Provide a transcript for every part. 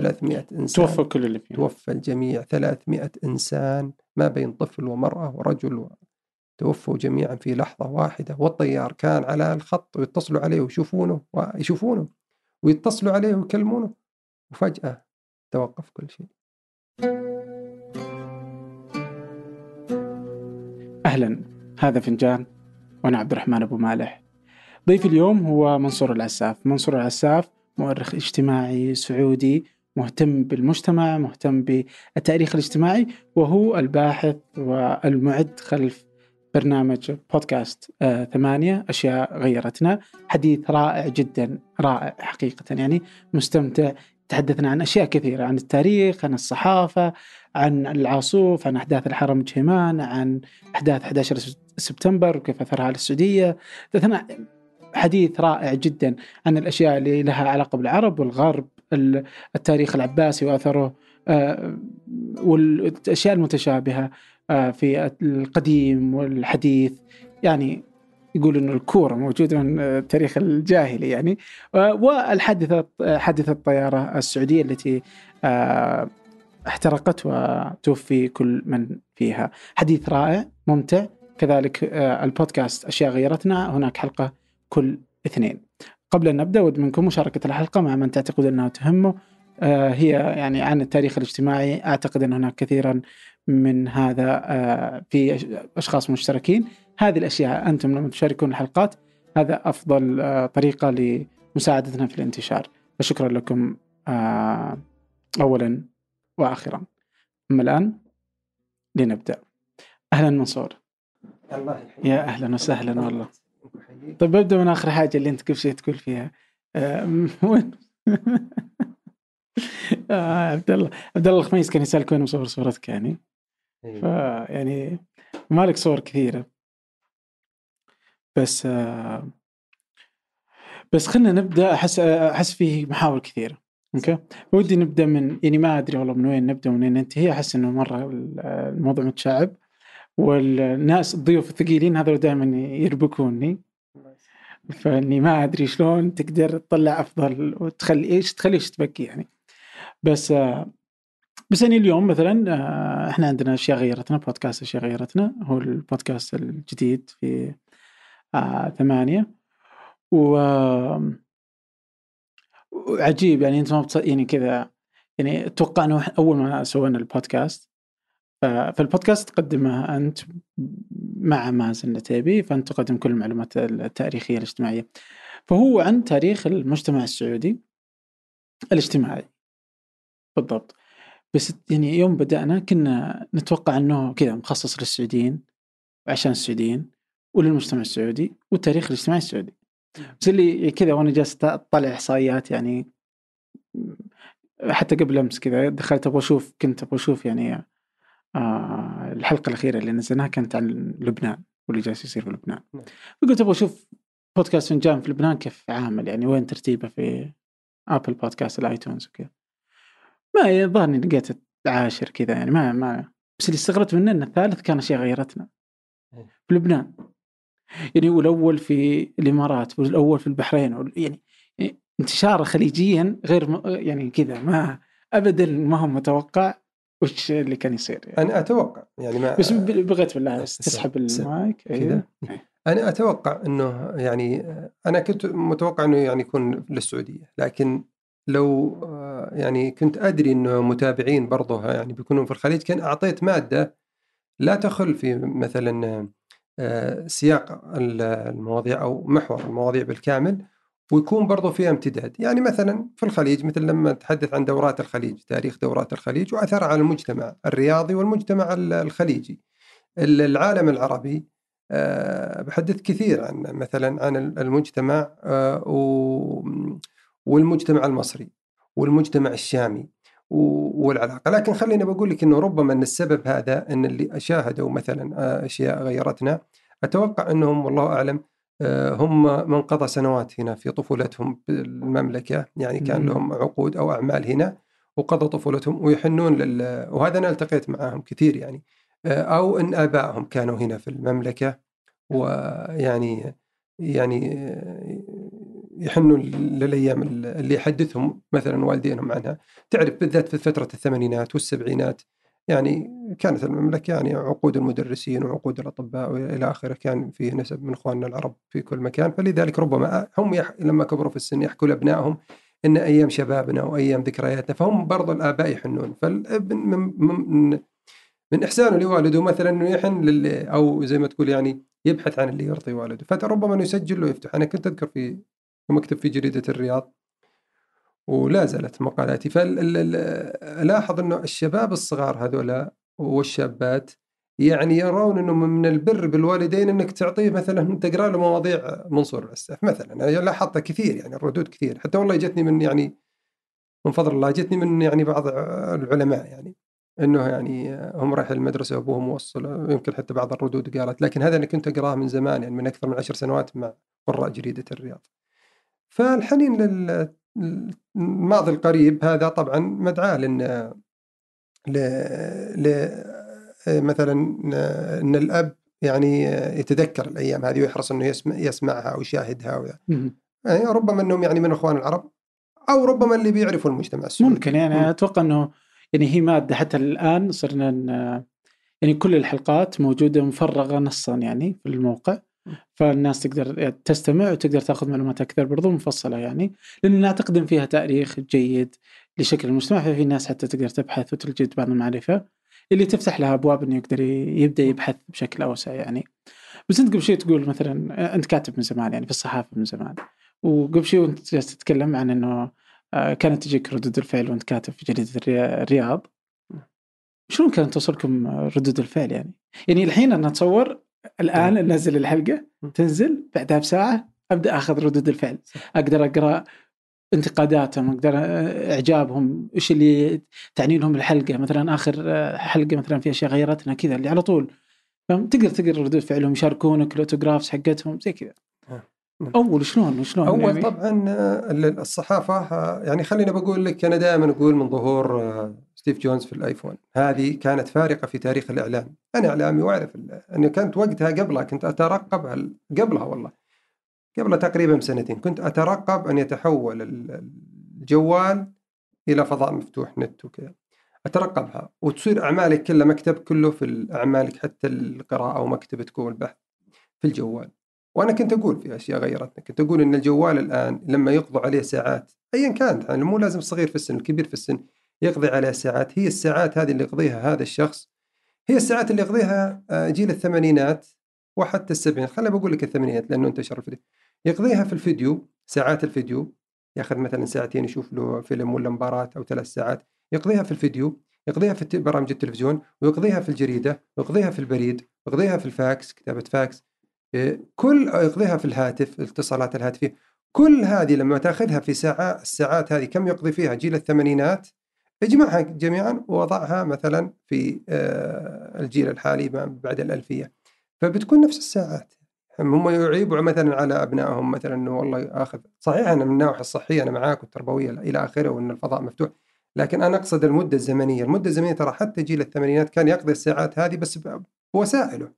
300 إنسان. توفى كل اللي فيه توفى الجميع 300 إنسان ما بين طفل ومرأة ورجل. و... توفوا جميعا في لحظة واحدة والطيار كان على الخط ويتصلوا عليه ويشوفونه ويشوفونه ويتصلوا عليه ويكلمونه. وفجأة توقف كل شيء. أهلا. هذا فنجان وأنا عبد الرحمن أبو مالح. ضيفي اليوم هو منصور العساف منصور العساف مؤرخ اجتماعي سعودي مهتم بالمجتمع مهتم بالتاريخ الاجتماعي وهو الباحث والمعد خلف برنامج بودكاست آه ثمانية أشياء غيرتنا. حديث رائع جدا رائع حقيقة يعني. مستمتع. تحدثنا عن أشياء كثيرة عن التاريخ عن الصحافة عن العاصوف عن أحداث الحرم جهيمان عن أحداث 11 سبتمبر وكيف أثرها على السعودية. حديث رائع جدا عن الأشياء اللي لها علاقة بالعرب والغرب التاريخ العباسي وأثره آه، والأشياء المتشابهة آه، في القديم والحديث. يعني يقول إنه الكورة موجودة من التاريخ الجاهلي يعني. والحادثة حادثة الطيارة السعودية التي آه، احترقت وتوفي كل من فيها. حديث رائع ممتع. كذلك آه، البودكاست أشياء غيرتنا. هناك حلقة كل اثنين. قبل أن نبدا ود منكم مشاركة الحلقة مع من تعتقد أنها تهمه هي يعني عن التاريخ الاجتماعي. أعتقد أن هناك كثيرا من هذا آه، في أشخاص مشتركين. هذه الأشياء أنتم لما تشاركون الحلقات. هذا أفضل آه، طريقة لمساعدتنا في الانتشار. فشكرا لكم آه، اولا واخرا. أما الآن لنبدأ. أهلا منصور. الله يا أهلا وسهلا والله. طيب ببدا من آخر حاجة اللي أنت كيف شيء تقول فيها. وين عبد الله عبد الله الخميس كان يسألك وين مصور صورتك يعني؟ إيه. فيعني مالك صور كثيرة. بس آه، بس خلينا نبدأ. أحس أحس فيه محاور كثيرة. أوكي؟ ودي نبدأ من يعني ما أدري والله من وين نبدأ ومن وين ننتهي. أحس إنه مرة الموضوع متشعب. والناس الضيوف الثقيلين هذول دائما يربكوني. فإني ما أدري شلون تقدر تطلع أفضل وتخلي إيش تخلي إيش تبكي يعني. بس بس يعني اليوم مثلا إحنا عندنا أشياء غيرتنا بودكاست أشياء غيرتنا. هو البودكاست الجديد في ثمانية. و وعجيب يعني أنت ما بتص... يعني كذا يعني أتوقع إنه أول ما سوينا البودكاست فالبودكاست تقدمه أنت مع مازن العتيبي فأنت تقدم كل المعلومات التاريخية الاجتماعية. فهو عن تاريخ المجتمع السعودي الاجتماعي. بالضبط. بس يعني يوم بدأنا كنا نتوقع أنه كذا مخصص للسعوديين وعشان السعوديين وللمجتمع السعودي والتاريخ الاجتماعي السعودي. بس اللي كذا وأنا جالس أطلع إحصائيات يعني حتى قبل أمس كذا دخلت أبغى أشوف كنت أبغى أشوف يعني آه الحلقة الأخيرة اللي نزلناها كانت عن لبنان واللي جالس يصير في لبنان نعم. فقلت أبغى أشوف بودكاست فنجان في لبنان كيف عامل يعني وين ترتيبه في ابل بودكاست الآيتونز وكذا ما يظهرني لقيت عاشر كذا يعني ما ما بس اللي استغربت منه إن الثالث كان أشياء غيرتنا إيه. في لبنان يعني والأول في الإمارات والأول في البحرين يعني انتشاره خليجيا غير. يعني كذا ما ابدا ما هو متوقع وش اللي كان يصير يعني. أنا أتوقع يعني ما بس بغيت بالله بس تسحب المايك كذا أيوه. أنا أتوقع إنه يعني أنا كنت متوقع إنه يعني يكون للسعودية لكن لو آه، يعني كنت أدري إنه متابعين برضه يعني بيكونون في الخليج كان أعطيت مادة لا تخل في مثلا آه، سياق المواضيع أو محور المواضيع بالكامل ويكون برضه فيها امتداد. يعني مثلا في الخليج مثل لما تحدث عن دورات الخليج تاريخ دورات الخليج واثرها على المجتمع الرياضي والمجتمع الخليجي. العالم العربي آه، بحدث كثير عن مثلا عن المجتمع والمجتمع المصري والمجتمع الشامي والعلاقة، لكن خليني بقول لك إنه ربما إن السبب هذا إن اللي شاهدوا مثلا آه، أشياء غيرتنا أتوقع إنهم والله أعلم آه، هم من قضى سنوات هنا في طفولتهم بالمملكة، يعني كان لهم عقود أو أعمال هنا وقضى طفولتهم ويحنون لل وهذا أنا التقيت معهم كثير يعني آه، أو إن آبائهم كانوا هنا في المملكة ويعني يعني يحنوا للأيام اللي يحدثهم مثلا والدينهم عنها. تعرف بالذات في فترة الثمانينات والسبعينات يعني كانت المملكة يعني عقود المدرسين وعقود الأطباء وإلى آخره كان فيه نسب من إخواننا العرب في كل مكان. فلذلك ربما هم يح... لما كبروا في السن يحكوا لأبنائهم إن أيام شبابنا وأيام ذكرياتنا فهم برضو الآباء يحنون. فالابن من, من, من احسانه لوالده مثلا إنه يحن للي أو زي ما تقول يعني يبحث عن اللي يرضي والده. فربما يسجل ويفتح. أنا كنت أذكر في مكتب في جريدة الرياض ولا زالت مقالاتي. فلاحظ إنه الشباب الصغار هذولا والشابات يعني يرون إنه من البر بالوالدين إنك تعطيه مثلا تقرأ له مواضيع منصور العساف مثلا. أنا لاحظتها كثير يعني الردود كثير. حتى والله جتني من يعني من فضل الله جتني من يعني بعض العلماء يعني إنه يعني هم رايح المدرسة وأبوهم موصل يمكن حتى بعض الردود قالت. لكن هذا أنا كنت أقرأه من زمان يعني من أكثر من عشر سنوات مع قراء جريدة الرياض. فالحنين للماضي القريب هذا طبعا مدعاة لأن ل... ل... مثلا إن الأب يعني يتذكر الأيام هذه ويحرص إنه يسمع يسمعها ويشاهدها يعني ربما إنهم يعني من إخوان العرب أو ربما اللي بيعرفوا المجتمع السعودي ممكن يعني أتوقع إنه يعني هي مادة حتى الآن صرنا يعني كل الحلقات موجودة مفرغة نصا يعني في الموقع. فالناس تقدر تستمع وتقدر تاخذ معلومات أكثر برضو مفصلة يعني لأن تقدم فيها تاريخ جيد لشكل المجتمع ففي ناس حتى تقدر تبحث وتجد بعض المعرفة اللي تفتح لها أبواب إنه يقدر يبدأ يبحث بشكل أوسع يعني بس أنت قبل شوي تقول مثلا أنت كاتب من زمان يعني في الصحافة من زمان وقبل شوي وأنت جالس تتكلم عن إنه آه، كانت تجيك ردود الفعل وأنت كاتب في جريدة الرياض شلون كانت توصلكم ردود الفعل يعني؟ يعني الحين أنا أتصور الآن ننزل الحلقة تنزل بعدها بساعة أبدأ أخذ ردود الفعل. أقدر أقرأ انتقاداتهم أقدر إعجابهم إيش اللي تعني لهم الحلقة مثلا آخر حلقة مثلا في أشياء غيرتنا كذا اللي على طول. تقدر تقرأ ردود فعلهم يشاركونك الأوتوغرافز حقتهم زي كذا. نعم. أول شلون؟ شلون أول يعني؟ طبعا الصحافة يعني خليني بقول لك أنا دائما أقول من ظهور ستيف جوبز في الآيفون. هذه كانت فارقة في تاريخ الإعلام. أنا إعلامي وأعرف أني كانت وقتها قبلها كنت أترقب قبلها والله. قبل تقريبا بسنتين. كنت أترقب أن يتحول الجوال إلى فضاء مفتوح نت وكذا. أترقبها. وتصير أعمالك كلها مكتب كله في أعمالك حتى القراءة ومكتبتك والبحث في الجوال. وأنا كنت أقول في أشياء غيرتنا كنت أقول إن الجوال الآن لما يقضوا عليه ساعات ايا كانت يعني مو لازم صغير في السن الكبير في السن يقضي عليه ساعات. هي الساعات هذه اللي يقضيها هذا الشخص. هي الساعات اللي يقضيها آه، جيل الثمانينات وحتى السبعينات خليني بقول لك الثمانينات لأنه انتشر الفيديو يقضيها في الفيديو ساعات الفيديو. ياخذ مثلا ساعتين يشوف له فيلم ولا مباراة أو ثلاث ساعات. يقضيها في الفيديو يقضيها في برامج التلفزيون ويقضيها في الجريدة ويقضيها في البريد ويقضيها في الفاكس كتابة فاكس. إيه، كل يقضيها في الهاتف الاتصالات الهاتفية. كل هذه لما تأخذها في ساعات الساعات هذه كم يقضي فيها جيل الثمانينات؟ اجمعها جميعا ووضعها مثلا في آه، الجيل الحالي بعد الألفية. فبتكون نفس الساعات. هم يعيبوا مثلا على أبنائهم مثلا إنه والله آخذ. صحيح أنا من الناحية الصحية أنا معاك والتربوية إلى آخره وإن الفضاء مفتوح لكن أنا أقصد المدة الزمنية، المدة الزمنية ترى حتى جيل الثمانينات كان يقضي الساعات هذه بس بوسائله.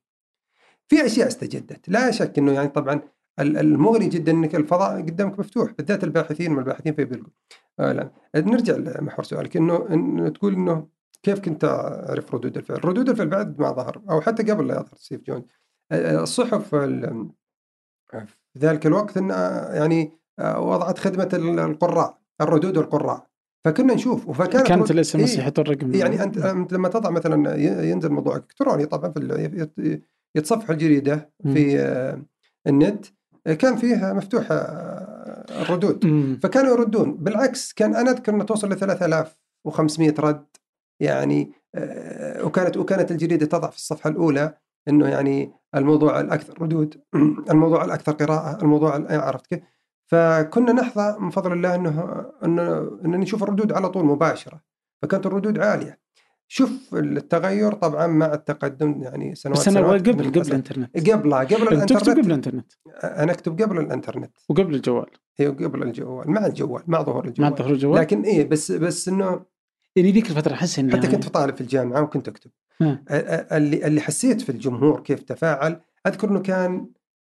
في أشياء استجدت، لا شك إنه يعني طبعا المغري جدا إنك الفضاء قدامك مفتوح بالذات الباحثين والباحثين في بيلقوا. آه لا. نرجع لمحور سؤالك. إنه إن تقول إنه كيف كنت أعرف ردود الفعل؟ ردود الفعل بعد ما ظهر أو حتى قبل لا يظهر ستيف جونز. الصحف في ذلك الوقت إن يعني وضعت خدمة القراء الردود والقراء فكنا نشوف وفكانت كانت ال SMS يحط الرقم. يعني أنت أنت لما تضع مثلا ينزل موضوع إلكتروني طبعا في يتصفح الجريدة في النت كان فيه مفتوح الردود فكانوا يردون. بالعكس كان أنا أذكر إنه توصل ل 3500 رد يعني وكانت وكانت الجريدة تضع في الصفحة الأولى إنه يعني الموضوع الأكثر ردود الموضوع الأكثر قراءة الموضوع عرفت كيف؟ فكنا نحظى من فضل الله إنه إنه ان نشوف الردود على طول مباشرة فكانت الردود عالية. شوف التغير طبعا مع التقدم يعني سنوات بس أنا قبل قبل الإنترنت. قبلها قبل الانترنت تكتب قبل الإنترنت. أنا أكتب قبل الإنترنت. وقبل الجوال. هي قبل الجوال مع الجوال مع ظهور الجوال. مع ظهور الجوال. لكن إيه بس بس إنه يعني ذيك الفترة أحس إني حتى كنت طالب في الجامعة وكنت أكتب. اللي اللي حسيت في الجمهور كيف تفاعل أذكر إنه كان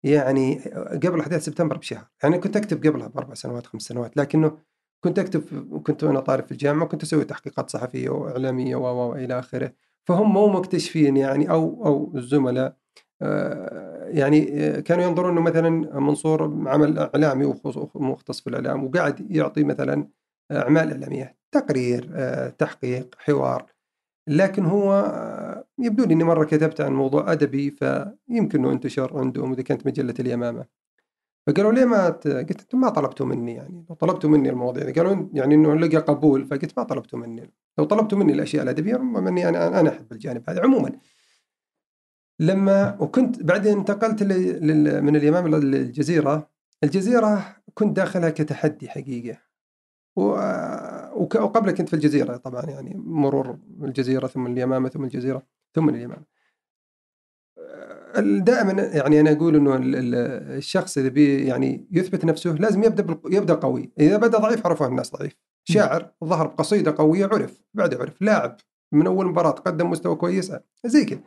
يعني قبل احداث سبتمبر بشهر. يعني كنت أكتب قبلها بأربع سنوات خمس سنوات لكنه كنت أكتب كنت وأنا طالب في الجامعة كنت أسوي تحقيقات صحفية وإعلامية و إلى آخره. فهم مو مكتشفين يعني أو أو الزملاء آه، يعني كانوا ينظرون إنه مثلا منصور عمل إعلامي ومختص في الإعلام وقاعد يعطي مثلا أعمال إعلامية تقرير آه، تحقيق حوار. لكن هو آه، يبدو لي إني مرة كتبت عن موضوع أدبي فيمكن إنه انتشر عندهم إذا كانت مجلة اليمامة. فقالوا ليه ما ت... قلت أنتم ما طلبتوا مني يعني لو طلبتوا مني المواضيع قالوا يعني إنه لقى قبول فقلت ما طلبتوا مني. لو طلبتوا مني الأشياء الأدبية ربما إني أنا أنا أحب الجانب هذا عموما. لما وكنت بعدين انتقلت لل... من اليمامه للجزيره الجزيرة. كنت داخلها كتحدي حقيقة. و... وقبل كنت في الجزيرة طبعا يعني مرور الجزيرة ثم اليمامة ثم الجزيرة ثم اليمامة. دائما يعني أنا أقول إنه الشخص إذا بي يعني يثبت نفسه لازم يبدأ يبدأ قوي، إذا بدأ ضعيف عرفه الناس ضعيف، شاعر ظهر بقصيدة قوية عرف، بعد عرف، لاعب. من أول مباراة قدم مستوى كويس. زي كذا.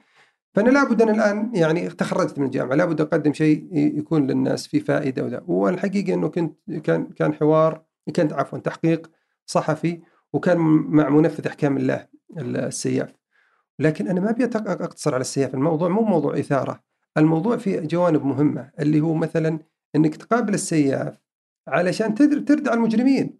فأنا لابد أنا الآن يعني تخرجت من الجامعة. لابد أقدم شيء يكون للناس فيه فائدة وذا، والحقيقة إنه كنت كان كان حوار كانت عفوا تحقيق صحفي وكان مع منفذ أحكام الله السياف. لكن أنا ما أبي أقتصر على السياف الموضوع مو موضوع إثارة. الموضوع فيه جوانب مهمة اللي هو مثلا إنك تقابل السياف علشان تردع المجرمين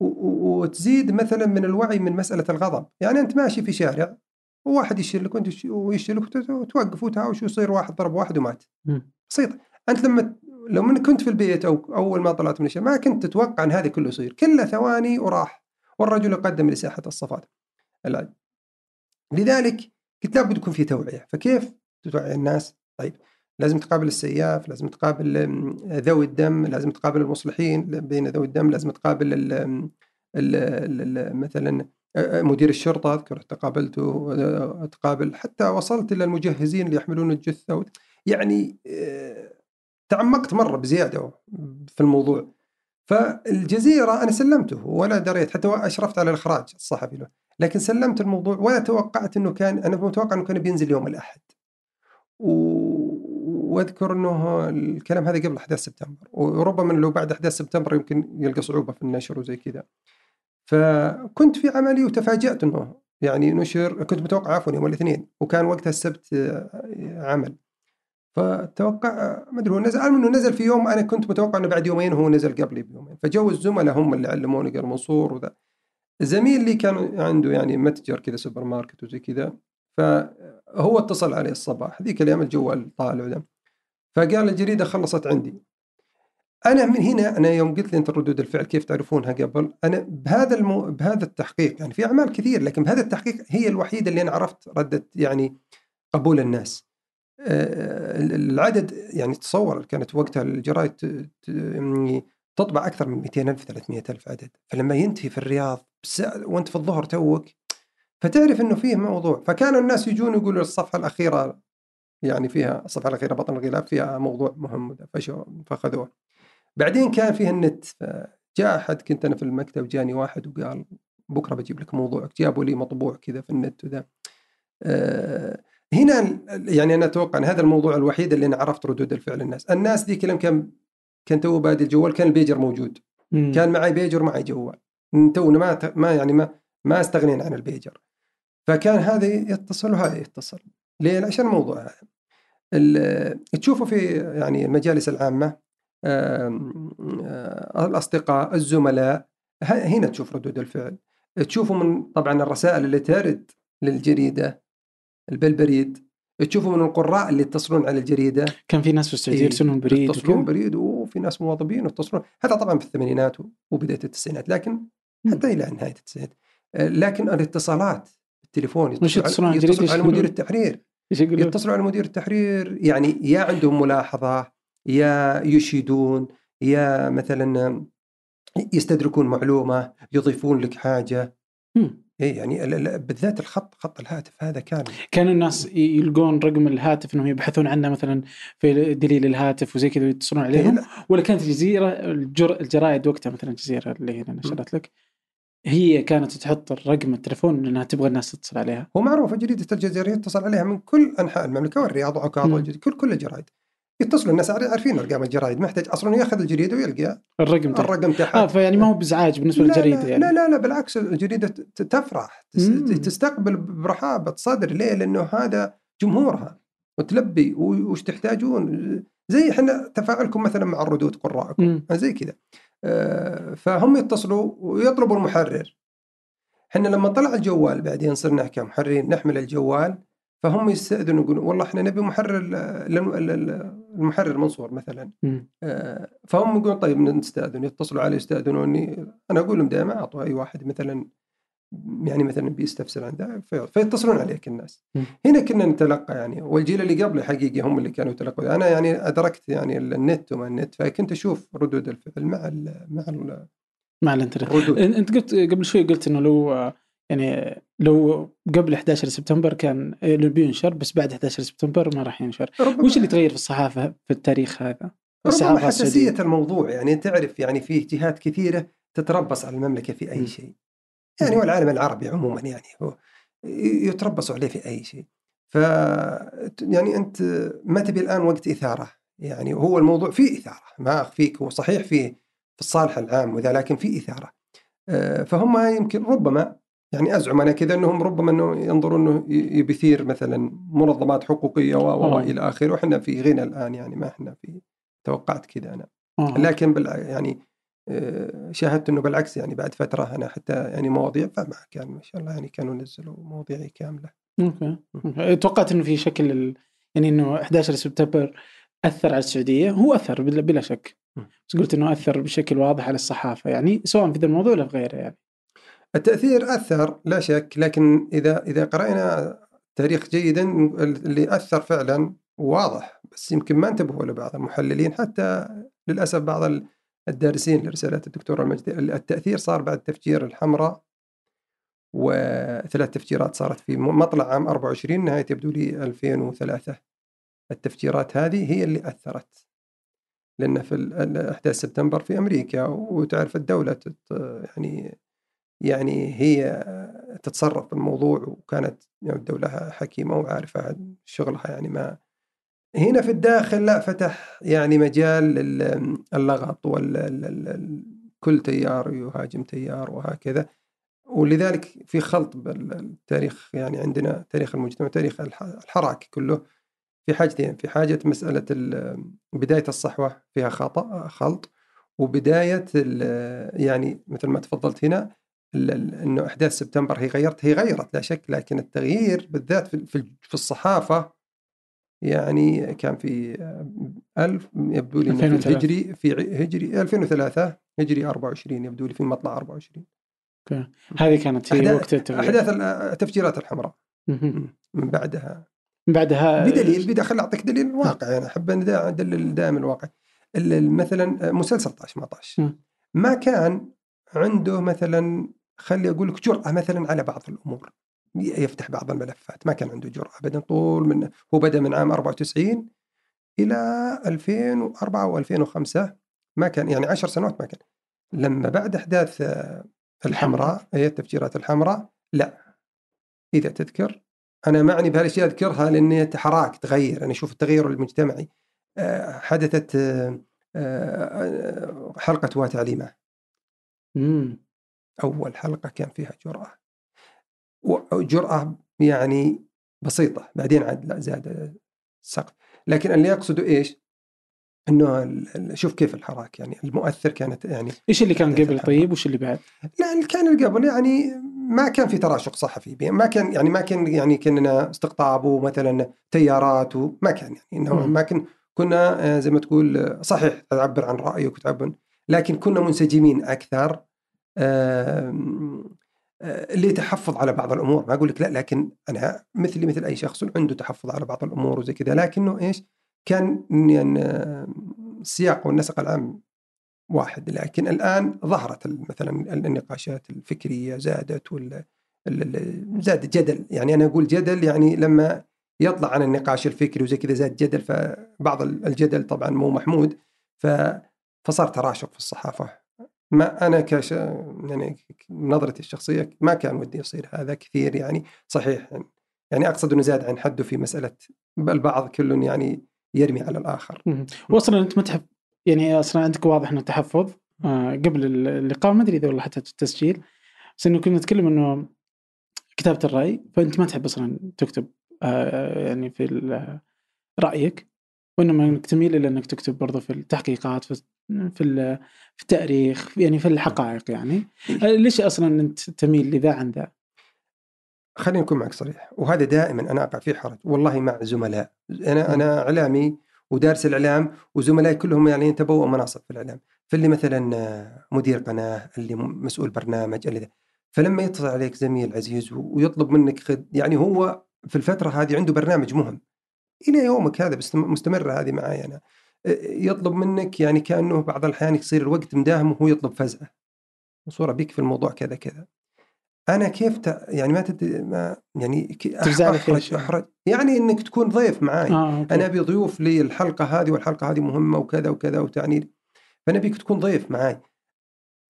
وتزيد مثلا من الوعي من مسألة الغضب. يعني أنت ماشي في شارع وواحد يشير لك وانت ويشير لك وتوقف وتهاوش ويصير واحد ضرب واحد ومات. بسيط أنت لما لو من كنت في البيت أو أول ما طلعت من الشارع ما كنت تتوقع إن هذه كله يصير. كلها ثواني وراح. والرجل يقدم لساحة الصفات لذلك قلت لابد يكون في توعية فكيف توعي الناس؟ طيب لازم تقابل السياف لازم تقابل ذوي الدم لازم تقابل المصلحين بين ذوي الدم لازم تقابل ال ال ال مثلا مدير الشرطة أذكر تقابلته تقابل حتى وصلت إلى المجهزين اللي يحملون الجثه يعني تعمقت مرة بزيادة في الموضوع. فالجزيرة أنا سلمته ولا دريت حتى أشرفت على الإخراج الصحفي له. لكن سلمت الموضوع ولا توقعت إنه كان أنا متوقع إنه كان بينزل يوم الأحد. و... وأذكر إنه الكلام هذا قبل أحداث سبتمبر. وربما لو بعد أحداث سبتمبر يمكن يلقى صعوبة في النشر وزي كذا. فكنت في عملي وتفاجأت إنه يعني نشر كنت متوقع عفوا يوم الاثنين وكان وقتها السبت عمل. فتوقع ما أدري هو نزل إنه نزل في يوم أنا كنت متوقع إنه بعد يومين هو نزل قبلي بيومين. فجو الزملاء هم اللي علموني قال منصور وذا. زميل لي كان عنده يعني متجر كذا سوبر ماركت وزي كذا فهو اتصل علي الصباح. ذيك الأيام الجوال طالع ده فقال الجريده خلصت عندي. أنا من هنا أنا يوم قلت لي أنت ردود الفعل كيف تعرفونها قبل؟ أنا بهذا المو... بهذا التحقيق يعني في أعمال كثير لكن بهذا التحقيق هي الوحيدة اللي أنا عرفت ردة يعني قبول الناس. العدد يعني تصور كانت وقتها الجرايد تطبع أكثر من 200 ألف 300 ألف عدد. فلما ينتهي في الرياض وأنت في الظهر توك فتعرف إنه فيه موضوع. فكانوا الناس يجون يقولوا الصفحة الأخيرة يعني فيها الصفحة الأخيرة بطن الغلاف فيها موضوع مهم فاخذوه بعدين كان فيه النت جاء أحد كنت أنا في المكتب جاني واحد وقال بكرة بجيب لك موضوعك. جابوا لي مطبوع كذا في النت وذا. أه هنا يعني أنا أتوقع إن هذا الموضوع الوحيد اللي أنا عرفت ردود الفعل الناس، الناس ذيك لما كان كان تو بادي الجوال كان البيجر موجود. مم. كان معي بيجر معي جوال. تونا ما ما يعني ما ما استغنينا عن البيجر. فكان هذا يتصل وهذا يتصل. ليه؟ عشان الموضوع هذا تشوفوا في يعني المجالس العامة الأصدقاء الزملاء هنا تشوف ردود الفعل. تشوفوا من طبعا الرسائل اللي ترد للجريدة بالبريد تشوفوا من القراء اللي يتصلون على الجريدة. كان في ناس في السعودية يرسلون بريد يتصلون بريد. وفي ناس موظفين يتصلون هذا طبعا في الثمانينات وبداية التسعينات لكن حتى إلى نهاية التسعينات. آه، لكن الاتصالات التليفون يتصلون على, يتصلون على مدير التحرير. يتصلوا على مدير التحرير يعني يا عندهم ملاحظة يا يشيدون يا مثلا يستدركون معلومة يضيفون لك حاجة. اي يعني بالذات الخط خط الهاتف هذا كان كان الناس يلقون رقم الهاتف إنهم يبحثون عنه مثلا في دليل الهاتف وزي كذا ويتصلون عليهم. ولا كانت الجزيرة الجر... الجرايد وقتها مثلا الجزيرة اللي هنا نشرت لك هي كانت تحط الرقم التليفون إنها تبغى الناس تتصل عليها. هو معروف جريدة الجزيرة يتصل عليها من كل أنحاء المملكة والرياض وعكاظ كل كل الجرايد يتصلوا الناس عار- عارفين أرقام الجرايد ما يحتاج أصلا ياخذ الجريدة ويلقى الرقم تحت الرقم تحت آه فيعني ما هو بإزعاج بالنسبة لا للجريدة لا, يعني لا لا لا بالعكس الجريدة تفرح. تستقبل برحابة صدر ليه؟ لأنه هذا جمهورها وتلبي وش تحتاجون زي إحنا تفاعلكم مثلا مع الردود قراءكم مم. زي كذا آه، فهم يتصلوا ويطلبوا المحرر إحنا لما طلع الجوال بعدين صرنا كمحررين نحمل الجوال فهم يستأذنوا يقولوا والله إحنا نبي محرر المحرر منصور مثلا. آه، فهم يقولون طيب نستأذن يتصلوا علي يستأذنوني. أنا أقول لهم دائما أعطوا أي واحد مثلا يعني مثلا بيستفسر عن ذا في- فيتصلون عليك الناس. هنا كنا نتلقى يعني والجيل اللي قبلي حقيقي هم اللي كانوا يتلقوا أنا يعني أدركت يعني النت وما النت فكنت أشوف ردود الفعل مع ال مع ال- مع الإنترنت. أنت قلت قبل شوي قلت إنه لو يعني لو قبل 11 سبتمبر كان بينشر بس بعد 11 سبتمبر ما راح ينشر وش اللي تغير في الصحافة في التاريخ هذا؟ ربما حساسية الموضوع يعني تعرف يعني في جهات كثيرة تتربص على المملكة في أي. شيء يعني. والعالم العربي عموما يعني هو يتربصوا عليه في أي شيء ف يعني أنت ما تبي الآن وقت إثارة يعني هو الموضوع فيه إثارة ما أخفيك هو صحيح فيه في الصالح العام وذا لكن في إثارة آه، فهم يمكن ربما يعني أزعم أنا كذا إنهم ربما إنه ينظروا إنه ي- بيثير مثلا منظمات حقوقية و آه. إلى آخره وحنا في غنى الآن يعني ما إحنا في توقعت كذا أنا آه. لكن بالع... يعني آه، شاهدت إنه بالعكس يعني بعد فترة أنا حتى يعني مواضيع فما كان ما شاء الله يعني كانوا نزلوا مواضيع كاملة أوكي. توقعت إنه في شكل ال... يعني إنه 11 سبتمبر أثر على السعودية هو أثر بلا, بلا شك. بس قلت إنه أثر بشكل واضح على الصحافة يعني سواء في ذا الموضوع ولا في غيره يعني التأثير أثر لا شك لكن إذا إذا قرأنا تاريخ جيدا اللي أثر فعلا واضح بس يمكن ما انتبهوا له بعض المحللين حتى للأسف بعض الدارسين لرسالات الدكتور المجدي التأثير صار بعد تفجير الحمراء وثلاث تفجيرات صارت في مطلع عام 24 نهاية يبدو لي 2003 التفجيرات هذه هي اللي أثرت. لأن في أحداث سبتمبر في أمريكا وتعرف الدولة تت يعني يعني هي تتصرف في الموضوع وكانت يعني الدولة حكيمة وعارفة شغلها يعني ما هنا في الداخل لا فتح يعني مجال لل- اللغط وال كل تيار يهاجم تيار وهكذا. ولذلك في خلط بالتاريخ يعني عندنا تاريخ المجتمع تاريخ الح- الحراك كله. في حاجتين في حاجة مسألة بداية الصحوة فيها خطأ خلط وبداية يعني مثل ما تفضلت هنا إنه أحداث سبتمبر هي غيرت هي غيرت لا شك لكن التغيير بالذات في في- الصحافة يعني كان في ألف يبدو لي في 2003. الهجري في هجري 2003 هجري 24 يبدو لي في مطلع 24 هذه كانت هي وقت التغيير. أحداث ال- التفجيرات الحمراء. مهم. من بعدها. من بعدها بدليل بدي خل أعطيك دليل واقع أنا أحب أدلل دائما الواقع. ال- ال- مثلا مسلسل طاش ما طاش. ما كان عنده مثلا خلي أقول لك جرأة مثلا على بعض الأمور. يفتح بعض الملفات ما كان عنده جرأة ابدا طول من هو بدأ من عام 94 إلى 2004 و2005 ما كان يعني 10 سنوات ما كان. لما بعد أحداث آه، الحمراء هي التفجيرات الحمراء لا. إذا تذكر أنا معني بهالاشياء أذكرها لأني حراك تغير أنا أشوف التغير المجتمعي. آه، حدثت آه، حلقة وتعليمه مم. أول حلقة كان فيها جرأة وجراه يعني بسيطة بعدين عاد لا زاد السقف لكن اللي أقصده إيش؟ إنه شوف كيف الحراك يعني المؤثر كانت يعني إيش اللي كان قبل. طيب وش اللي بعد؟ لا اللي كان اللي قبل يعني ما كان في تراشق صحفي ما كان يعني ما كان يعني كنا استقطاب ومثلا تيارات وما كان يعني إنه. ما كن كنا آه، زي ما تقول صحيح تعبر عن رأيك وتعبر لكن كنا منسجمين أكثر آه، اللي تحفظ على بعض الأمور. ما أقول لك لا لكن أنا مثلي مثل أي شخص عنده تحفظ على بعض الأمور وزي كذا لكنه إيش؟ كان يعني السياق والنسق العام واحد. لكن الآن ظهرت مثلا النقاشات الفكرية زادت ولا ال- ال- زاد جدل. يعني أنا أقول جدل يعني لما يطلع عن النقاش الفكري وزي كذا زاد جدل فبعض ال- الجدل طبعا مو محمود ف فصار تراشق في الصحافة. ما أنا كش يعني نظرتي الشخصية ما كان ودي يصير هذا كثير يعني صحيح. يعني أقصد إنه زاد عن حده في مسألة البعض كل يعني يرمي على الآخر. واصلا أنت متحف يعني أصلا عندك واضح إنه تحفظ آه قبل اللقاء ما أدري إذا والله حتى التسجيل بس إنه كنا نتكلم إنه كتابة الرأي فأنت ما تحب أصلا تكتب آه يعني في رأيك. وانما إنك تميل إلى إنك تكتب برضو في التحقيقات في في في التأريخ يعني في الحقائق يعني. آه، ليش أصلا أنت تميل لذا عن ذا؟ خليني أكون معك صريح وهذا دائما أنا أقع فيه حرج والله مع زملاء. أنا أنا إعلامي ودارس الإعلام وزملائي كلهم يعني تبوأوا مناصب في الإعلام. فاللي مثلا مدير قناة اللي مسؤول برنامج اللي ذا. فلما يتصل عليك زميل عزيز ويطلب منك خد يعني هو في الفترة هذه عنده برنامج مهم. إلى يومك هذا مستمرة هذه معي أنا آه، يطلب منك يعني كأنه بعض الأحيان يصير الوقت مداهم وهو يطلب فزعة صوره بيك في الموضوع كذا كذا أنا كيف ت... يعني ما تد... ما يعني احرج يعني؟ احرج يعني إنك تكون ضيف معاي آه أوكي. أنا أبي ضيوف لي الحلقة هذه والحلقة هذه مهمة وكذا وكذا وتعني. فأنا أبيك تكون ضيف معاي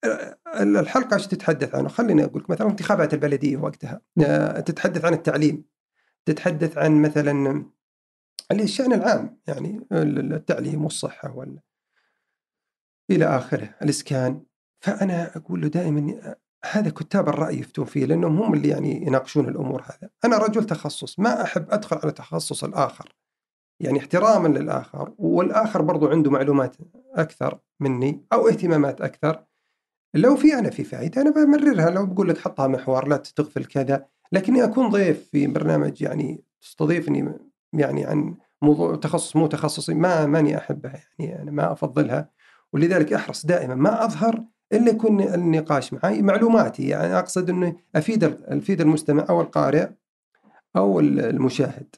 أه، الحلقة إيش تتحدث عنه؟ خليني أقول لك مثلا انتخابات البلدية وقتها تتحدث عن التعليم تتحدث عن مثلا الشأن العام يعني التعليم والصحة وال إلى آخره الإسكان. فأنا أقول له دائما هذا كتاب الرأي يفتون فيه لأنهم هم اللي يعني يناقشون الأمور هذا. أنا رجل تخصص ما أحب أدخل على تخصص الآخر يعني احتراما للآخر والآخر برضو عنده معلومات أكثر مني أو اهتمامات أكثر. لو في أنا في فائده أنا بمررها. لو بقول لك حطها محور لا تغفل كذا لكني أكون ضيف في برنامج يعني تستضيفني يعني عن موضوع تخصص مو تخصصي ما ماني أحبها يعني أنا ما أفضلها. ولذلك أحرص دائما ما أظهر إلا يكون النقاش معي معلوماتي يعني أقصد إنه أفيد أفيد المستمع أو القارئ أو المشاهد.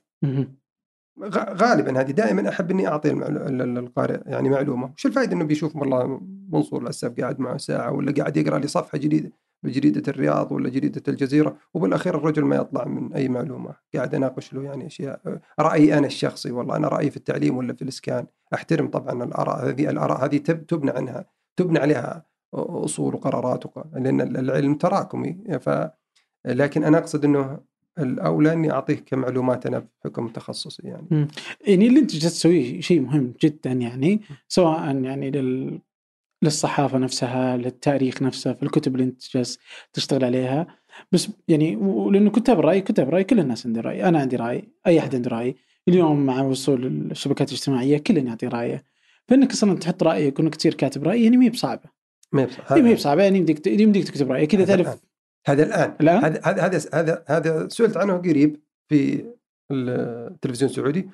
غالبا هذه دائما أحب إني أعطي القارئ يعني معلومة، وش الفائده إنه بيشوف والله منصور الاسف قاعد معه ساعة ولا قاعد يقرأ لي صفحة جديدة؟ بجريدة الرياض ولا جريدة الجزيرة وبالأخير الرجل ما يطلع من أي معلومة، قاعد أناقش له يعني أشياء رأيي أنا الشخصي والله أنا رأيي في التعليم ولا في الإسكان، أحترم طبعا الآراء هذه الآراء هذه تب- تبنى عنها تبنى عليها أصول وقرارات وق... لأن العلم تراكمي. ف لكن أنا أقصد إنه الأولى إني اعطيك كمعلومات أنا بحكم تخصصي يعني. يعني اللي أنت جالس تسويه شيء مهم جدا يعني سواء يعني لل للصحافة نفسها للتاريخ نفسه في الكتب اللي أنت جالس تشتغل عليها. بس يعني ولأنه كتاب الراي كتاب الراي كل الناس عنده رأي أنا عندي رأي أي أحد عنده رأي. اليوم مع وصول الشبكات الاجتماعية كل يعطي رأيه. فإنك أصلا تحط رأيك وإنك تصير كاتب رأي يعني ما هي بصعبة. ما هي بصح- هي ما هي بصعبة يعني يمديك يمديك تكتب رأيك. كذا تعرف. هذا الآن. هذا هذا هذا هذا سئلت عنه قريب في التلفزيون السعودي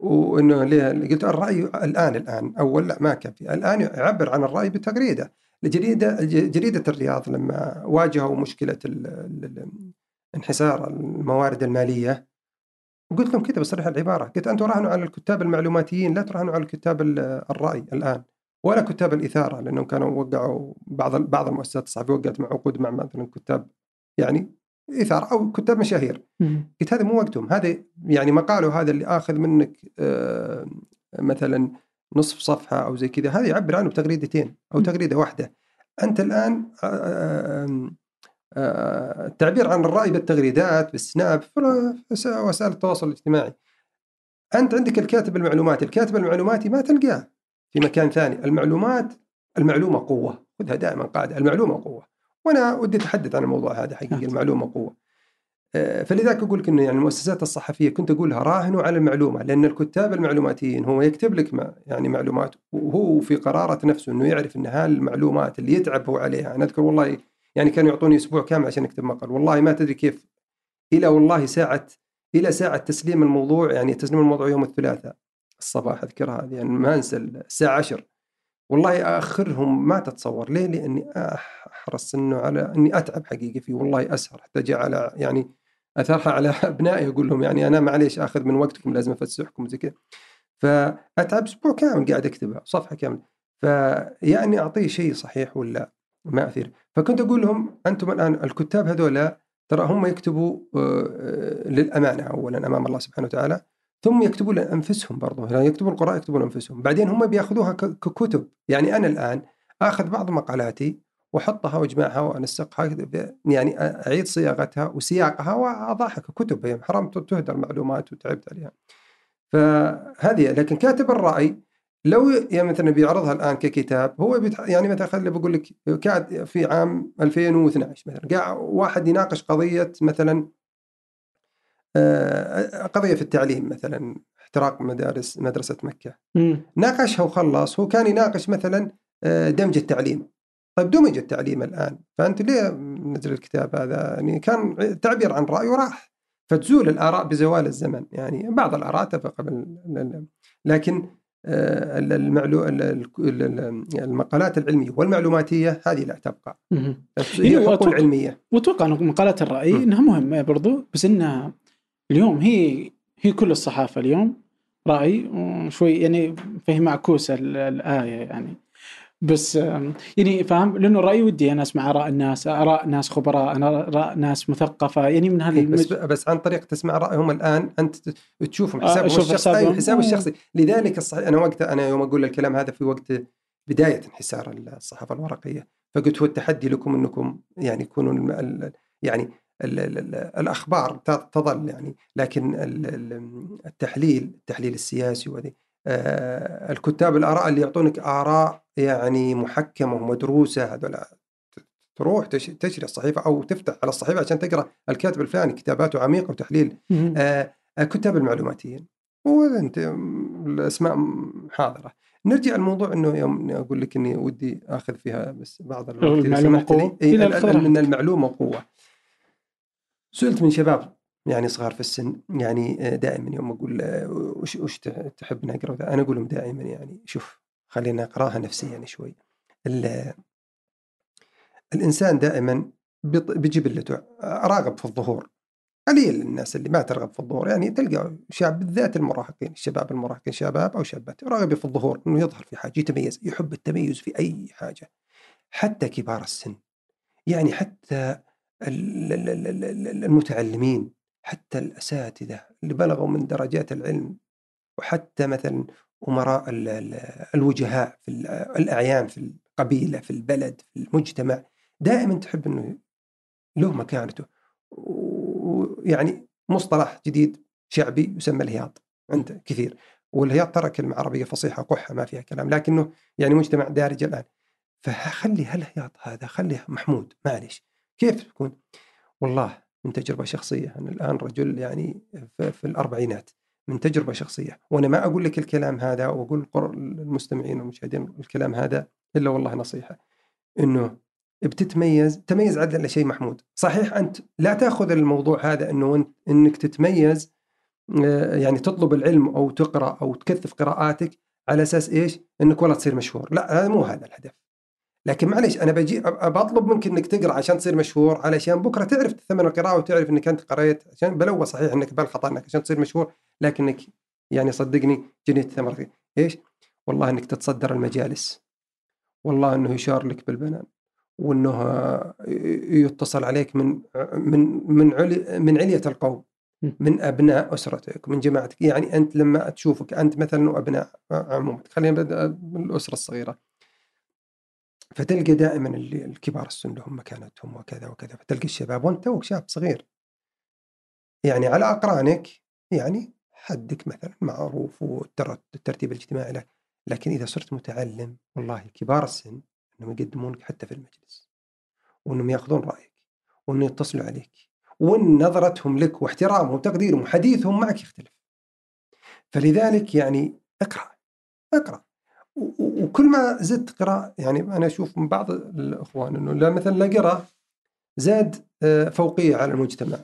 وإنه قلت الرأي الآن الآن أول لا ما كان في الآن يعبر عن الرأي بتغريدة. الجريده جريدة الرياض لما واجهوا مشكلة انحسار الموارد المالية وقلت لهم كذا بصريح العبارة. قلت أنتم راهنوا على الكتاب المعلوماتيين لا تراهنوا على الكتاب ال- الرأي الآن ولا كتاب الإثارة لأنهم كانوا وقعوا بعض بعض المؤسسات الصحفية وقعت مع عقود مع مثلا كتاب يعني اثاره أو كتاب مشاهير. قلت هذا مو وقتهم. هذا يعني مقاله هذا اللي آخذ منك آه، مثلا نصف صفحة أو زي كذا هذا يعبر عنه بتغريدتين أو. تغريدة واحدة. أنت الآن آه، آه، التعبير عن الرأي بالتغريدات بالسناب وسائل التواصل الاجتماعي. أنت عندك الكاتب المعلوماتي. الكاتب المعلوماتي ما تلقاه في مكان ثاني. المعلومات المعلومة قوة. خذها دائما قاعدة. المعلومة قوة. وأنا ودي أتحدث عن الموضوع هذا حقيقه نعم. المعلومة قوة. آه، فلذلك أقول لك إنه يعني المؤسسات الصحفية كنت أقولها راهنوا على المعلومة لأن الكتاب المعلوماتيين هو يكتب لك ما يعني معلومات وهو في قرارة نفسه إنه يعرف إن هالمعلومات اللي يتعب هو عليها. أنا أذكر والله يعني كانوا يعطوني أسبوع كامل عشان أكتب مقال. والله ما تدري كيف إلى والله ساعة إلى ساعة تسليم الموضوع يعني تسليم الموضوع يوم الثلاثاء الصباح أذكرها هذه يعني ما أنسى الساعة 10 والله أخرهم ما تتصور. ليه؟ لأني احرص إنه على إني أتعب حقيقه فيه والله أسهر. جاء على يعني أثرها على أبنائي أقول لهم يعني أنا معليش آخذ من وقتكم لازم أفسحكم زي كذا. فأتعب أسبوع كامل قاعد اكتبها صفحة كاملة. فيعني أعطيه شيء صحيح ولا ما أثير. فكنت أقول لهم أنتم الآن الكتاب هذولا ترى هم يكتبوا آه، للأمانة اولا أمام الله سبحانه وتعالى ثم يكتبوا لأنفسهم برضو. يعني يكتبوا القراء يكتبوا لأنفسهم. بعدين هم بيأخذوها ككتب. يعني أنا الآن آخذ بعض مقالاتي واحطها واجمعها وانسقها يعني أعيد صياغتها وسياقها وأضعها ككتب يعني حرام تهدر معلومات وتعبت عليها. فهذه لكن كاتب الرأي لو يعني مثلا بيعرضها الآن ككتاب هو بيتح... يعني مثلا خلي بقول لك كاد في عام 2012 مثلا قاعد واحد يناقش قضية مثلا آه، قضية في التعليم مثلا احتراق مدارس مدرسة مكة. مم. ناقشها وخلص هو كان يناقش مثلا آه، دمج التعليم. طيب دمج التعليم الآن. فأنت ليه نزل الكتاب هذا؟ يعني كان تعبير عن رأي وراح. فتزول الآراء بزوال الزمن. يعني بعض الآراء اتفق بال- لكن آه، المعلو ال- ال- المقالات العلمية والمعلوماتية هذه لا تبقى. مم. هي حقول علمية. وأتوقع إن مقالات الرأي. إنها مهمة برضو بس إنها اليوم هي هي كل الصحافة اليوم رأي وشوي يعني فهي معكوسة ال- الآية يعني. بس يعني فاهم لأنه الرأي ودي أنا أسمع آراء الناس آراء ناس خبراء أنا اراء ناس مثقفة يعني من هذه إيه، بس المج... بس عن طريق تسمع رأيهم الآن أنت تشوفهم آه، حسابهم الشخصي حسابهم. حسابه. الشخصي لذلك الصحيح أنا وقت أنا يوم أقول الكلام هذا في وقت بداية انحسار الصحافة الورقية فقلت هو التحدي لكم أنكم يعني يكونوا الم- ال- يعني ال ال ال الأخبار تظل يعني لكن ال- ال- التحليل التحليل السياسي آه الكتاب الآراء اللي يعطونك آراء يعني محكمة ومدروسة هذول تروح تش- تشتري الصحيفة أو تفتح على الصحيفة عشان تقرأ الكاتب الفلاني كتاباته عميقة وتحليل مم. آه الكتاب المعلوماتيين وانت الأسماء حاضرة نرجع الموضوع إنه يوم أقول لك إني ودي آخذ فيها بس بعض الوقت لي. قوة. إيه، من المعلومة قوة سئلت من شباب يعني صغار في السن يعني آه، دائما يوم أقول آه، وش وش تح- تحب نقرأ؟ أنا أقول لهم دائما يعني شوف خلينا نقراها نفسيا شوي. ال- الإنسان دائما بجبلته راغب في الظهور. قليل الناس اللي ما ترغب في الظهور يعني تلقى شاب بالذات المراهقين الشباب المراهقين شباب أو شابات راغب في الظهور إنه يظهر في حاجة يتميز يحب التميز في أي حاجة. حتى كبار السن يعني حتى ال- ال- ال- ال- ال- المتعلمين. حتى الأساتذة اللي بلغوا من درجات العلم وحتى مثلا ال- الوجهاء في ال- الأعيان في القبيلة في البلد في المجتمع دائما تحب إنه له مكانته. ويعني مصطلح جديد شعبي يسمى الهياط عند كثير. والهياط ترى كلمة عربية فصيحة قحه ما فيها كلام لكنه يعني مجتمع دارج الآن. فخلي هالهياط هذا خليه محمود معلش كيف تكون؟ والله من تجربة شخصية. أنا الآن رجل يعني في, الأربعينات من تجربة شخصية. وأنا ما أقول لك الكلام هذا وأقول للمستمعين والمشاهدين الكلام هذا إلا والله نصيحة. إنه بتتميز تميز عدل شيء محمود. صحيح أنت لا تأخذ الموضوع هذا إنه إنك تتميز آه، يعني تطلب العلم أو تقرأ أو تكثف قراءاتك على أساس إيش؟ إنك والله تصير مشهور، لا هذا مو هذا الهدف. لكن معليش أنا بجي بطلب منك إنك تقرأ عشان تصير مشهور علشان بكرة تعرف ثمن القراءة وتعرف إنك أنت قريت عشان بلو صحيح إنك بالخطأ إنك عشان تصير مشهور لكنك يعني صدقني جنيت ثمر إيش؟ والله إنك تتصدر المجالس والله إنه يشار لك بالبنان وإنه يتصل عليك من من من علي من علية القوم. من أبناء أسرتك من جماعتك يعني أنت لما تشوفك أنت مثلا وأبناء عمومك خلينا نبدأ بالأسرة الصغيرة فتلقى دائما الكبار السن لهم مكانتهم وكذا وكذا فتلقى الشباب وأنت توك شاب صغير. يعني على أقرانك يعني حدك مثلا معروف والترتيب الاجتماعي لك لكن إذا صرت متعلم والله كبار السن إنهم يقدمونك حتى في المجلس وإنهم يأخذون رأيك وإنهم يتصلوا عليك وإن نظرتهم لك واحترامهم وتقديرهم وحديثهم معك يختلف. فلذلك يعني اقرأ اقرأ. وكل ما زدت قراءة يعني أنا أشوف من بعض الأخوان إنه لا مثلا لا قرأ زاد آه، فوقية على المجتمع.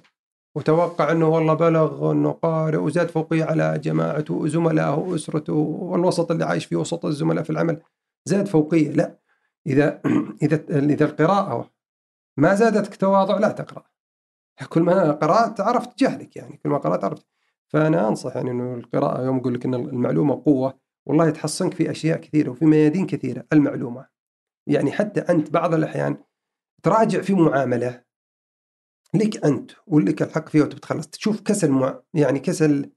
وتوقع إنه والله بلغ انه قارئ وزاد فوقية على جماعته وزملائه وأسرته والوسط اللي عايش فيه وسط الزملاء في العمل. زاد فوقية لا. إذا إذا إذا القراءة ما زادتك تواضع لا تقرأ. كل ما قرأت عرفت جهلك يعني كل ما قرأت عرفت. فأنا أنصح يعني إنه القراءة يوم أقول لك إن المعلومة قوة والله تحصنك في أشياء كثيرة وفي ميادين كثيرة المعلومة. يعني حتى أنت بعض الأحيان تراجع في معاملة. لك أنت ولك الحق فيها وتتخلص تشوف كسل مع... يعني كسل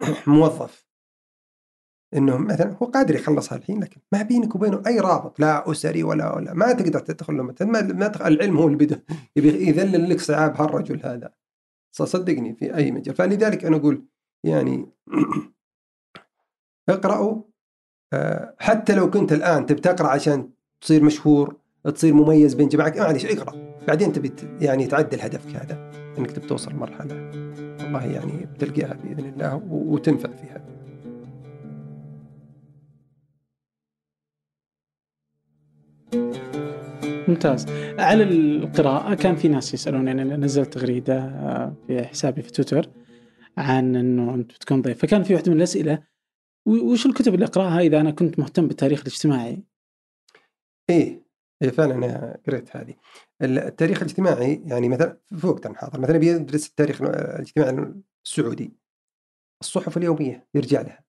موظف. إنه مثلا هو قادر يخلصها الحين لكن ما بينك وبينه أي رابط لا أسري ولا ولا ما تقدر تدخل له ما, ما تدخل العلم هو اللي بده يبي يذلل لك صعاب هالرجل هذا. صدقني في أي مجال. فلذلك أنا أقول يعني اقرأوا حتى لو كنت الآن تبي تقرأ عشان تصير مشهور تصير مميز بين جماعك معلش اقرأ. بعدين تبي يعني تعدل هدفك هذا إنك تبي توصل مرحلة والله يعني بتلقاها بإذن الله وتنفع فيها. ممتاز. على القراءة كان في ناس يسألون يعني أنا نزلت تغريدة آه، في حسابي في تويتر عن أنه أنت تكون ضيف فكان في واحدة من الأسئلة وش الكتب اللي أقرأها إذا أنا كنت مهتم بالتاريخ الاجتماعي؟ إيه إيه فعلا أنا قريت هذه. التاريخ الاجتماعي يعني مثلا في وقت الحاضر مثلا بيدرس التاريخ الاجتماعي السعودي. الصحف اليومية يرجع لها.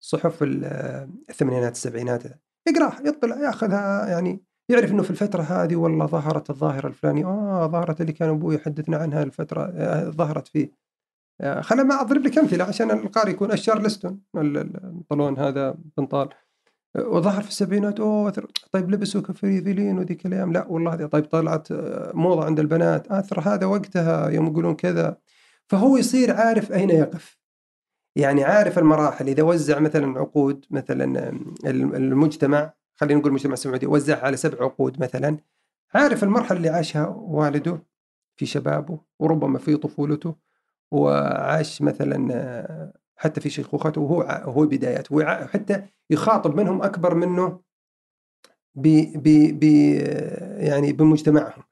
صحف الثمانينات السبعينات. يقراها يطلع ياخذها يعني يعرف إنه في الفترة هذه والله ظهرت الظاهرة الفلانية. آه ظهرت اللي كان أبوي يحدثنا عنها الفترة آه ظهرت فيه. آه خلنا ما أضرب لك أمثلة عشان القارئ يكون أشار لستون البنطلون هذا بنطال. آه، وظهر في السبعينات أوه طيب لبسوا كفريفلين وذيك الأيام لا والله هذه طيب طلعت آه، موضة عند البنات. أثر هذا وقتها يوم يقولون كذا. فهو يصير عارف أين يقف. يعني عارف المراحل. إذا وزع مثلا عقود مثلا المجتمع خلينا نقول المجتمع السعودي وزعها على سبع عقود مثلا عارف المرحلة اللي عاشها والده في شبابه وربما في طفولته. وعاش مثلا حتى في شيخوخته وهو هو بداياته حتى يخاطب منهم أكبر منه ب ب ب يعني بمجتمعهم.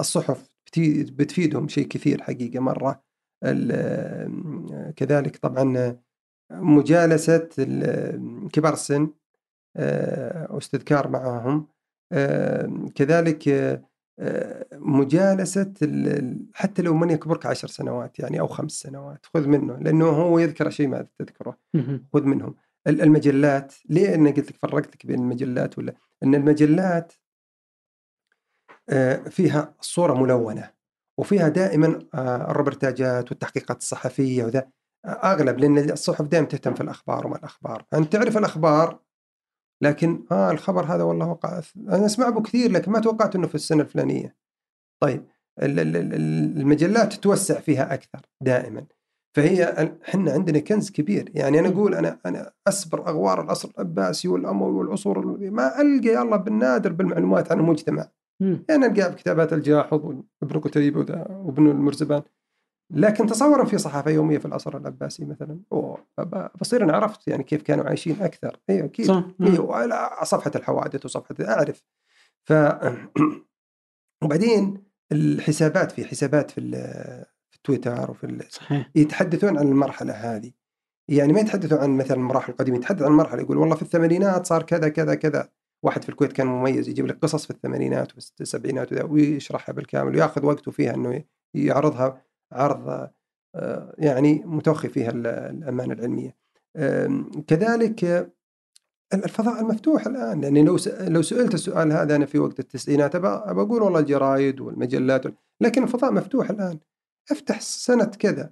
الصحف بتفيدهم شيء كثير حقيقة مرة. كذلك طبعا مجالسة كبار السن آه، واستذكار معهم آه، كذلك آه، مجالسة حتى لو من يكبرك عشر سنوات يعني أو خمس سنوات خذ منه لأنه هو يذكر شيء ما تذكره. خذ منهم. المجلات ليه أنا قلت لك فرقت لك بين المجلات ولا؟ أن المجلات فيها صورة ملونة وفيها دائما الروبرتاجات والتحقيقات الصحفية وذا. أغلب لأن الصحف دائما تهتم في الأخبار وما الأخبار. أنت تعرف الأخبار؟ لكن آه الخبر هذا والله وقع. أنا اسمع به كثير لكن ما توقعت إنه في السنة الفلانية. طيب المجلات تتوسع فيها أكثر دائما. فهي إحنا عندنا كنز كبير. يعني أنا أقول أنا أنا اسبر أغوار العصر العباسي والأموي والعصور ما ألقى يلا بالنادر بالمعلومات عن المجتمع. يعني القى بكتابات الجاحظ وابن قتيبه وابن المرزبان. لكن تصورا في صحافة يومية في العصر العباسي مثلا. بصير أنا عرفت يعني كيف كانوا عايشين أكثر. أيوه أكيد. صح أيوه صفحة الحوادث وصفحة أعرف. ف وبعدين الحسابات في حسابات في في تويتر وفي صحيح. يتحدثون عن المرحلة هذه. يعني ما يتحدثوا عن مثلا المراحل القديمة يتحدث عن المرحلة يقول والله في الثمانينات صار كذا كذا كذا. واحد في الكويت كان مميز يجيب لك قصص في الثمانينات والسبعينات ويشرحها بالكامل وياخذ وقته فيها إنه يعرضها. عرض آه، يعني متوخي فيها الأمانة العلمية كذلك الفضاء المفتوح الآن يعني لو لو سئلت السؤال هذا أنا في وقت التسعينات بقول والله الجرايد والمجلات لكن الفضاء مفتوح الآن أفتح سنة كذا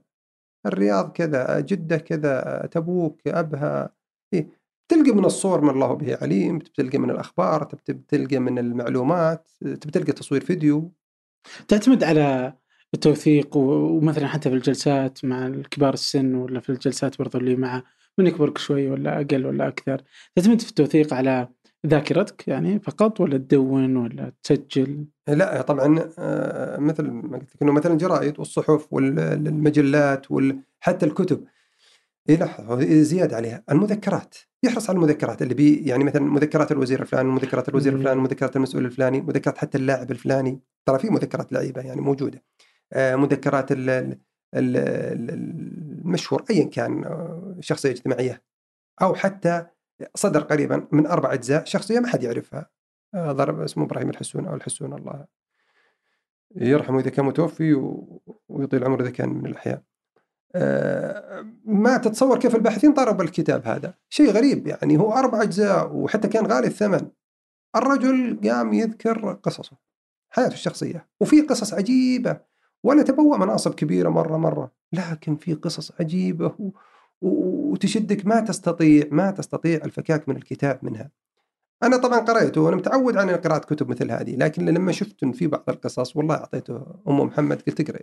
الرياض كذا جدة كذا تبوك أبها إيه؟ تلقى من الصور من الله به عليم تلقى من الأخبار تلقى من المعلومات تلقى تصوير فيديو تعتمد على التوثيق ومثلا حتى في الجلسات مع الكبار السن ولا في الجلسات برضو اللي مع من يكبرك شوي ولا أقل ولا أكثر تعتمد في التوثيق على ذاكرتك يعني فقط ولا تدون ولا تسجل؟ لا طبعا آه، مثل ما قلت لك إنه مثلا الجرائد والصحف والمجلات وحتى الكتب. اي زيادة عليها. المذكرات يحرص على المذكرات اللي بي يعني مثلا مذكرات الوزير الفلاني مذكرات الوزير الفلاني مذكرات المسؤول الفلاني مذكرات حتى اللاعب الفلاني. ترى في مذكرات لعيبة يعني موجودة. مذكرات المشهور ايا كان آه، شخصية اجتماعية أو حتى صدر قريبا من أربع أجزاء شخصية ما حد يعرفها آه، ضرب اسمه إبراهيم الحسون أو الحسون الله يرحمه إذا كان متوفي ويطيل عمره إذا كان من الأحياء. ما تتصور كيف الباحثين طاروا بالكتاب هذا؟ شيء غريب يعني هو أربع أجزاء وحتى كان غالي الثمن. الرجل قام يذكر قصصه حياته الشخصية وفي قصص عجيبة. ولا تبوأ مناصب كبيرة مرة مرة. لكن في قصص عجيبة و... وتشدك. ما تستطيع ما تستطيع الفكاك من الكتاب منها. أنا طبعا قرأته وأنا متعود عن قراءة كتب مثل هذه لكن لما شفت في بعض القصص والله أعطيته أم محمد قلت اقرأ.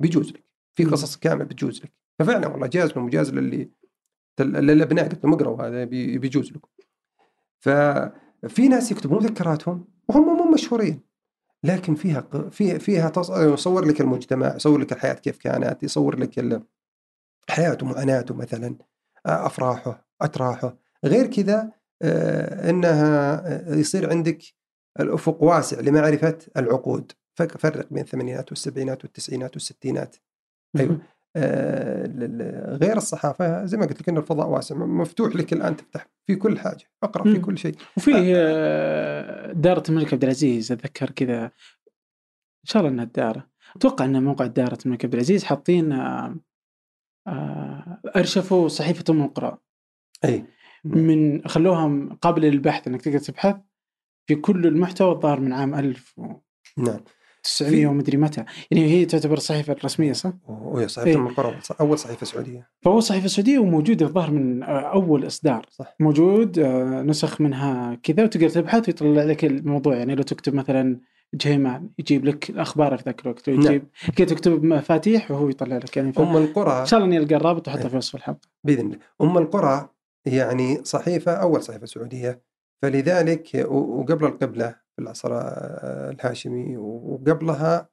بيجوز لك. في قصص كاملة بتجوز لك. ففعلا والله جاز من مجاز للي للابناء قلت لهم اقروا هذا بي- بيجوز لكم. ففي ناس يكتبون مذكراتهم وهم مو مشهورين. لكن فيها فيها تص- يصور لك المجتمع يصور لك الحياة كيف كانت يصور لك حياته معاناته مثلا أفراحه أتراحه. غير كذا إنها يصير عندك الأفق واسع لمعرفة العقود. فرق بين الثمانينات والسبعينات والتسعينات والستينات. أيوة. آه، غير الصحافة زي ما قلت لك إن الفضاء واسع مفتوح لك الآن تفتح في كل حاجة أقرأ في. كل شيء. وفي آه، دارة الملك عبد العزيز أتذكر كذا. إن شاء الله إنها الدارة أتوقع ان موقع دارة الملك عبد العزيز حاطين آه، أرشفوا صحيفة ام القرى اي من خلوها قابلة للبحث إنك تقدر تبحث في كل المحتوى الظاهر من عام 1900 نعم. ومدري متى يعني هي تعتبر الصحيفة الرسمية صح؟ وهي صحيفة إيه. من القرى أول صحيفة سعودية فهو صحيفة سعودية وموجودة الظاهر من آه، أول إصدار صح. موجود آه، نسخ منها كذا وتقدر تبحث ويطلع لك الموضوع يعني لو تكتب مثلا جيمان يجيب لك الأخبار في ذاك الوقت لو نعم. كذا تكتب مفاتيح وهو يطلع لك يعني. أم القرى إن شاء الله نلقى الرابط وحطه إيه. في وصف الحلقة بإذن الله أم القرى يعني صحيفة أول صحيفة سعودية فلذلك وقبل القبلة العصر آه، الهاشمي وقبلها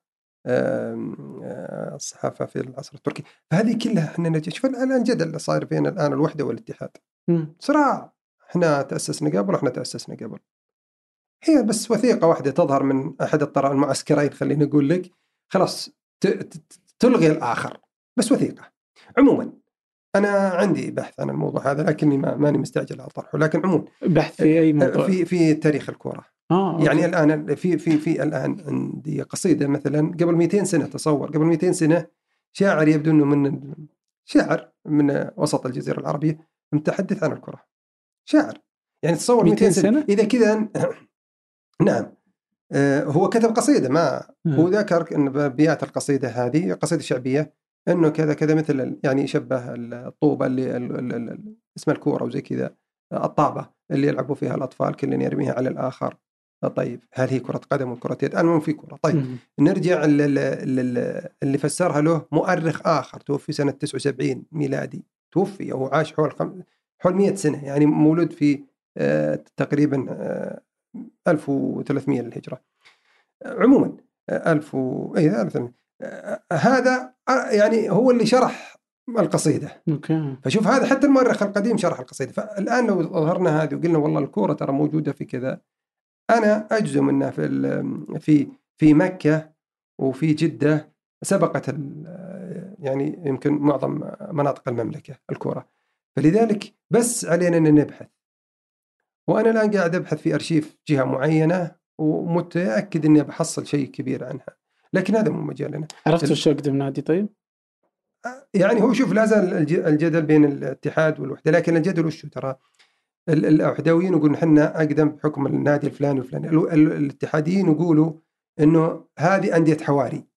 آه، الصحافة في العصر التركي. فهذه كلها إحنا شوف الان جدل صاير بين الآن الوحدة والاتحاد. صراع. إحنا تأسسنا قبل وإحنا تأسسنا قبل. هي بس وثيقة واحدة تظهر من أحد الطرف المعسكرين خليني أقول لك. خلاص تلغي الآخر. بس وثيقة. عموما أنا عندي بحث عن الموضوع هذا لكني ما ماني مستعجل على طرحه لكن عموما بحث في أي موضوع؟ في في تاريخ الكورة. آه يعني أوكي. الآن في في في الآن عندي قصيدة مثلا قبل 200 سنة تصور قبل 200 سنة شاعر يبدو إنه من شاعر من وسط الجزيرة العربية متحدث عن الكرة. شاعر. يعني تصور 200 سنة, سنة؟ إذا كذا نعم. آه، هو كتب قصيدة ما هو ذكر إن بابيات القصيدة هذه قصيدة شعبية إنه كذا كذا مثل يعني يشبه الطوبة اللي ال- ال- ال- اسمها الكورة وزي كذا الطابة اللي يلعبوا فيها الأطفال كل يرميها على الآخر. طيب هل هي كرة قدم وكره يد؟ المهم في كرة. طيب مم. نرجع لل- لل- اللي فسرها له مؤرخ آخر توفي سنة 79 ميلادي. توفي أو عاش حول خم... حول 100 سنة يعني مولود في آه، تقريبا آه، 1300 للهجرة. عموما آه، 1000 و... اي 1300 آه، هذا آه، يعني هو اللي شرح القصيدة. أوكي. فشوف هذا حتى المؤرخ القديم شرح القصيدة. فالآن لو ظهرنا هذه وقلنا والله الكورة ترى موجودة في كذا أنا أجزم انها في في في مكة وفي جدة سبقت يعني يمكن معظم مناطق المملكة الكورة. فلذلك بس علينا أن نبحث. وأنا الآن قاعد أبحث في أرشيف جهة معينة ومتأكد أني بحصل شيء كبير عنها. لكن هذا مو مجالنا. عرفت وش أقدم نادي طيب؟ يعني هو شوف لا زال الج- الجدل بين الاتحاد والوحدة لكن الجدل وشو ترى؟ ال- الوحدويين يقولون إحنا أقدم بحكم النادي الفلاني والفلاني. ال- ال- الاتحاديين يقولوا إنه هذه أندية حواري.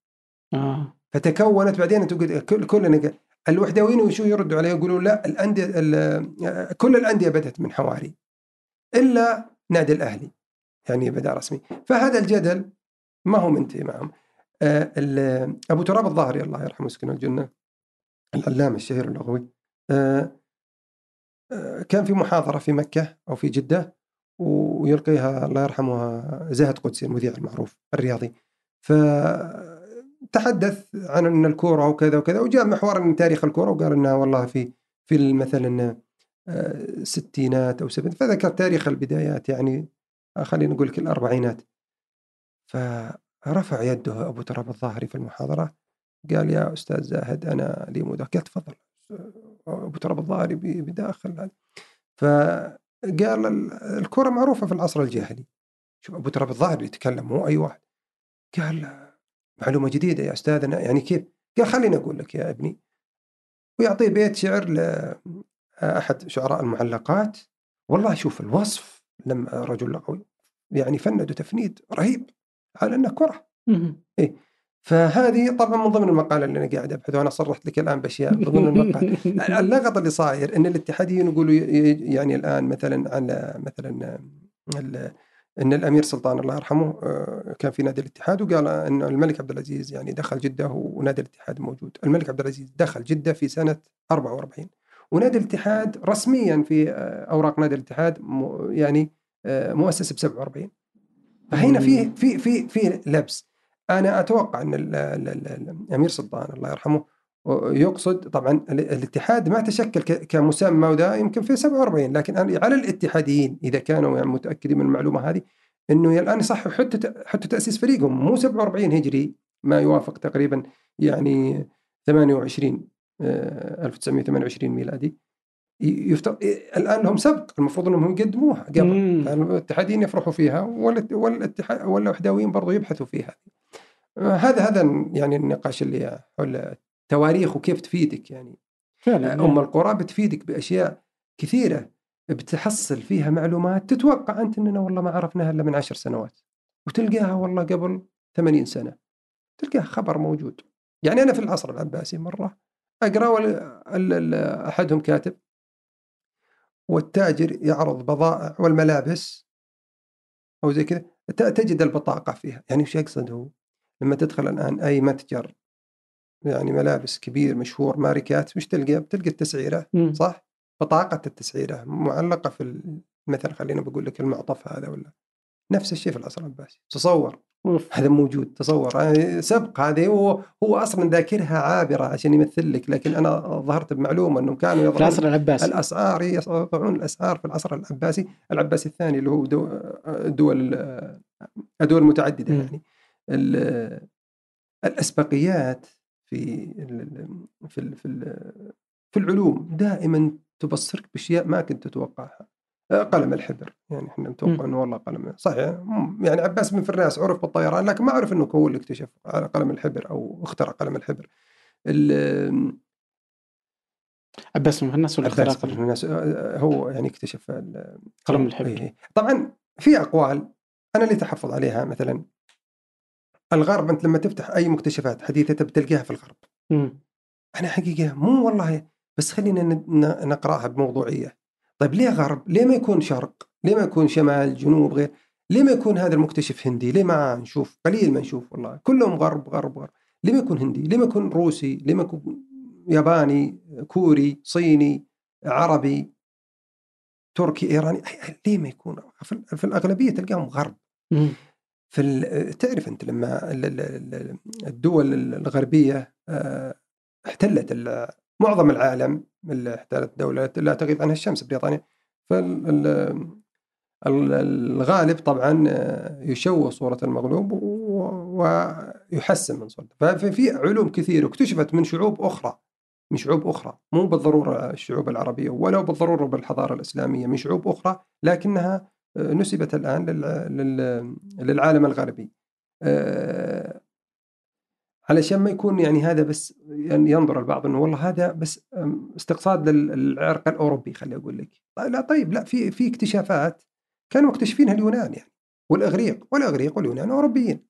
آه. فتكونت بعدين انت قلت كل كلنا الوحدويين وشو يردوا عليه يقولوا لا الأندية ال- كل الأندية بدأت من حواري. إلا نادي الأهلي يعني بدا رسمي. فهذا الجدل ما هو منتهي معهم. آه، أبو تراب الظاهري الله يرحمه يسكنه الجنة العلامة الشهير اللغوي آه، كان في محاضرة في مكة أو في جدة ويلقيها الله يرحمه زاهد قدسي المذيع المعروف الرياضي. فتحدث عن إن الكورة وكذا وكذا وجاء محور من تاريخ الكورة وقال انها والله في في مثلا آه، ستينات أو سبعينات فذكر تاريخ البدايات يعني خلينا نقول لك الأربعينات. فرفع يده أبو تراب الظاهري في المحاضرة قال يا أستاذ زاهد أنا لي مداخله قال تفضل. ابو تراب الظاهري بداخل هذا فقال ال- الكره معروفة في العصر الجاهلي. شوف أبو تراب الظاهري يتكلم مو أي واحد. قال معلومة جديدة يا استاذنا يعني كيف؟ قال خليني أقول لك يا ابني. ويعطيه بيت شعر لاحد شعراء المعلقات. والله شوف الوصف لما رجل لغوي يعني فند تفنيد رهيب على إنه كرة. مم. فهذه طبعا من ضمن المقالة اللي أنا قاعد أبحث وأنا صرحت لك الآن بأشياء من ضمن المقاله اللغط اللي صاير إن الاتحاديين يقولوا يعني الآن مثلا على مثلا إن الأمير سلطان الله يرحمه آه، كان في نادي الاتحاد وقال إن الملك عبد العزيز يعني دخل جدة ونادي الاتحاد موجود، الملك عبد العزيز دخل جدة في سنة 44 ونادي الاتحاد رسميا في آه، أوراق نادي الاتحاد يعني آه، مؤسس ب 47 فهنا في في في في لبس. أنا أتوقع أن الأمير سلطان الله يرحمه يقصد طبعا الاتحاد ما تشكل كمسمى وذا يمكن في 47 لكن على الاتحاديين إذا كانوا يعني متأكدين من المعلومة هذه إنه الآن يصح حتى حتى تأسيس فريقهم مو 47 هجري ما يوافق تقريبا يعني 28 1928 ميلادي. يفتر... الآن لهم سبق المفروض إنهم يقدموها قبل. الاتحاديين يفرحوا فيها والاتحاد والوحداويين برضو يبحثوا فيها. هذا هذا يعني النقاش اللي حول التواريخ وكيف تفيدك يعني. فعلا أم القرى بتفيدك بأشياء كثيرة بتحصل فيها معلومات تتوقع أنت إننا والله ما عرفناها إلا من عشر سنوات وتلقاها والله قبل 80 سنة تلقاها خبر موجود. يعني أنا في العصر العباسي مرة أقرأ أحدهم كاتب والتاجر يعرض بضائع والملابس أو زي كذا تجد البطاقة فيها. يعني وش يقصد هو؟ لما تدخل الآن أي متجر يعني ملابس كبير مشهور ماركات وش تلقى؟ بتلقى التسعيرة صح؟ بطاقه التسعيرة معلقة في مثلا خلينا بقول لك المعطف هذا ولا؟ نفس الشيء في العصر العباسي. تصور أوف. هذا موجود تصور. يعني سبق هذه هو هو أصلا ذاكرها عابرة عشان يمثل لك لكن أنا ظهرت بمعلومة انه كانوا يضعون العصر العباسي. الأسعار يضعون الأسعار في العصر العباسي العباسي الثاني اللي هو دول الدول المتعدده يعني. الأسبقيات في في في في العلوم دائما تبصرك بأشياء ما كنت تتوقعها. قلم الحبر. يعني إحنا نتوقع إنه والله قلم صحيح. يعني عباس بن فرناس عرف بالطيران لكن ما عرف إنه هو اللي اكتشف على قلم الحبر أو اخترع قلم الحبر. عباس بن فرناس ولا عباس بن فرناس هو يعني اكتشف قلم الحبر. إيه. طبعا في أقوال أنا اللي تحفظ عليها مثلا الغرب أنت لما تفتح أي مكتشفات حديثة بتلقاها في الغرب م. أنا حقيقة مو والله بس خلينا نقرأها بموضوعية طيب ليه غرب؟ ليه ما يكون شرق؟ ليه ما يكون شمال جنوب غير؟ ليه ما يكون هذا المكتشف هندي؟ ليه ما نشوف؟ قليل ما نشوف والله كلهم غرب غرب غرب ليه ما يكون هندي؟ ليه ما يكون روسي؟ ليه ما يكون ياباني كوري صيني عربي تركي إيراني ليه ما يكون في الأغلبية تلقاهم غرب في تعرف أنت لما الدول الغربية آه، احتلت معظم العالم اللي احتلت دولة لا تغيب عنها الشمس بريطانيا. فالغالب طبعا يشوه صورة المغلوب ويحسن من صورته. ففي علوم كثيرة اكتشفت من شعوب أخرى من شعوب أخرى مو بالضرورة الشعوب العربية ولا بالضرورة بالحضارة الإسلامية من شعوب أخرى لكنها نسبت الآن للعالم الغربي. علشان ما يكون يعني هذا بس يعني ينظر البعض إنه والله هذا بس استقصاد للعرق الأوروبي خلي أقول لك. لا طيب لا في في اكتشافات كانوا مكتشفينها اليونان يعني والإغريق والإغريق واليونان أوروبيين.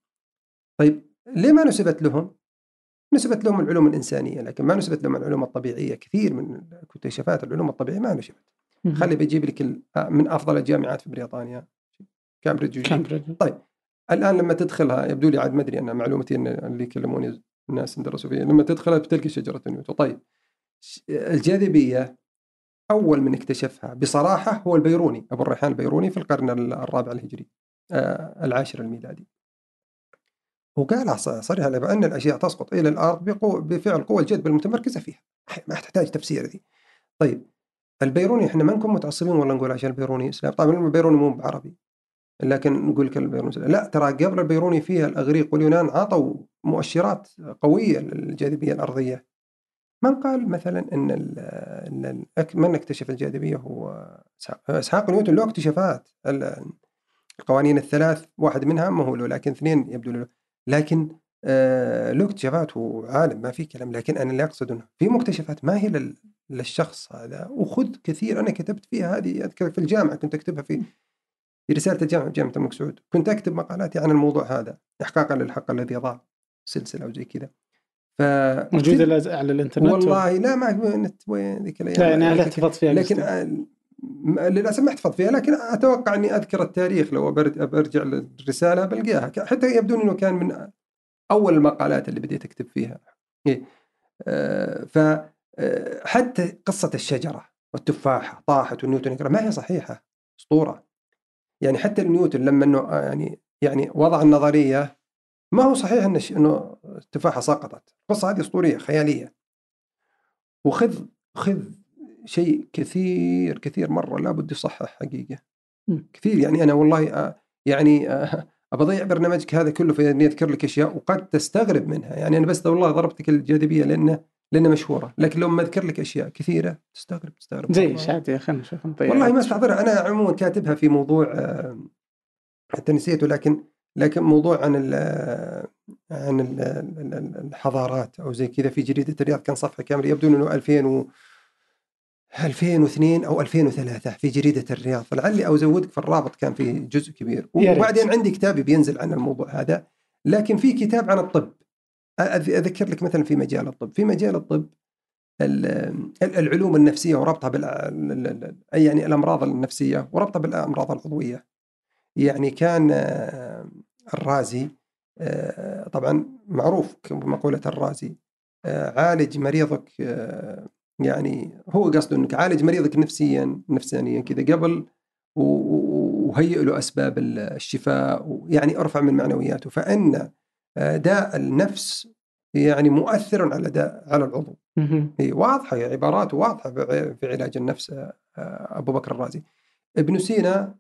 طيب ليه ما نسبت لهم؟ نسبت لهم العلوم الإنسانية لكن ما نسبت لهم العلوم الطبيعية. كثير من اكتشافات العلوم الطبيعية ما نسبت. خلي بجيب لك من أفضل الجامعات في بريطانيا. كامبريدج كامبريدج. طيب الآن لما تدخلها يبدو لي عاد ما أدري أنا معلومتي أن اللي يكلموني الناس درسوا فيها. لما تدخلها بتلقى شجرة نيوتن طيب الجاذبية أول من اكتشفها بصراحة هو البيروني أبو الريحان البيروني في القرن الرابع الهجري آه العاشر الميلادي. وقال صريح بأن الأشياء تسقط إلى الأرض بقوة بفعل قوى الجذب المتمركزة فيها. ما تحتاج تفسير دي طيب البيروني إحنا ما نكون متعصبين ولا نقول عشان البيروني إسلام. طبعا البيروني مو بعربي. لكن نقول لك البيروني لا ترى قبل البيروني فيها الأغريق واليونان عطوا مؤشرات قوية للجاذبية الأرضية. من قال مثلا إن إن من اكتشف الجاذبية؟ هو إسحاق نيوتن له اكتشافات. القوانين الثلاث واحد منها ما هو له لكن اثنين يبدو له. لكن له اكتشافات وعالم ما في كلام لكن أنا اللي اقصد إنه في مكتشفات ما هي للشخص هذا وخذ كثير. أنا كتبت فيها هذه أذكر في الجامعة كنت أكتبها في في رسالة الجامعة جامعة الملك سعود. كنت أكتب مقالاتي عن الموضوع هذا إحقاقا للحق الذي ضاع سلسلة أو زي كذا. ف موجودة على الإنترنت والله لا ما نت وين ذيك الأيام. لا يعني هل احتفظت فيها لكن للأسف ما احتفظت فيها لكن أتوقع إني أذكر التاريخ لو برجع للرسالة بلقاها حتى يبدو إنه كان من أول المقالات اللي بديت أكتب فيها. إيه. آه ف آه، حتى قصة الشجرة والتفاحة طاحت ونيوتن يقرا ما هي صحيحة أسطورة. يعني حتى نيوتن لما إنه آه، يعني يعني وضع النظرية ما هو صحيح انه إنه التفاحة سقطت. القصة هذه أسطورية خيالية. وخذ خذ شيء كثير كثير مرة لابد يصحح حقيقة. كثير يعني أنا والله يعني أضيع برنامجك هذا كله في إني أذكر لك أشياء وقد تستغرب منها. يعني أنا بس والله ضربتك الجاذبية لأنه لأنه مشهورة. لكن لو ما أذكر لك أشياء كثيرة تستغرب تستغرب. زي شادي خلينا نشوف والله ما استحضرها أنا عموما كاتبها في موضوع حتى نسيته لكن لكن موضوع عن ال عن ال الحضارات أو زي كذا في جريدة الرياض. كان صفحة كاملة يبدو إنه 2000 و 2002 أو 2003 في جريدة الرياض. فلعلي أو أزودك في الرابط كان في جزء كبير. وبعدين عندي كتابي بينزل عن الموضوع هذا لكن في كتاب عن الطب. أذكر لك مثلا في مجال الطب. في مجال الطب العلوم النفسية وربطها بال يعني الأمراض النفسية وربطها بالأمراض العضوية. يعني كان الرازي طبعا معروف مقوله الرازي عالج مريضك يعني هو قصده إنك عالج مريضك نفسيا نفسانيا كذا قبل وهيئ له أسباب الشفاء ويعني أرفع من معنوياته. فإن آه، داء النفس يعني مؤثر على داء على العضو. هي واضحة عباراته واضحة في علاج النفس آه، أبو بكر الرازي. ابن سينا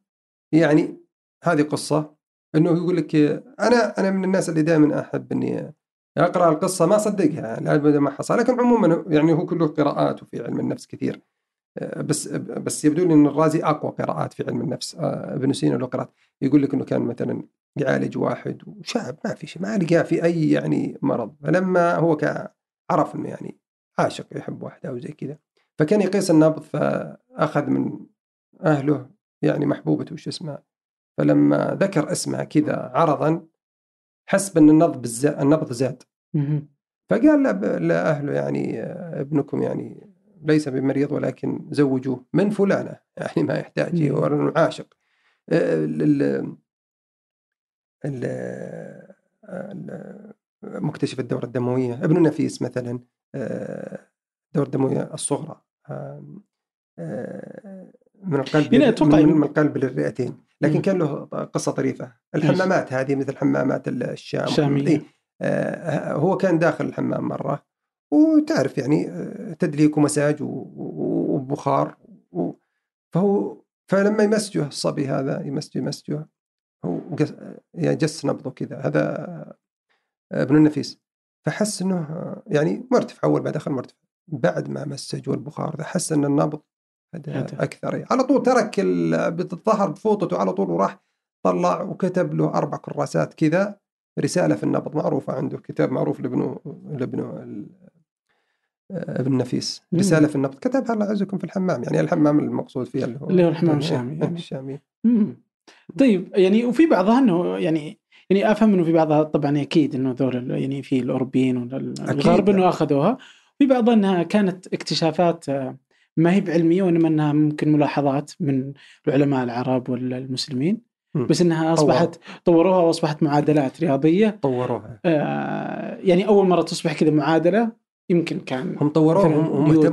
يعني هذه قصة إنه يقول لك أنا أنا من الناس اللي دائما أحب إني أقرأ القصة ما أصدقها لابد ما حصل. لكن عموما يعني هو كله قراءات وفي علم النفس كثير. آه، بس بس يبدو لي إن الرازي أقوى قراءات في علم النفس. آه، ابن سينا له قراءات يقول لك إنه كان مثلا يعالج واحد وشاب ما في شيء ما لقاه في أي يعني مرض. فلما هو عرف إنه يعني عاشق يحب واحدة أو زي كذا فكان يقيس النبض فأخذ من أهله يعني محبوبته وش اسمها فلما ذكر اسمها كذا عرضا حس بان النبض النبض زاد. فقال لاهله يعني ابنكم يعني ليس بمريض ولكن زوجوه من فلانة يعني ما يحتاج هو عاشق. مكتشف الدورة الدموية. ابن النفيس مثلا الدورة الدموية الصغرى. من القلب يعني أتوقع من القلب للرئتين. لكن كان له قصة طريفة. الحمامات هذه مثل حمامات الشام. الشامية. إيه آه هو كان داخل الحمام مرة. وتعرف يعني آه، تدليك ومساج وبخار. فهو فلما يمسجه الصبي هذا يمسجه يمسجه هو يعني جس نبضه كذا. هذا آه، ابن النفيس. فحس إنه آه، يعني مرتفع. أول ما دخل مرتفع. بعد ما مسج والبخار حس إن النبض أكثر. يعني. على طول ترك الظهر بفوطته على طول وراح طلع وكتب له أربع كراسات كذا رسالة في النبض معروفة عنده كتاب معروف لابنه لابنه ابن نفيس. رسالة في النبض. كتبها الله يعزكم في الحمام يعني الحمام المقصود فيه اللي هو اللي هو الحمام الشامي. يعني. الشامي. طيب يعني وفي بعضها إنه يعني يعني أفهم إنه في بعضها طبعا أكيد إنه ذول يعني في الأوروبيين والغرب إنه أخذوها. في بعضها إنها كانت اكتشافات ما هي بعلميه وإنما إنها ممكن ملاحظات من العلماء العرب والمسلمين بس إنها أصبحت طوروها. وأصبحت معادلات رياضية. طوروها. آه يعني أول مرة تصبح كذا معادلة يمكن كان هم طوروها هم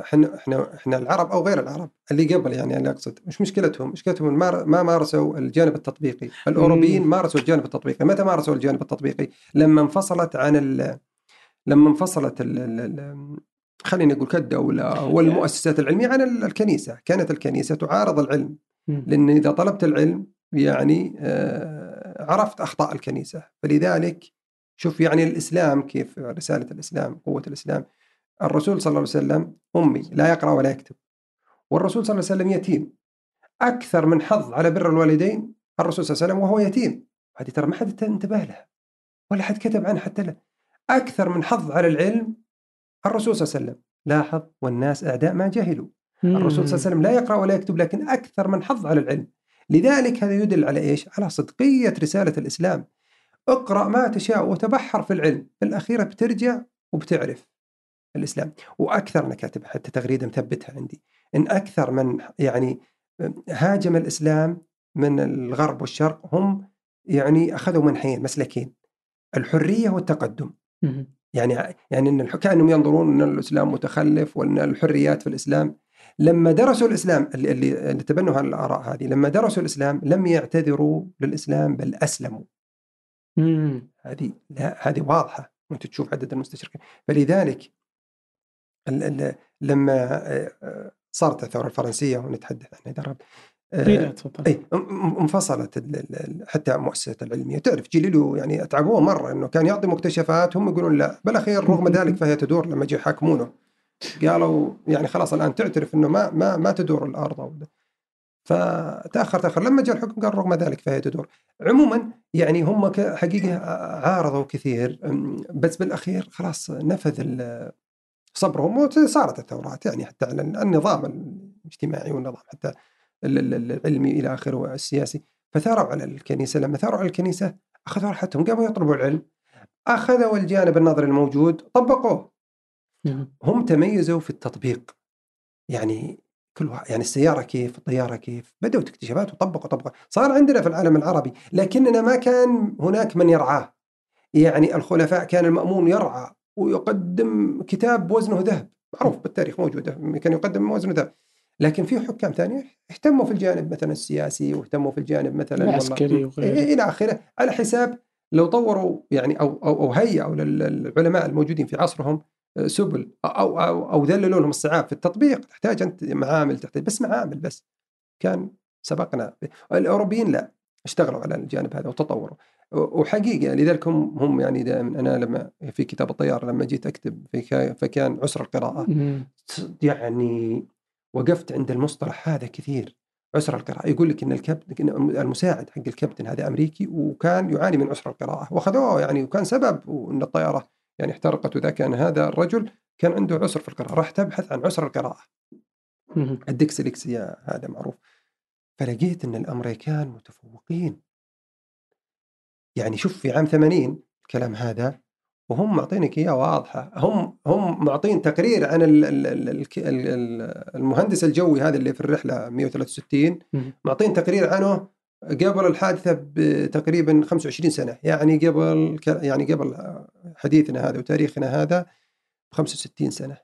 إحنا إحنا إحنا العرب أو غير العرب اللي قبل يعني أنا أقصد. مش مشكلتهم. مشكلتهم ما مارسوا الجانب التطبيقي. الأوروبيين مارسوا الجانب التطبيقي. متى مارسوا الجانب التطبيقي؟ لما انفصلت عن لما انفصلت ال ال خلينا نقول كالدولة والمؤسسات العلمية عن الكنيسة. كانت الكنيسة تعارض العلم. لأن إذا طلبت العلم يعني آه، عرفت أخطاء الكنيسة. فلذلك شوف يعني الإسلام كيف رسالة الإسلام قوة الإسلام. الرسول صلى الله عليه وسلم أمي لا يقرأ ولا يكتب. والرسول صلى الله عليه وسلم يتيم. أكثر من حظ على بر الوالدين الرسول صلى الله عليه وسلم وهو يتيم. هذه ترى ما حد انتبه لها ولا حد كتب عنها حتى له أكثر من حظ على العلم الرسول صلى الله عليه وسلم لاحظ والناس أعداء ما جهلوا. الرسول صلى الله عليه وسلم لا يقرأ ولا يكتب لكن أكثر من حظ على العلم. لذلك هذا يدل على إيش؟ على صدقية رسالة الإسلام. اقرأ ما تشاء وتبحر في العلم في الأخيرة بترجع وبتعرف الإسلام. وأكثر أنا كاتب حتى تغريدة مثبتها عندي إن أكثر من يعني هاجم الإسلام من الغرب والشرق هم يعني أخذوا منحين مسلكين الحرية والتقدم. يعني يعني إن كانهم ينظرون إن الإسلام متخلف وإن الحريات في الإسلام لما درسوا الإسلام اللي, اللي تبنوا الآراء هذه لما درسوا الإسلام لم يعتذروا للإسلام بل أسلموا. مم. هذه لا هذه واضحة وأنت تشوف عدد المستشرقين فلذلك لما آه، آه، صارت الثورة الفرنسية ونتحدث عنها إيه،. اي انفصلت ال- ال- حتى مؤسسة العلمية. تعرف جاليليو يعني أتعبوه مرة إنه كان يعطي مكتشفات هم يقولون لا. بالأخير رغم ذلك فهي تدور لما جي يحاكمونه. قالوا يعني خلاص الآن تعترف إنه ما ما ما تدور الأرض أو فتأخر تأخر. لما جاء الحكم قال رغم ذلك فهي تدور. عموما يعني هم حقيقة عارضوا كثير. بس بالأخير خلاص نفذ صبرهم وصارت الثورات يعني حتى على النظام الاجتماعي والنظام حتى العلمي إلى آخره والسياسي فثاروا على الكنيسة لما ثاروا على الكنيسة اخذوا راحتهم قاموا يطلبوا العلم. أخذوا الجانب النظري الموجود طبقوه. مم. هم تميزوا في التطبيق. يعني كل واحد يعني السيارة كيف الطيارة كيف. بدأوا اكتشافات وطبقوا طبقوا. صار عندنا في العالم العربي لكننا ما كان هناك من يرعاه. يعني الخلفاء كان المأمون يرعى ويقدم كتاب وزنه ذهب. معروف بالتاريخ موجود كان يقدم وزنه ذهب. لكن في حكام ثانية اهتموا في الجانب مثلا السياسي واهتموا في الجانب مثلا العسكري وغيره. إيه إلى آخره. على حساب لو طوروا يعني أو أو, أو هيئوا للعلماء الموجودين في عصرهم آه، سبل أو أو أو ذللوا لهم الصعاب في التطبيق. تحتاج أنت معامل تحتاج بس معامل بس. كان سبقنا. الأوروبيين لا اشتغلوا على الجانب هذا وتطوروا. وحقيقة لذلك هم هم يعني دائما أنا لما في كتاب الطيارة لما جيت أكتب فكان عسر القراءة. يعني وقفت عند المصطلح هذا كثير. عسر القراءة. يقول لك إن الكابتن إن المساعد حق الكابتن هذا أمريكي وكان يعاني من عسر القراءة. وأخذوه يعني وكان سبب ان الطيارة يعني احترقت وذا كان هذا الرجل كان عنده عسر في القراءة. راح تبحث عن عسر القراءة. الدكسلكسيا هذا معروف. فلقيت إن الأمريكان متفوقين. يعني شوف في عام 80 الكلام هذا وهم معطينك إياه واضحة. هم هم معطين تقرير عن ال- ال- ال- الك- ال- ال- المهندس الجوي هذا اللي في الرحلة 163 مم. معطين تقرير عنه قبل الحادثة بتقريبا 25 سنة. يعني قبل يعني قبل حديثنا هذا وتاريخنا هذا ب 65 سنة.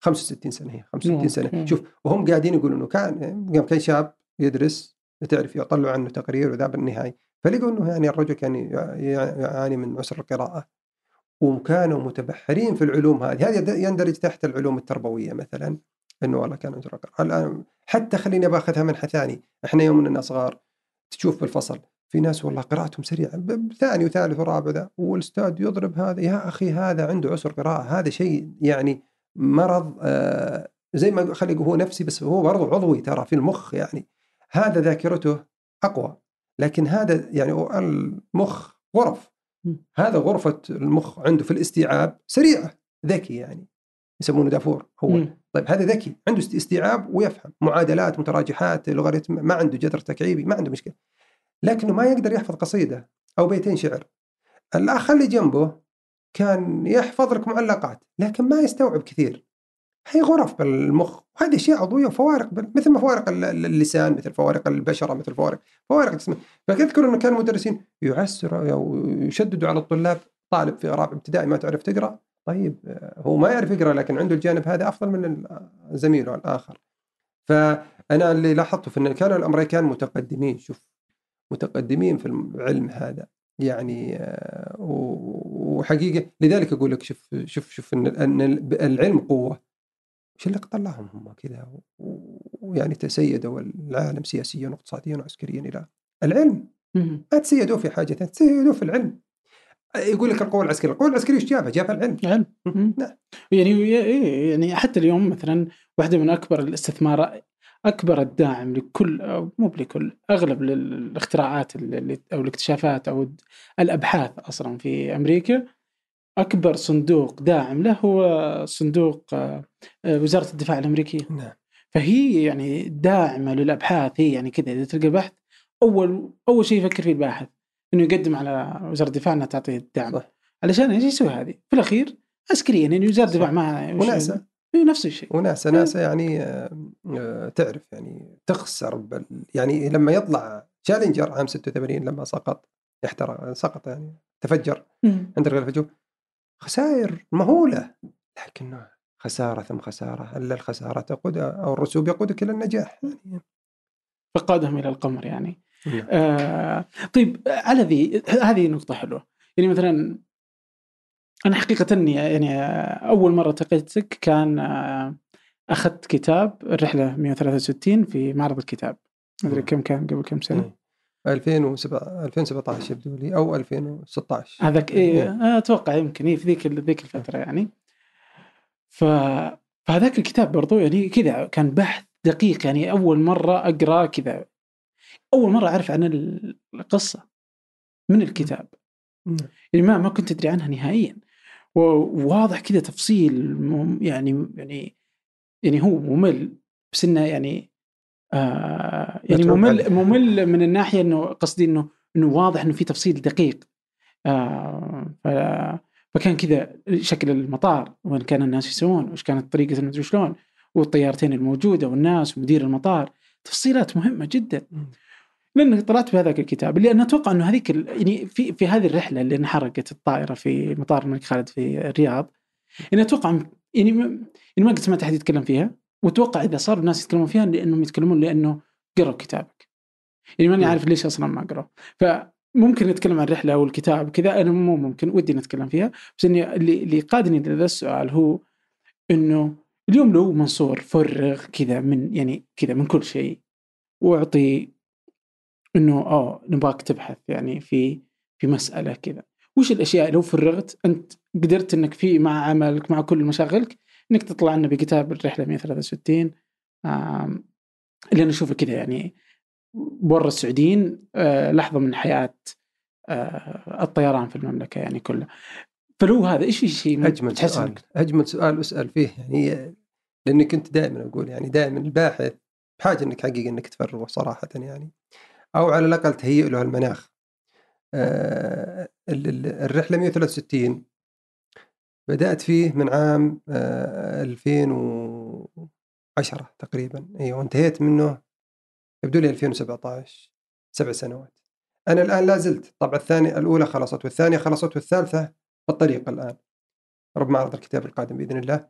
65 سنة هي 65 سنة. شوف وهم قاعدين يقولوا إنه كان كان شاب يدرس تعرف يطلعوا عنه تقرير وذا بالنهايه فلقوا إنه يعني الرجل كان يع- يع- يعاني من عسر القراءة. وكانوا متبحرين في العلوم هذه. هذه يندرج تحت العلوم التربوية مثلا إنه والله كان عسر القراءه الآن حتى خليني باخذها منحى ثاني. إحنا يوم إننا صغار تشوف بالفصل في ناس والله قراءتهم سريعة ثاني وثالث ورابع ذا والأستاذ يضرب هذا يا أخي هذا عنده عسر قراءة هذا شيء يعني مرض آه زي ما خلق هو نفسي بس هو برضه عضوي ترى في المخ يعني. هذا ذاكرته أقوى لكن هذا يعني المخ غرف. هذا غرفة المخ عنده في الاستيعاب سريعة ذكي يعني يسمونه دافور هو. مم. طيب هذا ذكي عنده است- استيعاب ويفهم معادلات متراجحات لوغاريتم ما عنده جذر تكعيبي ما عنده مشكلة. لكنه ما يقدر يحفظ قصيدة أو بيتين شعر. الأخ اللي جنبه كان يحفظ لك معلقات لكن ما يستوعب كثير. هي غرف بالمخ وهذه أشياء عضوية وفوارق مثل ما فوارق ال- ال- اللسان مثل فوارق البشرة مثل فوارق فوارق الجسم فاذكر انه كان المدرسين يعسروا يشددوا على الطلاب طالب في رابع ابتدائي ما تعرف تقرأ طيب آه، هو ما يعرف يقرأ لكن عنده الجانب هذا أفضل من ال- زميله الآخر. فأنا اللي لاحظته في إن كانوا الأمريكان متقدمين شوف متقدمين في العلم هذا. يعني آه، وحقيقة لذلك أقول لك شوف شوف شوف إن العلم قوة. اللي طلعهم هم كذا ويعني تسيدوا العالم سياسيا واقتصاديا وعسكريا إلى العلم. ما تسيدوا في حاجة ثانية تسيدوا في العلم يقول لك القوه العسكرية، القوه العسكرية إيش جابها؟ جابها العلم علم مم. نعم. يعني إيه، يعني حتى اليوم مثلا واحدة من أكبر الاستثمارات أكبر الداعم لكل أو مو بلكل أغلب ال- الاختراعات أو الاكتشافات أو الأبحاث أصلا في أمريكا أكبر صندوق داعم له هو صندوق آه، وزارة الدفاع الأمريكية. نعم. فهي يعني داعمة للأبحاث هي يعني كذا. إذا تلقى بحث أول أول شيء يفكر فيه الباحث إنه يقدم على وزارة الدفاع إنها تعطيه الدعم. صح. علشان إيش يسوي هذه؟ في الأخير عسكريا يعني وزارة الدفاع ما وناسا إيه، نفس الشيء. وناسا ناسا يعني آه، تعرف يعني تخسر بال يعني لما يطلع تشالنجر عام 86 لما سقط احترق سقط يعني تفجر. عند رغيف الجو خسائر مهولة. لكنه خسارة ثم خسارة إلا الخسارة تقود أو الرسوب يقودك إلى النجاح يعني فقادهم إلى القمر يعني. نعم. آه طيب على ذي هذه نقطة حلوة. يعني مثلا أنا حقيقه اني يعني أول مرة التقيتك كان آه، أخذت كتاب الرحلة 163 في معرض الكتاب. أدري مم. كم كان؟ قبل كم سنة؟ إيه. 2007 2017 يبدو لي أو 2016 هذاك. إيه آه، أتوقع يمكن إيه في ذيك ذيك الفترة يعني. ف فهذاك الكتاب برضو يعني كذا كان بحث دقيق يعني أول مرة أقرأ كذا. أول مرة أعرف عن القصة من الكتاب. يعني ما ما كنت أدري عنها نهائيا. وواضح كذا تفصيل يعني يعني يعني هو ممل بس انه يعني آه يعني ممل. ممل من الناحية إنه قصدي إنه إنه واضح إنه في تفصيل دقيق. آه فكان كذا شكل المطار وين كان الناس يسوون وش كانت طريقة المدري شلون والطيارتين الموجودة والناس ومدير المطار. تفصيلات مهمة جدا. لأن طلعت بهذاك الكتاب اللي أنا أتوقع إنه هذيك يعني في في هذه الرحلة اللي انحرقت الطائرة في مطار الملك خالد في الرياض يعني أتوقع يعني ما- يعني ما قد سمعت أحد يتكلم فيها. واتوقع إذا صار الناس يتكلمون فيها لأنهم يتكلمون لأنه قروا كتابك. يعني ماني. عارف ليش أصلا ما قروا. فممكن نتكلم عن الرحله والكتاب كذا أنا مو ممكن ودي نتكلم فيها. بس إني اللي اللي قادني لهذا السؤال هو إنه اليوم لو منصور فرغ كذا من يعني كذا من كل شيء وأعطي إنه آه نبغاك تبحث يعني في في مسألة كذا. وش الأشياء لو فرغت أنت قدرت إنك في مع عملك مع كل مشاغلك إنك تطلع لنا بكتاب الرحله 163 آم، اللي أنا اشوفه كذا يعني ورا السعوديين آه، لحظة من حياة آه، الطيران في المملكة يعني كلها. فلو هذا إيش في شيء أجمل تحس سؤال أجمل سؤال أسأل فيه يعني لاني كنت دائما أقول يعني دائما الباحث بحاجة إنك حقيقه إنك تفرغه صراحة يعني أو على الأقل تهيئ له المناخ. آه ال- ال- الرحلة 163 بدأت فيه من عام آه 2010 تقريبا. أيوه وانتهيت منه يبدو لي 2017 سبع سنوات. أنا الآن لا زلت. الطبعه الثانية الأولى خلصت والثانية خلصت والثالثة بالطريق الآن رب معرض الكتاب القادم بإذن الله.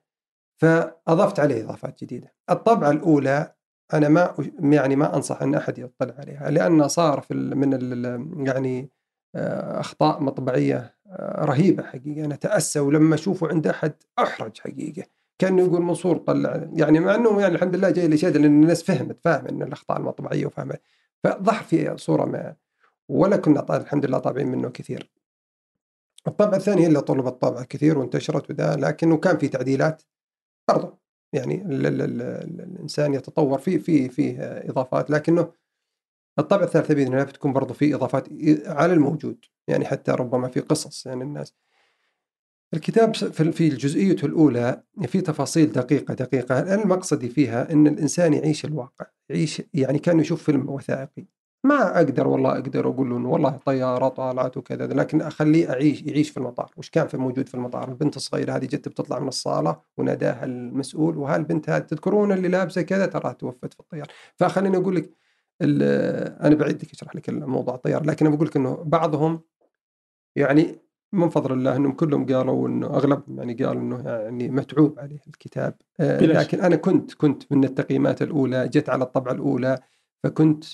فأضفت عليه إضافات جديدة. الطبعة الأولى أنا ما يعني ما أنصح أن أحد يطلع عليها لأن صار في من يعني آه، أخطاء مطبعية آه، رهيبة حقيقة. أنا تأسى ولما أشوفه عند أحد أحرج حقيقة. كأنه يقول منصور طلع يعني مع إنه يعني الحمد لله جاي لشهادة لأن الناس فهمت فاهم إن الأخطاء المطبعية وفاهمة. فظهر في صورة ما. ولا كنا الحمد لله طابعين منه كثير. الطبعه الثانية اللي طلبت طبعه كثير وانتشرت وذا لكنه كان في تعديلات برضه يعني ال ال ال ال الإنسان يتطور في في في إضافات لكنه الطبعه الثالثة بإذن الله بتكون برضه في إضافات على الموجود. يعني حتى ربما في قصص يعني الناس. الكتاب في جزئيته الأولى في تفاصيل دقيقة دقيقة. أنا المقصدي فيها إن الإنسان يعيش الواقع يعيش يعني كان يشوف فيلم وثائقي. ما أقدر والله أقدر أقول له والله طيارة طالعت وكذا لكن أخليه أعيش يعيش في المطار. وش كان في موجود في المطار؟ البنت الصغيرة هذه جت بتطلع من الصالة وناداها المسؤول وهالبنت هذه تذكرون اللي لابسة كذا؟ ترى توفت في الطياره فخليني أقول لك أنا بعد لك أشرح لك موضوع الطيارة لكن بقول لك إنه بعضهم يعني من فضل الله إنهم كلهم قالوا إنه أغلبهم يعني قالوا إنه يعني متعوب عليه الكتاب. آه،. لكن أنا كنت كنت من التقييمات الأولى جت على الطبعة الأولى فكنت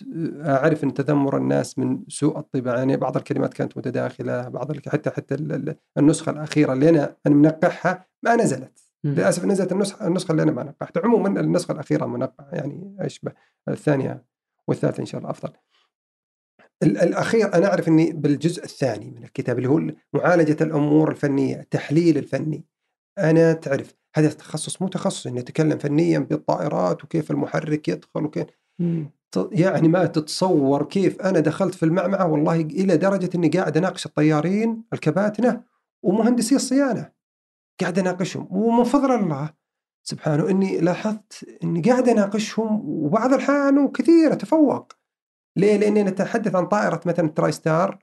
أعرف إن تذمر الناس من سوء الطباعه يعني بعض الكلمات كانت متداخلة بعض حتى حتى ال- ال- النسخة الأخيرة اللي أنا منقحها ما نزلت. للأسف نزلت النسخه النسخة اللي أنا ما نقحتها. عموما النسخة الأخيرة منقحة يعني أشبه الثانية والثالثة إن شاء الله أفضل. الأخير أنا أعرف إني بالجزء الثاني من الكتاب اللي هو معالجة الأمور الفنية التحليل الفني. أنا تعرف هذا تخصص مو تخصص اني اتكلم فنيا بالطائرات وكيف المحرك يدخل وكيف. يعني ما تتصور كيف أنا دخلت في المعمعة والله إلى درجة إني قاعد أناقش الطيارين الكباتنة ومهندسي الصيانة. قاعد أناقشهم ومن فضل الله سبحانه إني لاحظت إني قاعد أناقشهم وبعض الأحيان وكثير أتفوق. ليه؟ لأني نتحدث عن طائرة مثلا تراي ستار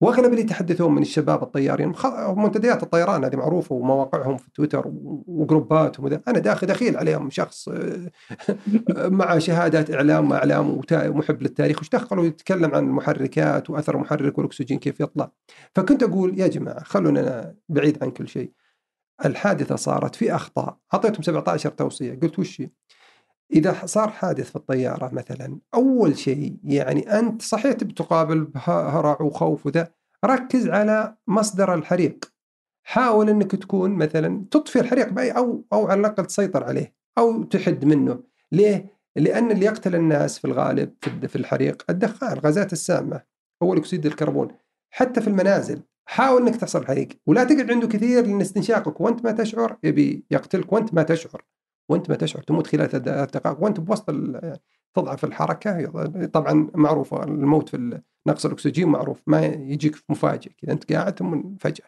وأغلب اللي يتحدثون من الشباب الطيارين منتديات الطيران هذه معروفة ومواقعهم في تويتر وجروباتهم أنا داخل دخيل عليهم شخص مع شهادات إعلام واعلام ومحب للتاريخ وش دخلوا يتكلم عن المحركات وأثر المحرك والأكسجين كيف يطلع. فكنت أقول يا جماعة خلونا بعيد عن كل شيء. الحادثة صارت في أخطاء. أعطيتهم 17 توصية. قلت وش إذا صار حادث في الطيارة مثلا أول شيء يعني أنت صحيح تبي تقابل هرع وخوف وذا ركز على مصدر الحريق. حاول إنك تكون مثلا تطفي الحريق بأي أو أو على الأقل تسيطر عليه أو تحد منه. ليه؟ لأن اللي يقتل الناس في الغالب في الحريق الدخان الغازات السامة هو اكسيد الكربون. حتى في المنازل حاول إنك تحصل الحريق ولا تقعد عنده كثير لأن استنشاقك وأنت ما تشعر يبي يقتلك وأنت ما تشعر. وانت ما تشعر تموت خلال ثلاث دقائق وانت بوسط تضعف الحركة طبعا معروفة الموت في نقص الأكسجين معروف ما يجيك مفاجئ كذا انت قاعد ثم فجأة.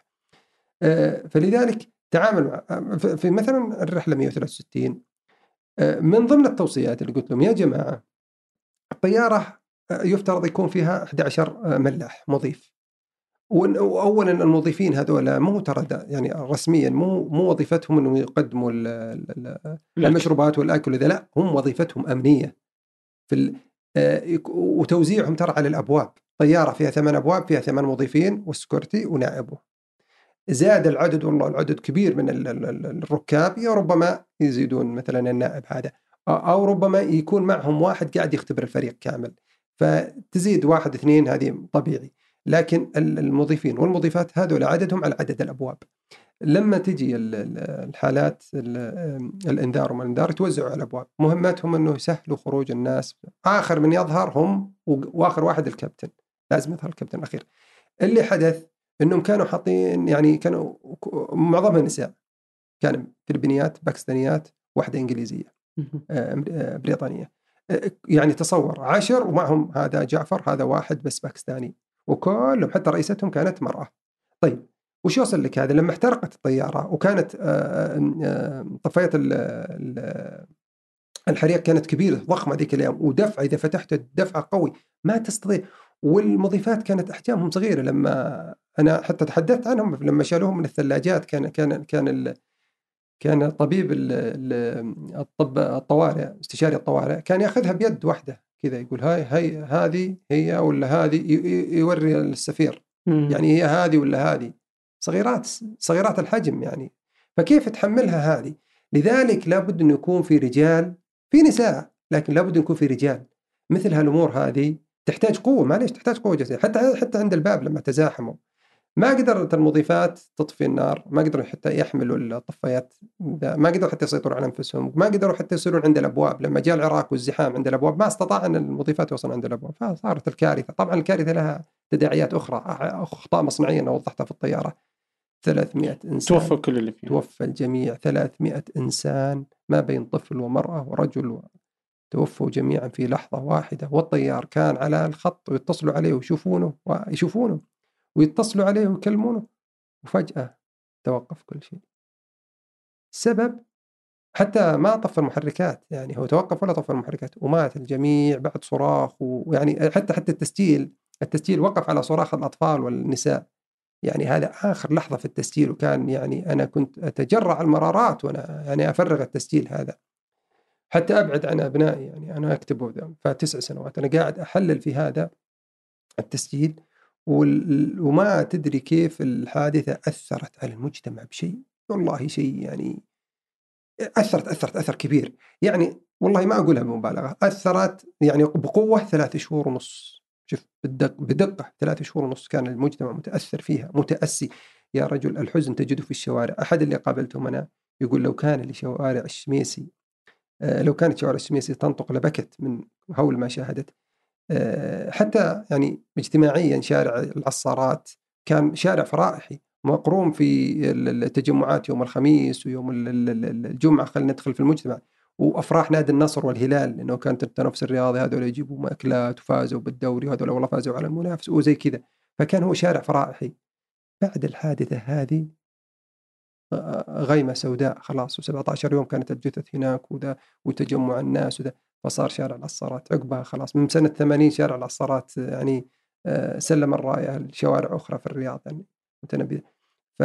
آه، فلذلك تعامل مع في مثلا الرحلة 163 آه، من ضمن التوصيات اللي قلت لهم يا جماعة الطيارة آه، يفترض يكون فيها 11 ملاح مضيف. واولا الموظفين هذول مو ترى يعني رسميا مو مو وظيفتهم إنهم يقدموا المشروبات والأكل وذا لا هم وظيفتهم أمنية. في آه، وتوزيعهم ترى على الأبواب. طيارة فيها ثمان أبواب فيها ثمان موظفين والسكورتي ونائبه زاد العدد والله العدد كبير من الركاب يا ربما يزيدون مثلا النائب هذا. أو ربما يكون معهم واحد قاعد يختبر الفريق كامل. فتزيد واحد اثنين هذه طبيعي. لكن المضيفين والمضيفات هذول عددهم على عدد الأبواب. لما تجي الحالات الإنذار وما الإنذار يتوزعوا على الأبواب. مهمتهم إنه يسهلوا خروج الناس. آخر من يظهر هم وآخر واحد الكابتن. لازم يظهر الكابتن الأخير. اللي حدث إنهم كانوا حاطين يعني كانوا معظمها نساء. كان فلبينيات باكستانيات واحدة إنجليزية آه، بريطانية. آه، يعني تصور عشر ومعهم هذا جعفر هذا واحد بس باكستاني. وكلهم حتى رئيستهم كانت مرأة. طيب وش يوصل لك هذا؟ لما احترقت الطيارة وكانت آه، آه، طفيت الحريق كانت كبيرة ضخمة ذيك الأيام ودفع إذا فتحت الدفع قوي ما تستطيع. والمضيفات كانت أحجامهم صغيرة لما أنا حتى تحدثت عنهم لما شالوهم من الثلاجات كان كان كان كان طبيب الطب الطوارئ استشاري الطوارئ كان ياخذها بيد واحدة. كذا يقول هاي هاي هذه هي ولا هذه يوري السفير. مم. يعني هي هذه ولا هذه. صغيرات صغيرات الحجم يعني. فكيف تحملها هذه؟ لذلك لابد انه يكون في رجال في نساء لكن لابد انه يكون في رجال. مثل هالأمور هذه تحتاج قوة. معليش تحتاج قوة جسدية. حتى حتى عند الباب لما تزاحموا. ما قدرت المضيفات تطفي النار ما قدروا حتى يحملوا الطفايات ما قدروا حتى يسيطروا على أنفسهم ما قدروا حتى يصيرون عند الأبواب. لما جاء العراق والزحام عند الأبواب ما استطاع أن المضيفات يوصلون عند الأبواب. فصارت الكارثة. طبعا الكارثة لها تداعيات أخرى أخطاء مصنعية أنا وضحتها في الطيارة. 300 إنسان توفى كل اللي فيه توفى الجميع. 300 إنسان ما بين طفل ومرأة ورجل توفوا جميعا في لحظة واحدة والطيار كان على الخط ويتصلوا عليه ويشوفونه ويشوفونه. ويتصلوا عليه ويكلمونه. وفجأة توقف كل شيء. السبب حتى ما طفى المحركات يعني هو توقف ولا طفى المحركات. ومات الجميع بعد صراخ ويعني حتى حتى التسجيل التسجيل وقف على صراخ الأطفال والنساء. يعني هذا آخر لحظة في التسجيل وكان يعني أنا كنت أتجرع المرارات وأنا يعني أفرغ التسجيل هذا. حتى أبعد عن أبنائي يعني أنا أكتبه فتسع سنوات. أنا قاعد أحلل في هذا التسجيل. وما تدري كيف الحادثة أثرت على المجتمع بشيء؟ والله شيء يعني أثرت أثرت أثر كبير. يعني والله ما أقولها بمبالغة. أثرت يعني بقوة ثلاث شهور ونص. شوف بدق بدقة ثلاث شهور ونص كان المجتمع متأثر فيها متأسي. يا رجل الحزن تجده في الشوارع. أحد اللي قابلتهم أنا يقول لو كان لشوارع الشميسي آه، لو كانت شوارع الشميسي تنطق لبكت من هول ما شاهدت حتى يعني اجتماعيا شارع العصارات كان شارع فرائحي مقروم في التجمعات يوم الخميس ويوم الجمعة خلينا ندخل في المجتمع. وأفراح نادي النصر والهلال لأنه كانت التنافس الرياضي هذول يجيبوا مأكلات وفازوا بالدوري وهذول والله فازوا على المنافس وزي كذا. فكان هو شارع فرائحي بعد الحادثة هذه غيمة سوداء خلاص و17 يوم كانت الجثث هناك وذا وتجمع الناس وذا. فصار شارع العصارات. عقبها خلاص من سنة 80 شارع العصارات يعني آه، سلم الراية لشوارع أخرى في الرياض يعني متنبية. ف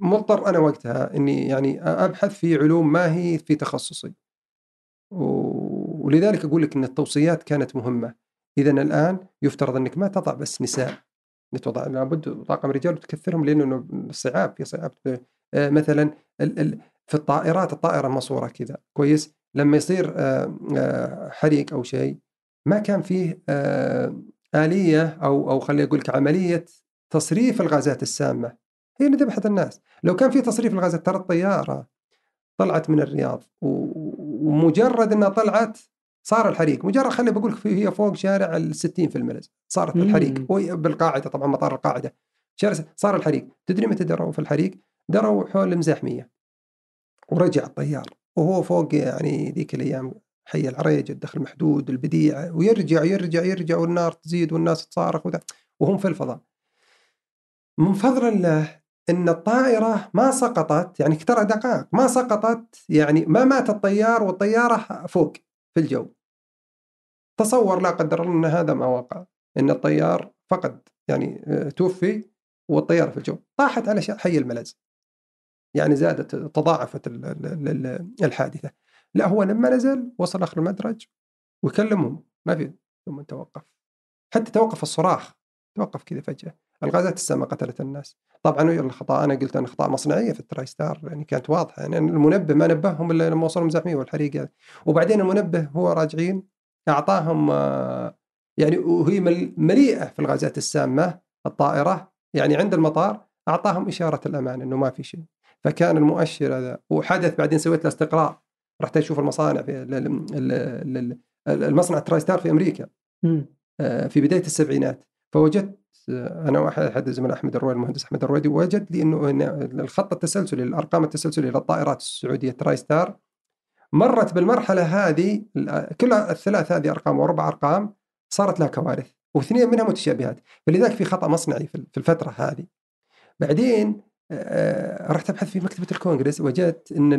مضطر أنا وقتها إني يعني أبحث في علوم ما هي في تخصصي. ولذلك أقول لك إن التوصيات كانت مهمة. اذا الآن يفترض إنك ما تضع بس نساء. تضع لابد طاقم رجال وتكثرهم لأنه صعاب في صعاب. آه، مثلا في الطائرات الطائرة مصورة كذا. كويس؟ لما يصير آه، آه، حريق أو شيء ما كان فيه آلية أو أو خليني أقول لك عملية تصريف الغازات السامة. هي اللي ذبحت الناس. لو كان في تصريف الغازات ترى الطيارة طلعت من الرياض. ومجرد إنها طلعت صار الحريق. مجرد خليني بقول لك هي فوق شارع ال 60 في الملز. صارت الحريق بالقاعدة طبعا مطار القاعدة. شارع صار الحريق. تدري متى دروا في الحريق؟ دروا حول المزاحميه ورجع الطيار وهو فوق يعني ذيك الأيام حي العريج الدخل محدود البديع ويرجع يرجع يرجع والنار تزيد والناس تصارخ وهم في الفضاء. من فضل الله إن الطائرة ما سقطت يعني ترى دقائق ما سقطت يعني ما مات الطيار والطيارة فوق في الجو. تصور لا قدر الله إن هذا ما وقع إن الطيار فقد يعني آه، توفي والطيارة في الجو. طاحت على حي الملز. يعني زادت تضاعفت الحادثة. لا هو لما نزل وصل آخر المدرج ويكلمهم ما في ثم توقف. حتى توقف الصراخ توقف كذا فجأة. الغازات السامه قتلت الناس. طبعا الخطأ أنا قلت أن اخطاء مصنعية في التراي ستار يعني كانت واضحة يعني المنبه ما نبههم إلا لما وصلوا المزاحميه والحريق وبعدين المنبه هو راجعين أعطاهم يعني وهي مليئة في الغازات السامة الطائرة يعني عند المطار أعطاهم إشارة الأمان إنه ما في شيء. فكان المؤشر هذا. وحدث بعدين سويت له استقراء رحت أشوف المصانع في المصنع TriStar في أمريكا. آه، في بداية السبعينات. فوجدت أنا واحد أحد الزملاء أحمد الرويدي المهندس أحمد الرويدي وجد لي إنه الخط التسلسلي الأرقام التسلسليه للطائرات السعودية TriStar مرت بالمرحلة هذه كل الثلاث هذه أرقام واربع أرقام صارت لها كوارث واثنين منها متشابهات. فلذلك في خطأ مصنعي في الفترة هذه. بعدين رحت ابحث في مكتبة الكونغرس وجدت إن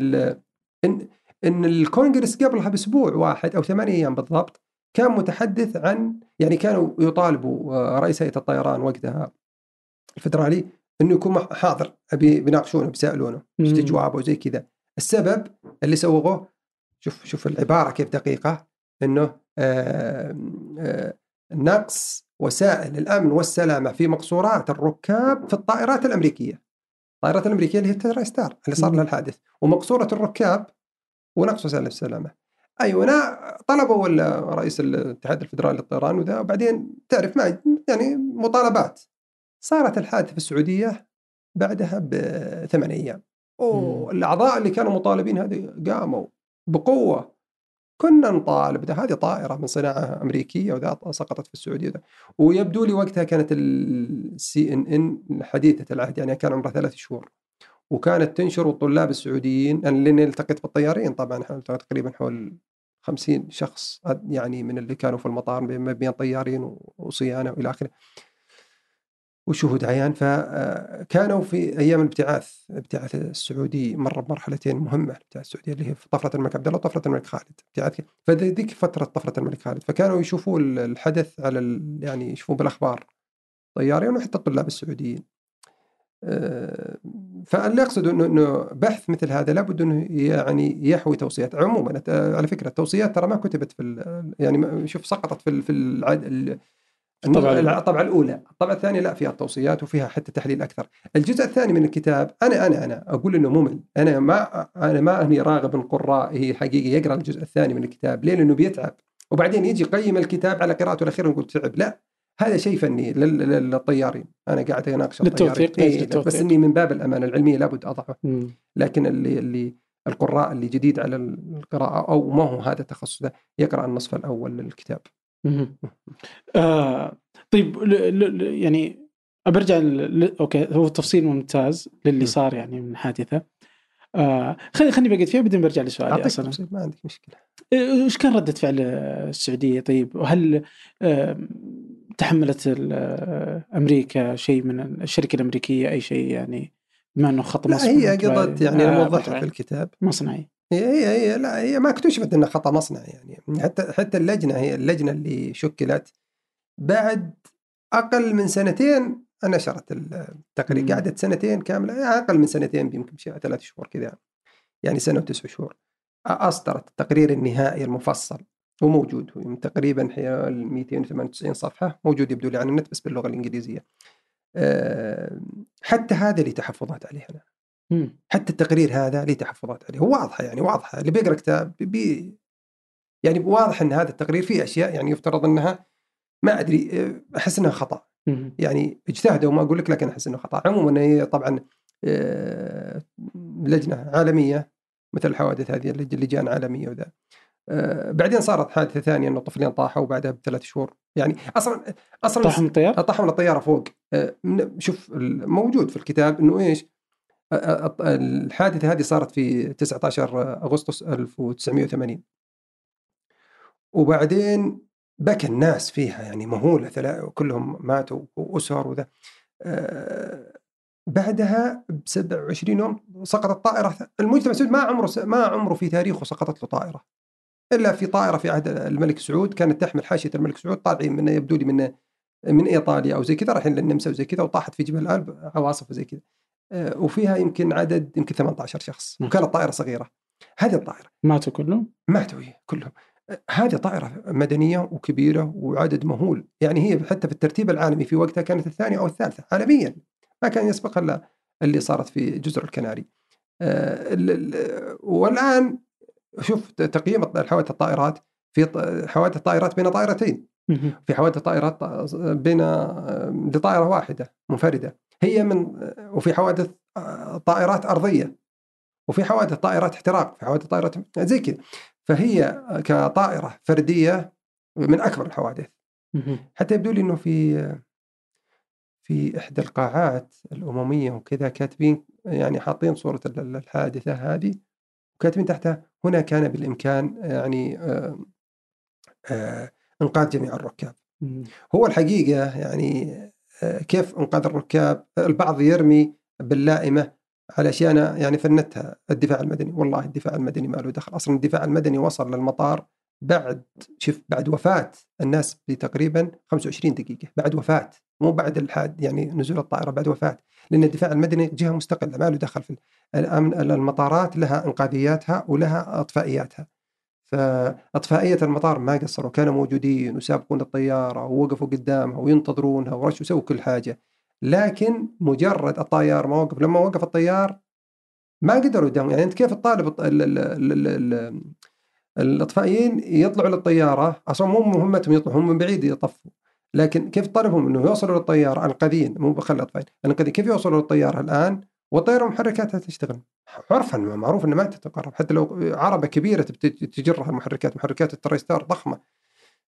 إن إن الكونغرس قبلها بأسبوع واحد أو ثمانية أيام بالضبط كان متحدث عن يعني كانوا يطالبوا آه، رئيس هيئة الطيران وقتها الفدرالي إنه يكون حاضر أبي بيناقشونه بيسالونه استجوابه وزي كذا. السبب اللي سووه شوف شوف العبارة كيف دقيقة إنه آه، آه، نقص وسائل الأمن والسلامة في مقصورات الركاب في الطائرات الأمريكية. الطائرات الامريكيه اللي هي التراي ستار اللي صار لها الحادث ومقصورة الركاب ونقص وسائل السلامة. أيوه أنا طلبوا رئيس الاتحاد الفدرالي للطيران وذا وبعدين تعرف ما يعني مطالبات. صارت الحادثة في السعودية بعدها بثمان أيام. والاعضاء اللي كانوا مطالبين هذه قاموا بقوة كنا نطالب ده هذه طائرة من صناعة أمريكية وذا سقطت في السعودية. ده. ويبدو لي وقتها كانت السي ان ان حديثة العهد يعني كان عمرها ثلاث شهور. وكانت تنشر الطلاب السعوديين لاني التقيت بالطيارين طبعا تقريبا حول 50 شخص يعني من اللي كانوا في المطار بين طيارين وصيانة وإلى آخره. وشهود عيان. فكانوا في أيام الابتعاث الابتعاث السعودي مر بمرحلتين مهمة الابتعاث السعودي اللي هي طفرة الملك عبد الله وطفرة الملك خالد ابتعاث فذيك فترة طفرة الملك خالد. فكانوا يشوفوا الحدث على يعني يشوفون بالأخبار طيارين وحتى الطلاب السعوديين. آه، فاللي أقصد إنه إنه بحث مثل هذا لابد إنه يعني يحوي توصيات. عموما على فكرة التوصيات ترى ما كتبت في يعني شوف سقطت في في الطبعة, الطبعة الأولى. الطبعة الثانية لا فيها التوصيات وفيها حتى تحليل أكثر. الجزء الثاني من الكتاب أنا أنا أنا أقول إنه ممل. أنا ما أنا ما أني راغب القراء هي حقيقة يقرأ الجزء الثاني من الكتاب ليه لأنه بيتعب. وبعدين يجي يقيم الكتاب على قراءته الأخيرة ويقول تعب. لا هذا شيء فني للطيارين. أنا قاعد اناقش للتوثيق إيه بس إني من باب الأمانة العلمية لابد أضعه. لكن اللي اللي القراء اللي جديد على القراءة أو ما هو هذا التخصص ده يقرأ النصف الأول للكتاب. آه طيب يعني برجع أوكي هو تفصيل ممتاز للي صار يعني من حادثة. آه خلي خليني بقيت فيها بعدين برجع لسؤالي أصلا. ما عندك مشكلة. إيش كان ردة فعل السعودية؟ طيب وهل آه تحملت أمريكا شيء من الشركة الأمريكية أي شيء يعني بما أنه خط مصنعي هي قضت يعني الموضحه في الكتاب. مصنعي. هي هي هي لا هي ما اكتشفت إنها خطأ مصنع يعني. حتى حتى اللجنة هي اللجنة اللي شكلت بعد أقل من سنتين نشرت التقرير. قعدت سنتين كاملة أقل من سنتين يمكن شيء ثلاث شهور كذا يعني سنة وتسع شهور. أصدرت التقرير النهائي المفصل وموجود هو تقريبا حوالي 298 صفحة موجود يبدو لي على النت بس باللغة الإنجليزية. أه حتى هذا لي تحفظات عليه أنا. مم. حتى التقرير هذا لي تحفظات عليه؟ هو واضحة يعني واضحة. اللي بيقرأ كتاب بي يعني واضح إن هذا التقرير فيه أشياء يعني يفترض إنها ما أدري أه، أحس إنها خطأ. مم. يعني اجتهدوا ما أقول لك لكن أحس انه خطأ. عموما هي طبعا آه، لجنة عالمية مثل الحوادث هذه اللج- لجان عالمية وذا. آه، بعدين صارت حادثة ثانية إنه طفلين طاحوا بعدها بثلاث شهور. يعني أصلا أصلا طاح من الطيار؟ طاحوا من الطيارة فوق. آه، شوف موجود في الكتاب إنه إيش؟ آه، آه، الحادثة هذه صارت في 19 أغسطس 1980 وبعدين بكى الناس فيها يعني مهولة كلهم ماتوا وأسر وذا. بعدها ب 27 يوم سقطت طائرة المجتمع السعودي ما عمره ما عمره في تاريخه سقطت له طائرة. إلا في طائرة في عهد الملك سعود كانت تحمل حاشية الملك سعود طالعين من يبدو لي من من إيطاليا أو زي كذا رايحين للنمسا وزي كذا وطاحت في جبل آلب عواصف وزي كذا. وفيها يمكن عدد يمكن 18 شخص نعم. وكانت طائرة صغيرة. هذه الطائرة ماتوا كلهم؟ ماتوا هي كلهم. هذه طائرة مدنية وكبيرة وعدد مهول. يعني هي حتى في الترتيب العالمي في وقتها كانت الثانية أو الثالثة عالميا. ما كان يسبقها إلا اللي صارت في جزر الكناري. آه، ال- ال- والآن شوف تقييم الحوادث الطائرات في حوادث الطائرات بين طائرتين. في حوادث طائرات بين لطائرة واحدة منفردة. هي من وفي حوادث طائرات أرضية وفي حوادث طائرات احتراق في حوادث طائرات زي كذا فهي كطائرة فردية من أكبر الحوادث. حتى يبدو لي أنه في في إحدى القاعات الأممية وكذا كاتبين يعني حاطين صورة ال- ال- الحادثة هذه وكاتبين تحتها هنا كان بالإمكان يعني آه، آه، إنقاذ جميع الركاب. هو الحقيقة يعني آه، كيف إنقاذ الركاب؟ البعض يرمي باللائمة على أشياء أنا يعني فندتها الدفاع المدني والله الدفاع المدني ما له دخل. أصلا الدفاع المدني وصل للمطار بعد شوف بعد وفاة. الناس بتقريبا 25 دقيقة. بعد وفاة. مو بعد الحاد يعني نزول الطائرة بعد وفاة. لأن الدفاع المدني جهة مستقلة ما له دخل في الأمن المطارات لها إنقاذياتها ولها أطفائياتها. فأطفائية المطار ما قصروا كانوا موجودين وسابقون الطيارة ووقفوا قدامها وينتظرونها ورشوا سووا كل حاجة. لكن مجرد الطيار ما وقف لما وقف الطيار ما قدروا يداوموا يعني أنت كيف الطالب الط- ال- ال- ال- ال- الأطفائيين يطلعوا للطيارة؟ أصلا مو مهمتهم يطلعوا هم من بعيد يطفوا. لكن كيف طلبهم إنه يوصلوا للطيارة؟ انقاذيين مو بخلي الأطفائيين. الانقاذيين كيف يوصلوا للطيارة الآن؟ والطياره محركاتها تشتغل. عرفا معروف انها ما تتقرب حتى لو عربة كبيرة تجرها المحركات محركات التريستار ضخمة.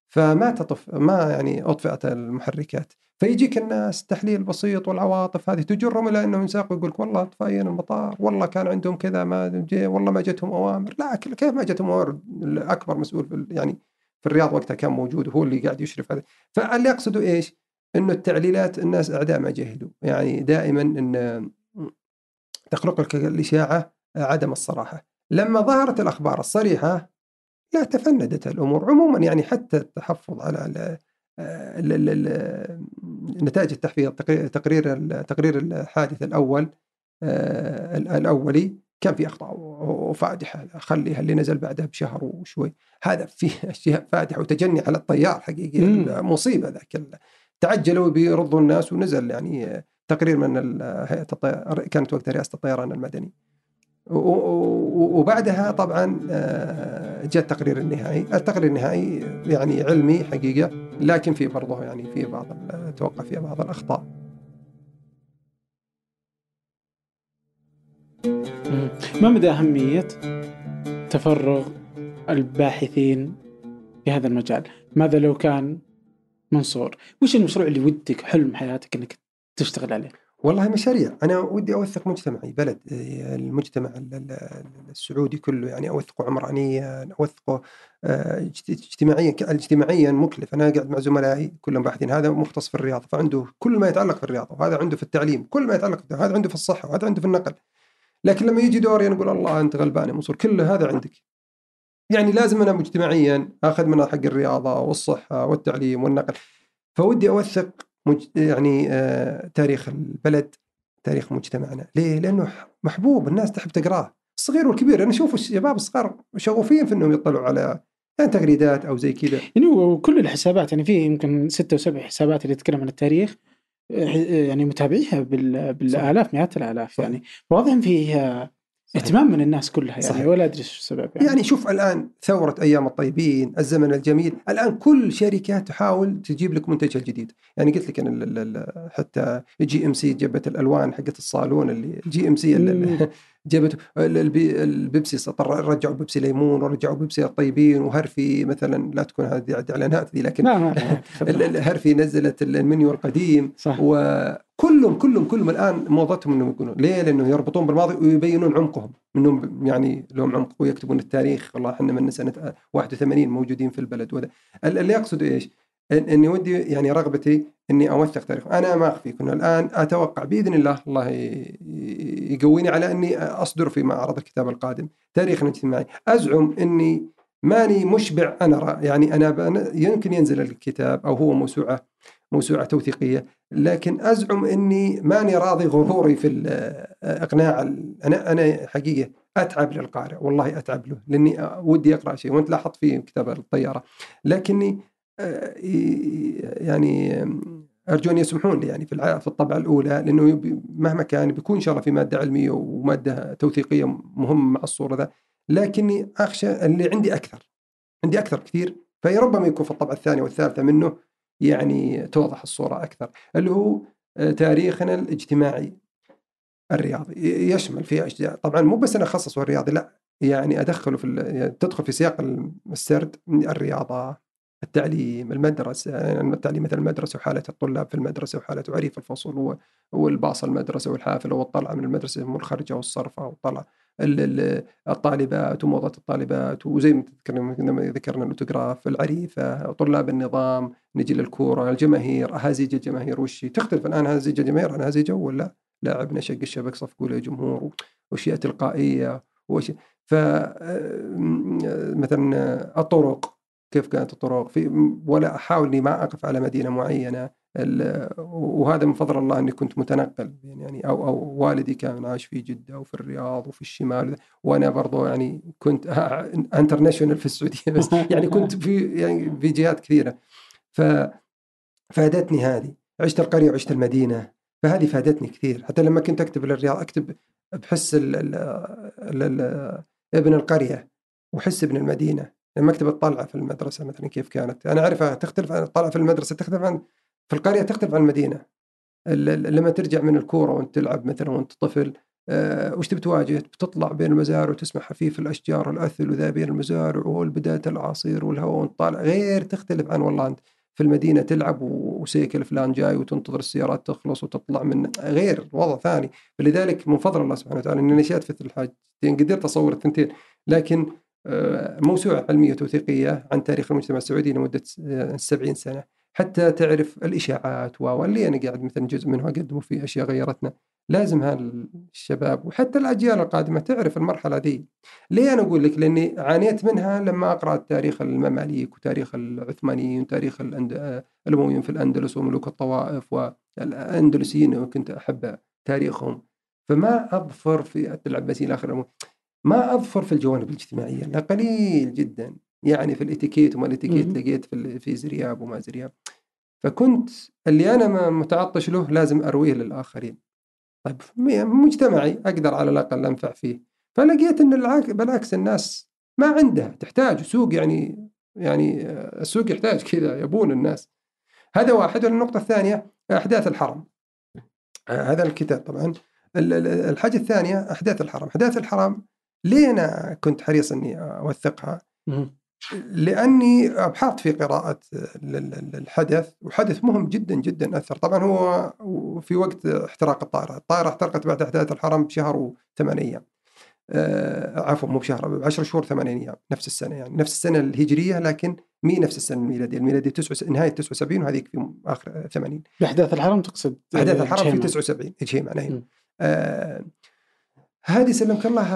فما تطف ما يعني أطفئت المحركات. فيجيك الناس تحليل بسيط والعواطف هذه تجرهم إلى إنهم ينساقوا يقول لك والله طفايين المطار والله كان عندهم كذا ما جي والله ما جتهم أوامر. لا كيف ما جتهم أوامر؟ الأكبر مسؤول في يعني في الرياض وقتها كان موجود وهو اللي قاعد يشرف عليه فاللي أقصده إيش؟ إنه التعليلات الناس أعداء ما جهلوا. يعني دائما إن تخلق لك الإشاعة عدم الصراحة. لما ظهرت الأخبار الصريحة لا تفندت الأمور. عموما يعني حتى التحفظ على ال- ال- ال- ال- نتائج التحفيظ تقرير تقرير ال- تقرير الحادث الأول آه، ال- الأولي كان في أخطاء وفادحه خليها اللي نزل بعدها بشهر وشوي. هذا فيه أشياء فادحة وتجني على الطيار حقيقي. مصيبة ذاك تعجلوا بيرضوا الناس ونزل يعني تقرير من هيئه الطيار كانت وقتها رئاسة الطيران المدني. وبعدها طبعا آه، جاء التقرير النهائي. التقرير النهائي يعني علمي حقيقة لكن في برضه يعني في بعض ال- أتوقع في بعض الأخطاء. مم. ما مدى أهمية تفرغ الباحثين في هذا المجال؟ ماذا لو كان منصور؟ وش المشروع اللي ودك حلم حياتك أنك تشتغل عليه؟ والله مشاريع. أنا ودي أوثق مجتمعي بلد. آه، المجتمع ال- ال- السعودي كله يعني أوثقه عمرانيا أوثقه آه، اجت- اجتماعيا اجتماعيا مكلف. أنا قاعد مع زملائي كلهم باحثين هذا مختص في الرياضة فعنده كل ما يتعلق في الرياضة وهذا عنده في التعليم كل ما يتعلق في هذا عنده في الصحة وهذا عنده في النقل. لكن لما يجي دوري أنا أقول الله أنت غلبان يا منصور كل هذا عندك. يعني لازم أنا مجتمعيا آخذ من حق الرياضة والصحة والتعليم والنقل. فودي أوثق مج... يعني آه تاريخ البلد تاريخ مجتمعنا. ليه؟ لأنه محبوب الناس تحب تقراه. الصغير والكبير أنا أشوف الشباب الصغار شغوفين في إنهم يطلعوا على يعني تغريدات أو زي كذا. يعني وكل الحسابات يعني في يمكن ستة وسبع حسابات اللي تتكلم عن التاريخ يعني متابعيها بال... بالآلاف مئات الآلاف. يعني واضح فيه اهتمام من الناس كلها يعني صحيح. ولا أدري إيش السبب يعني. يعني شوف الآن ثورة أيام الطيبين، الزمن الجميل، الآن كل شركات تحاول تجيب لك منتجها الجديد، يعني قلت لك أنا حتى GMC جابت الألوان حقت الصالون اللي ال GMC جابت البيبسي رجعوا بيبسي ليمون ورجعوا بيبسي الطيبين وهرفي مثلا لا تكون هذه إعلانات ذي لكن هرفي نزلت المنيو القديم صح. وكلهم كلهم كلهم الآن موضتهم إنهم يكونوا ليه؟ لأنه يربطون بالماضي ويبينون عمقهم إنهم يعني لهم عمق ويكتبون التاريخ والله إحنا من سنه 81 موجودين في البلد وذا اللي يقصد إيش؟ إني ودي يعني رغبتي إني اوثق تاريخ أنا ما اخفيك انه الآن أتوقع بإذن الله الله يقويني على إني أصدر في معرض الكتاب القادم. تاريخ اجتماعي أزعم إني ماني مشبع أنا يعني أنا يمكن ينزل الكتاب أو هو موسوعه موسوعة توثيقية لكن أزعم إني ماني راضي غروري في إقناع أنا أنا حقيقة أتعب للقارئ. والله أتعب له لأني ودي أقرأ شيء وأنت لاحظت في كتاب الطيارة. لكني يعني أرجو أن يسمحون لي يعني في في الطبعة الأولى لأنه مهما كان بيكون ان شاء الله في مادة علمية ومادة توثيقية مهمه مع الصورة ذا لكني أخشى اللي عندي أكثر عندي أكثر كثير فربما يكون في الطبعة الثانية والثالثة منه يعني توضح الصورة أكثر. اللي هو آه، تاريخنا الاجتماعي الرياضي. يشمل في أشياء. طبعا مو بس أنا أخصصه الرياضي لا يعني أدخله في تدخل في سياق السرد الرياضة التعليم المدرسة التعليم مثل المدرسة وحالة الطلاب في المدرسة وحالة عريف الفصل والباص المدرسة والحافلة والطلعة من المدرسة والخرجة والصرفة والطلعة. الطالبات وموضة الطالبات وزي ما ذكرنا الأوتوغراف العريفة طلاب النظام نجي للكورة الجماهير أهازيج الجماهير وش تختلف الآن هازيج الجماهير عن هازيج ولا لاعب نشق الشبك صفقوا له جمهور وأشياء تلقائية وش ف مثلا الطرق كيف كانت الطرق؟ في ولا أحاول إني ما أقف على مدينة معينة وهذا من فضل الله إني كنت متنقل يعني أو أو والدي كان عايش في جدة وفي الرياض وفي الشمال وأنا برضو يعني كنت انترناشونال في السعودية بس يعني كنت في يعني في جهات كثيرة. ف فادتني هذه. عشت القرية وعشت المدينة فهذه فادتني كثير. حتى لما كنت أكتب للرياض أكتب بحس ال ال ال ابن القرية وحس ابن المدينة. لما اكتب الطلعه في المدرسة مثلا كيف كانت؟ أنا أعرفها تختلف عن الطلعه في المدرسة تختلف عن في القرية تختلف عن المدينة. لما ترجع من الكورة وأنت تلعب مثلا وأنت طفل أه وش تبي تواجه؟ بتطلع بين المزارع وتسمع حفيف الأشجار الاثل وذا بين المزارع والبدايه العصير والهواء وانت طالع. غير تختلف عن والله أنت في المدينة تلعب وسيكل فلان جاي وتنتظر السيارات تخلص وتطلع من غير وضع ثاني. فلذلك من فضل الله سبحانه وتعالى إني نشأت في الحاجتين قدرت أصور الثنتين. لكن موسوعة علمية توثيقية عن تاريخ المجتمع السعودي لمدة 70 آه، سنة. حتى تعرف الإشاعات واللي أنا قاعد مثلا جزء منها أقدمه في أشياء غيرتنا. لازم هالشباب وحتى الأجيال القادمة تعرف المرحلة ذي. ليه أنا أقول لك؟ لأني عانيت منها لما أقرأ تاريخ المماليك وتاريخ العثمانيين وتاريخ آه، الأمويين في الأندلس وملوك الطوائف والأندلسيين كنت أحب تاريخهم. فما أظفر في العباسيين الآخر ما أظفر في الجوانب الاجتماعية لا قليل جدا. يعني في الإتيكيت وما الإتيكيت لقيت في في زرياب وما زرياب. فكنت اللي أنا متعطش له لازم أرويه للآخرين. طيب مجتمعي أقدر على الأقل أنفع فيه. فلقيت إن العك... بالعكس الناس ما عندها تحتاج سوق يعني يعني السوق يحتاج كذا يبون الناس. هذا واحد. والنقطة الثانية أحداث الحرم. هذا الكتاب طبعا. الحاجة الثانية أحداث الحرم. أحداث الحرم ليه أنا كنت حريص إني أوثقها؟ لأني ابحرت في قراءة الحدث وحدث مهم جدا جدا أثر. طبعا هو في وقت احتراق الطائرة، الطائرة احترقت بعد أحداث الحرم بشهر وثمان أيام. آه عفوا مو بشهر ب 10 شهور ثمان أيام نفس السنة يعني. نفس السنة الهجرية لكن مي نفس السنة الميلادية، الميلادية تسعة نهاية 79 وهذيك في آخر 80 أحداث الحرم تقصد أحداث الحرم في 79 هجيمه نعم. آه هذه سلمك الله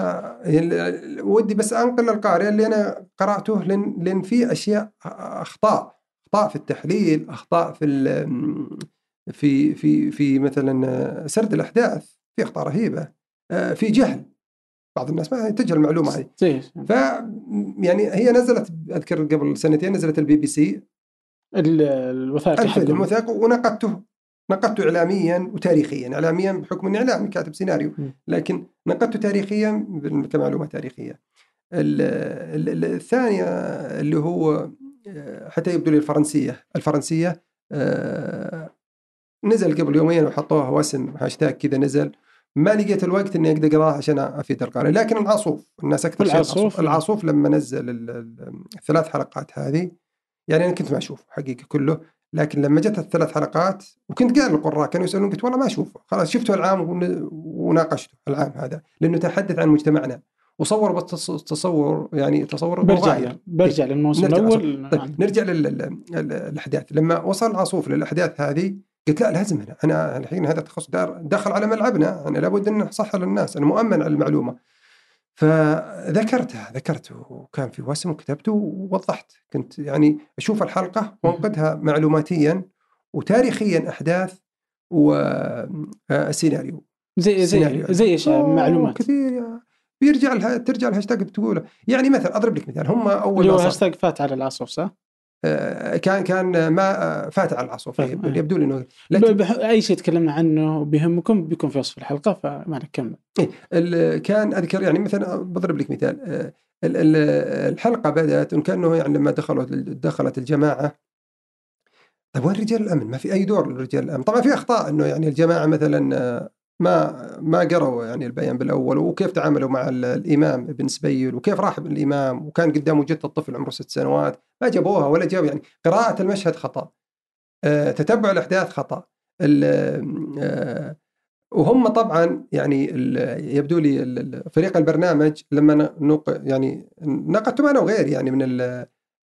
يعني ودي بس أنقل القارئ اللي أنا قرأته لأن لأن في أشياء أخطاء أخطاء في التحليل أخطاء في في في في مثلا سرد الأحداث في أخطاء رهيبة في جهل. بعض الناس ما تجهل المعلومة هذه. ف يعني هي نزلت أذكر قبل سنتين نزلت البي بي سي. الوثائق الفيلم الوثائق ونقدته نقدته اعلاميا وتاريخيا، اعلاميا بحكم إني اعلامي كاتب سيناريو، لكن نقدته تاريخيا كمعلومه تاريخية. الثانية اللي هو آه، حتى يبدو لي الفرنسية، الفرنسية آه، نزل قبل يومين وحطوها واسم هاشتاج كذا نزل. ما لقيت الوقت إني أقدر اقراه عشان أفيد القارئ. لكن العاصوف الناس أكثر شيء العاصوف العاصوف لما نزل الثلاث حلقات هذه يعني أنا كنت ما أشوفه حقيقة كله. لكن لما جت الثلاث حلقات وكنت قال القراء كانوا يسألون قلت والله ما أشوفه. خلاص شفته العام وناقشته العام هذا لأنه تحدث عن مجتمعنا. وصور بالتصور يعني تصور برجع برجع إيه، للموسم الأول. طيب نعم. نرجع للأحداث. لما وصل العاصوف للأحداث هذه قلت لا لازم هنا أنا الحين هذا التخصص داخل على ملعبنا. أنا لابد أن أصحح للناس. أنا مؤمن على المعلومة. فذكرتها ذكرته وكان في وسم وكتبته ووضحت. كنت يعني أشوف الحلقة وانقدها معلوماتيا وتاريخيا أحداث والسيناريو زي زي زي إيش؟ معلومات. كثير. بيرجع لها ترجع الهاشتاج بتقوله. يعني مثلا أضرب لك مثال. هم أول اللي هو هاشتاج فات على العاصوف صح؟ آه، كان كان ما آه، فات على العصف يبدو لي إنه لكن أي شيء تكلمنا عنه بيهمكم بيكون في وصف الحلقة فما نكمل. إيه كان أذكر يعني مثلا بضرب لك مثال آه، الحلقة بدأت كأنه يعني لما دخلوا دخلت الجماعة. طيب وين رجال الأمن؟ ما في أي دور لرجال الأمن، طبعا في أخطاء إنه يعني الجماعة مثلا ما ما قروا يعني البيان بالأول وكيف تعاملوا مع الإمام ابن سبيل وكيف راح الإمام وكان قدامه جده الطفل عمره ست سنوات ما جابوها ولا جابوا يعني قراءة المشهد خطأ آه، تتبع الأحداث خطأ آه، وهم طبعا يعني يبدو لي فريق البرنامج لما نق يعني نقدتهم أنا وغيري يعني من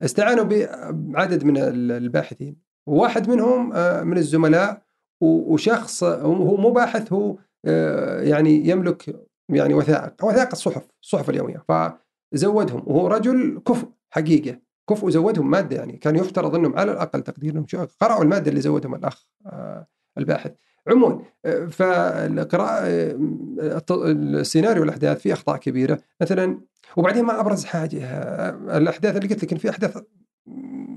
استعانوا بعدد من الباحثين وواحد منهم آه، من الزملاء وشخص هو مو باحث هو آه، يعني يملك يعني وثائق وثائق الصحف الصحف اليومية. فزودهم. وهو رجل كفء حقيقة. كفء وزودهم مادة يعني. كان يفترض إنهم على الأقل تقدير انهم قرأوا المادة اللي زودهم الأخ آه، الباحث. عموما آه، فالقراءة السيناريو الأحداث فيه أخطاء كبيرة. مثلا وبعدين ما أبرز حاجة الأحداث اللي قلت لك إن في أحداث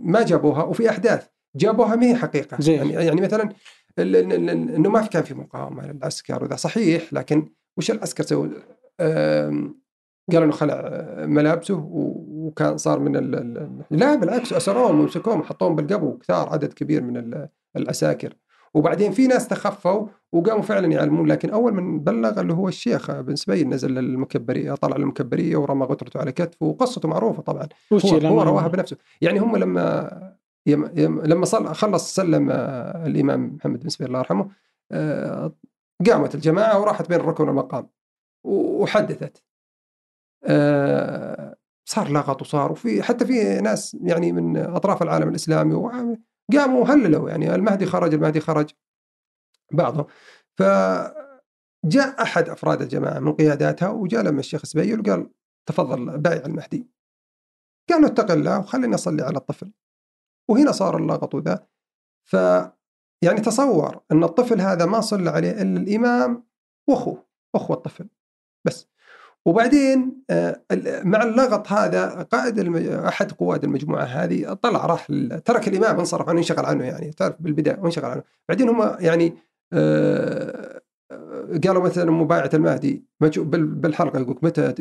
ما جابوها وفي أحداث جابوها ما هي حقيقة. زي. يعني يعني مثلا إنه ما كان في مقاومة للعسكر وذا. صحيح لكن وش العسكر سووا؟ قالوا إنه خلع ملابسه وكان صار من ال لا بالعكس أسروهم ومسكوهم وحطوهم بالقبو كثار عدد كبير من العساكر. وبعدين في ناس تخفوا وقاموا فعلا يعلمون لكن أول من بلغ اللي هو الشيخ بن سبيل نزل للمكبريه طلع للمكبريه ورمى غترته على كتفه وقصته معروفة طبعا. هو, هو رواها بنفسه. يعني هم لما يم يم لما صل خلص سلم آه، الإمام محمد بن سبيل الله يرحمه آه، قامت الجماعة وراحت بين الركن والمقام وحدثت. آه، صار لغط وصار وفي حتى في ناس يعني من أطراف العالم الإسلامي قاموا وهللوا يعني المهدي خرج المهدي خرج بعضهم. فجاء أحد أفراد الجماعة من قياداتها وجاء لما الشيخ سبيل وقال تفضل بايع المهدي. قال له اتق الله وخليني اصلي على الطفل. وهنا صار اللغط ذا ف يعني تصور أن الطفل هذا ما صلى عليه إلا الإمام وأخوه أخوه الطفل بس. وبعدين آه، مع اللغط هذا قائد المج... أحد قواد المجموعة هذه طلع راح ترك الإمام انصرف عنه انشغل عنه يعني تعرف بالبداية وانشغل عنه. بعدين هم يعني آه، قالوا مثلا مبايعة المهدي بالحلقة يقول متى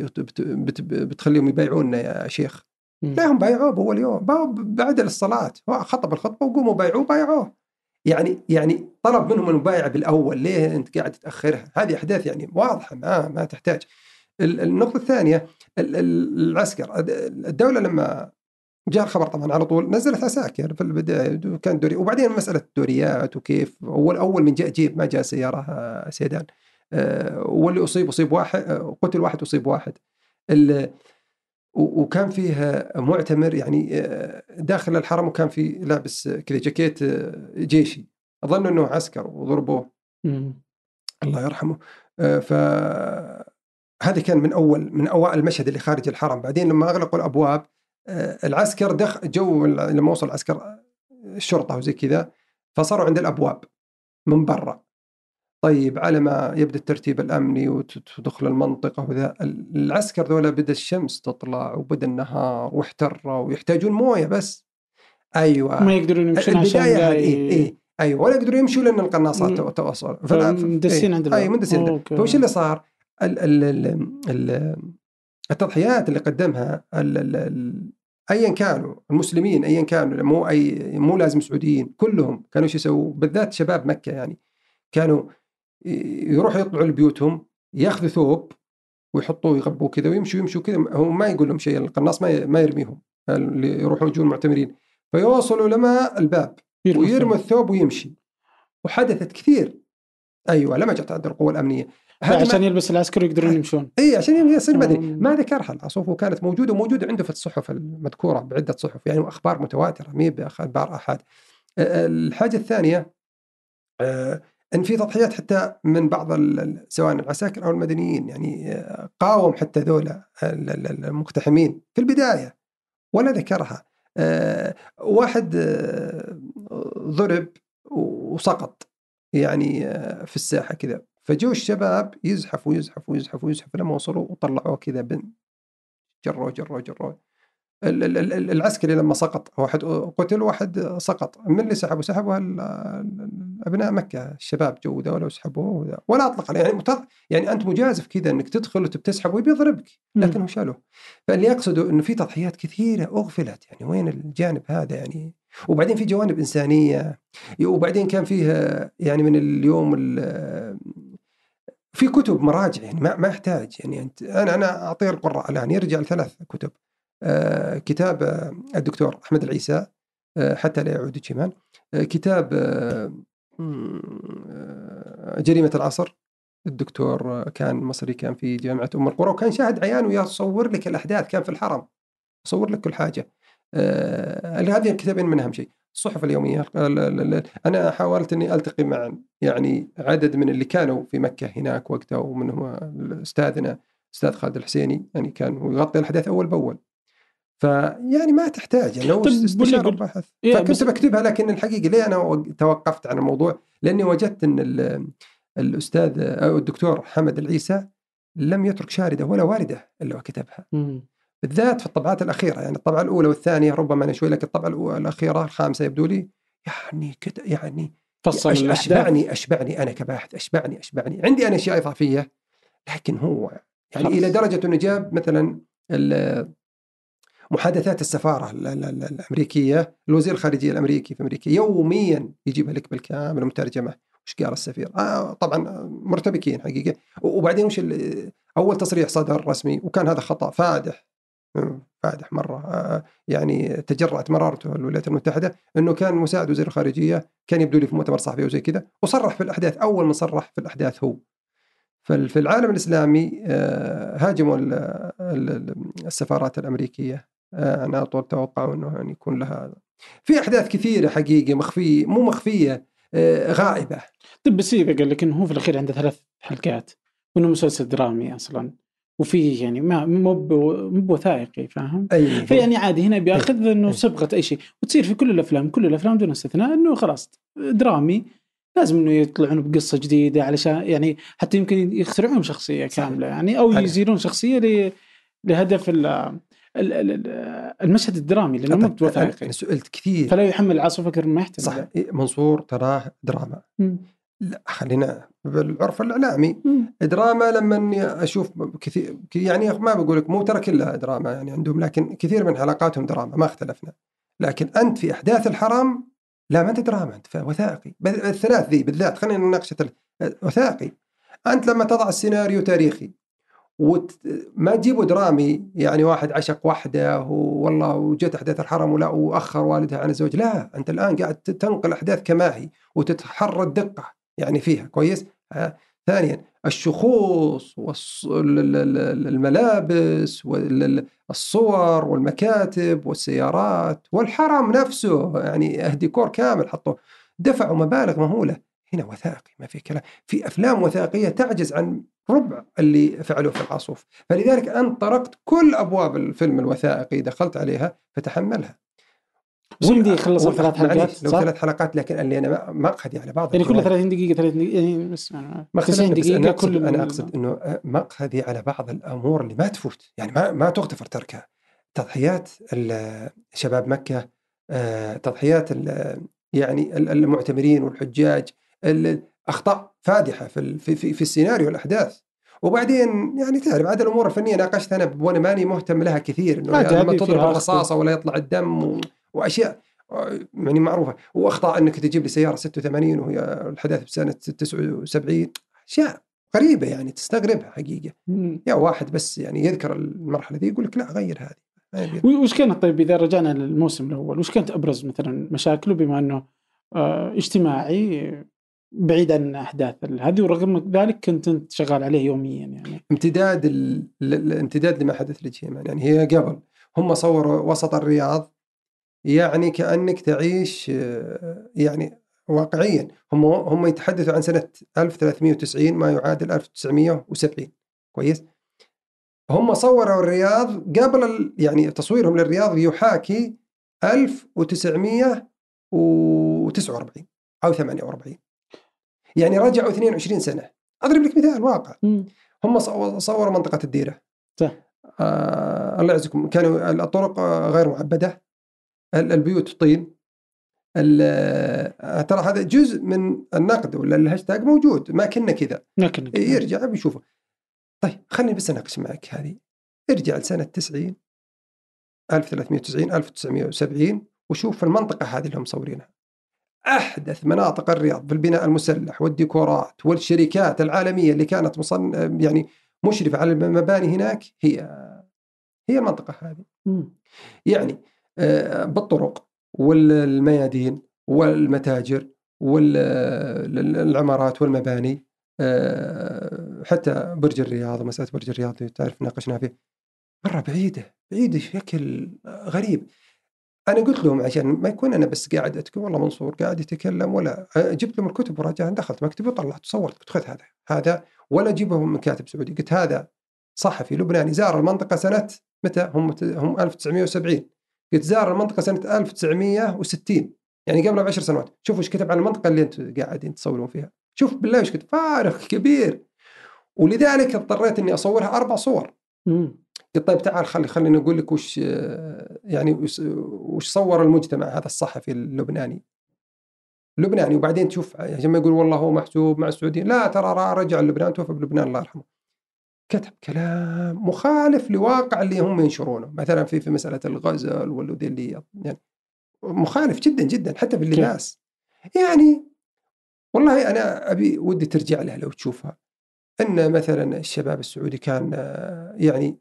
بتخليهم يبايعونا يا شيخ؟ لا هم بايعوه بأول يوم. بعد الصلاة. خطب الخطبة وقوموا بايعوه بايعوه. يعني يعني طلب منهم المبايعة بالأول ليه أنت قاعد تأخرها؟ هذه أحداث يعني واضحة ما ما تحتاج. النقطة الثانية العسكر. الدولة لما جاء الخبر طبعا على طول نزلت عساكر في البداية كان دوري. وبعدين مسألة الدوريات وكيف. أول أول من جاء جيب ما جاء سيارة سيدان. آه، واللي أصيب أصيب واحد آه، قتل واحد أصيب واحد. وكان فيه معتمر يعني آه، داخل الحرم وكان في لابس كذا جاكيت آه، جيشي. أظن إنه عسكر وضربوه. الله يرحمه. آه، ف هذا كان من أول من أوائل المشهد اللي خارج الحرم. بعدين لما أغلقوا الأبواب العسكر دخ جو لما وصل العسكر الشرطة وزي كذا فصاروا عند الأبواب من برا. طيب على ما يبدأ الترتيب الأمني وتدخل المنطقة وذا العسكر ذولا بدأ الشمس تطلع وبدأ النهار واحتروا ويحتاجون موية بس. أيوه. ما يقدرون يمشون عشان إيه إيه أيوه. ولا يقدروا يمشوا لأن القناصات توصل. مندسين عند اي مندسين. فوش اللي صار؟ ال ال ال ال التضحيات اللي قدمها ال ال ايا كانوا المسلمين ايا كانوا مو أي مو لازم سعوديين كلهم كانوا شو يسووا؟ بالذات شباب مكة يعني كانوا يروحوا يطلعوا لبيوتهم ياخذوا ثوب ويحطوه يغبوه كذا ويمشوا يمشوا كذا هو ما يقول لهم شيء القناص ما ما يرميهم اللي يروحوا يجون معتمرين. فيوصلوا لما الباب ويرموا الثوب ويمشي. وحدثت كثير. أيوه لما جت عند القوى الأمنية. عشان يلبس العسكري يقدرون يمشون. أي عشان يصير مدني ما ذكرها العصوف وكانت موجودة وموجوده عنده في الصحف المذكورة بعدة صحف يعني أخبار متواترة مي باخبار أحد. الحاجة الثانية أن في تضحيات حتى من بعض سواء العساكر أو المدنيين يعني قاوم حتى ذولا المقتحمين في البداية ولا ذكرها. واحد ضرب وسقط يعني في الساحة كذا. فجو الشباب يزحفوا يزحفوا يزحفوا يزحفوا لما وصلوا وطلعوه كذا بن جروه جروه جروه العسكري لما سقط واحد قتل واحد سقط. من اللي سحبوا؟ سحبوا أبناء مكة الشباب جو ذولا وسحبوه ولا أطلق يعني متض... يعني أنت مجازف كذا إنك تدخل وتسحب ويضربك لكنه شالوه. فاللي يقصدوا إنه في تضحيات كثيرة أغفلت. يعني وين الجانب هذا يعني؟ وبعدين في جوانب إنسانية. وبعدين كان فيه يعني من اليوم في كتب مراجع يعني ما ما يحتاج. يعني أنت أنا أنا اعطيه القراء الآن. يرجع لثلاث كتب. آه كتاب الدكتور أحمد العيسى آه حتى لا يعود كمان آه كتاب آه جريمة العصر. الدكتور كان مصري كان في جامعة أم القرى وكان شاهد عيان ويصور لك الأحداث كان في الحرم. يصور لك كل حاجة. آه هذه الكتابين من اهم شيء. الصحف اليومية أنا حاولت إني ألتقي مع يعني عدد من اللي كانوا في مكة هناك وقتها ومنهم استاذنا أستاذ خالد الحسيني يعني كان يغطي الأحداث أول بأول. فيعني ما تحتاج. يعني لو استشارة البحث إيه فكنت بكتبها لكن الحقيقة ليه أنا توقفت عن الموضوع؟ لأني وجدت إن الأستاذ أو الدكتور حمد العيسى لم يترك شاردة ولا واردة إلا وكتبها. بالذات في الطبعات الأخيرة. يعني الطبعة الأولى والثانية ربما أنا شوي لكن الطبعه الأخيرة الخامسة يبدو لي يعني كده يعني فصل أش اشبعني أشبعني أنا كباحث. اشبعني أشبعني. عندي أنا أشياء إضافية لكن هو يعني. إلى درجة إنه جاب مثلا محادثات السفارة الأمريكية الوزير الخارجية الأمريكي في أمريكا يوميا يجيبها لك بالكامل مترجمة. وش قال السفير؟ آه طبعا مرتبكين حقيقة. وبعدين وش أول تصريح صدر رسمي وكان هذا خطأ فادح. فادح مرة. آه، يعني تجرأت مرارته الولايات المتحدة إنه كان مساعد وزير الخارجية كان يبدو لي في مؤتمر صحفي وزي كذا وصرح في الأحداث أول من صرح في الأحداث هو. ففي العالم الإسلامي آه، هاجموا السفارات الأمريكية. آه، أنا أتوقع إنه يعني يكون لها في أحداث كثيرة حقيقة مخفيه مو مخفية غائبة. طيب بس قال لك إنه هو في الأخير عنده ثلاث حلقات وإنه مسلسل درامي أصلا. وفيه يعني ما مو مو بوثائقي فاهم؟ أيه. فيعني عادي هنا بيأخذ إنه أيه. صبغه أي شيء. وتصير في كل الأفلام كل الأفلام دون استثناء إنه خلاص درامي. لازم إنه يطلعون بقصة جديدة علشان يعني حتى يمكن يخترعون شخصية كاملة يعني أو يزيلون شخصية لهدف المشهد الدرامي لأنه مو بوثائقي أنا سئلت كثير. فلا يحمل العاصوف أكثر ما يحتمل. صح. منصور تراه دراما. م. لا خلينا بالعرف الإعلامي. دراما لما أشوف كثير يعني ما بقول لك مو ترى كلها دراما يعني عندهم لكن كثير من حلقاتهم دراما ما اختلفنا. لكن أنت في أحداث الحرم لا ما أنت دراما أنت وثائقي. الثلاث ذي بالذات خلينا نناقش وثائقي. أنت لما تضع السيناريو تاريخي وما تجيبه درامي يعني واحد عشق واحدة والله وجت أحداث الحرم ولا وأخر والدها عن الزوج. لا أنت الآن قاعد تنقل أحداث كما هي وتتحرى الدقة يعني فيها كويس. ثانيا الشخوص والملابس والصور والمكاتب والسيارات والحرم نفسه يعني ديكور كامل حطوه. دفعوا مبالغ مهولة. هنا وثائقي ما في كلام. في أفلام وثائقية تعجز عن ربع اللي فعلوه في العاصوف. فلذلك انت طرقت كل أبواب الفيلم الوثائقي دخلت عليها فتحملها. يخلص وال- ثلاث حلقات لو؟ ثلاث حلقات لكن اللي أنا ما- مقهدي على بعض يعني كل الفوائد. 30 دقيقة 30 دقيقة يعني بس ما 90 اختلفنا، بس دقيقة أنا أقصد كل أنا أقصد إنه مقهدي على بعض الأمور اللي ما تفوت. يعني ما ما تغتفر تركها. تضحيات شباب مكة آه، تضحيات يعني ال- المعتمرين والحجاج ال- أخطاء فادحة في في في, في السيناريو والاحداث وبعدين يعني تعرف عاد الأمور الفنية ناقشتها أنا وأنا ماني مهتم لها كثير إنه يعني لما هذه تضرب الرصاصة ولا يطلع الدم و... وأشياء آه، يعني معروفة. وأخطاء إنك تجيب لي سيارة 86 وهي الحداثة بسنة 79 أشياء غريبة يعني تستغربها حقيقة. مم. يا واحد بس يعني يذكر المرحلة دي يقول لك لا غير هذه. ما. وش كانت طيب إذا رجعنا للموسم الأول وش كانت أبرز مثلا مشاكله بما إنه آه، اجتماعي بعيد عن أحداث هذه ورغم ذلك كنت أنت شغال عليه يوميا يعني. امتداد ال... ال- الامتداد لما حدث لجيمان يعني هي قبل. هم صوروا وسط الرياض يعني كأنك تعيش آه، يعني واقعيا. هم هم يتحدثوا عن سنة 1390 ما يعادل 1970 كويس. هم صوروا الرياض قبل. يعني تصويرهم للرياض يحاكي 1949 أو 48 يعني رجعوا 22 سنة. أضرب لك مثال واقع. هم صو- صوروا منطقة الديرة. صح. آه الله يعزكم. كانوا الطرق غير معبدة. ال- البيوت طين آه، ترى هذا جزء من النقد ولا الهاشتاج موجود. ما كنا كذا. لكن يرجع بيشوفه طيب خليني بس أناقش معك هذه. ارجع لسنة 90 1390 1970 وشوف المنطقة هذه اللي هم مصورينها. أحدث مناطق الرياض في البناء المسلح والديكورات والشركات العالمية اللي كانت مصن يعني مشرفة على المباني هناك هي هي المنطقة هذه. يعني آه، بالطرق والميادين والمتاجر والعمارات والمباني آه، حتى برج الرياض ومسألة برج الرياض تعرف ناقشناها فيه. مرة بعيدة بعيدة بشكل غريب. أنا قلت لهم عشان ما يكون أنا بس قاعد أتكلم والله منصور قاعد يتكلم ولا جبت لهم الكتب وراجعها دخلت مكتبي وطلعت وصورت قلت خذ هذا هذا ولا اجيبه من كاتب سعودي قلت هذا صحفي لبناني زار المنطقة سنة متى هم هم 1970 قلت زار المنطقة سنة 1960 يعني قبل بعشر سنوات شوفوا إيش كتب عن المنطقة اللي أنتم قاعدين تصورون فيها شوف بالله إيش كتب فارق كبير ولذلك اضطريت إني أصورها أربع صور. قلت طيب تعال خلي خليني أقول لك وش يعني وش, صور المجتمع هذا الصحفي اللبناني. لبناني وبعدين تشوف عشان ما يقول والله هو محسوب مع السعوديين. لا ترى رجع لبنان توفى بلبنان الله يرحمه. كتب كلام مخالف لواقع اللي هم ينشرونه. مثلا في في مسألة الغزل والذي اللي يعني مخالف جدا جدا حتى في اللباس. يعني والله أنا أبي ودي ترجع لها لو تشوفها. إن مثلا الشباب السعودي كان يعني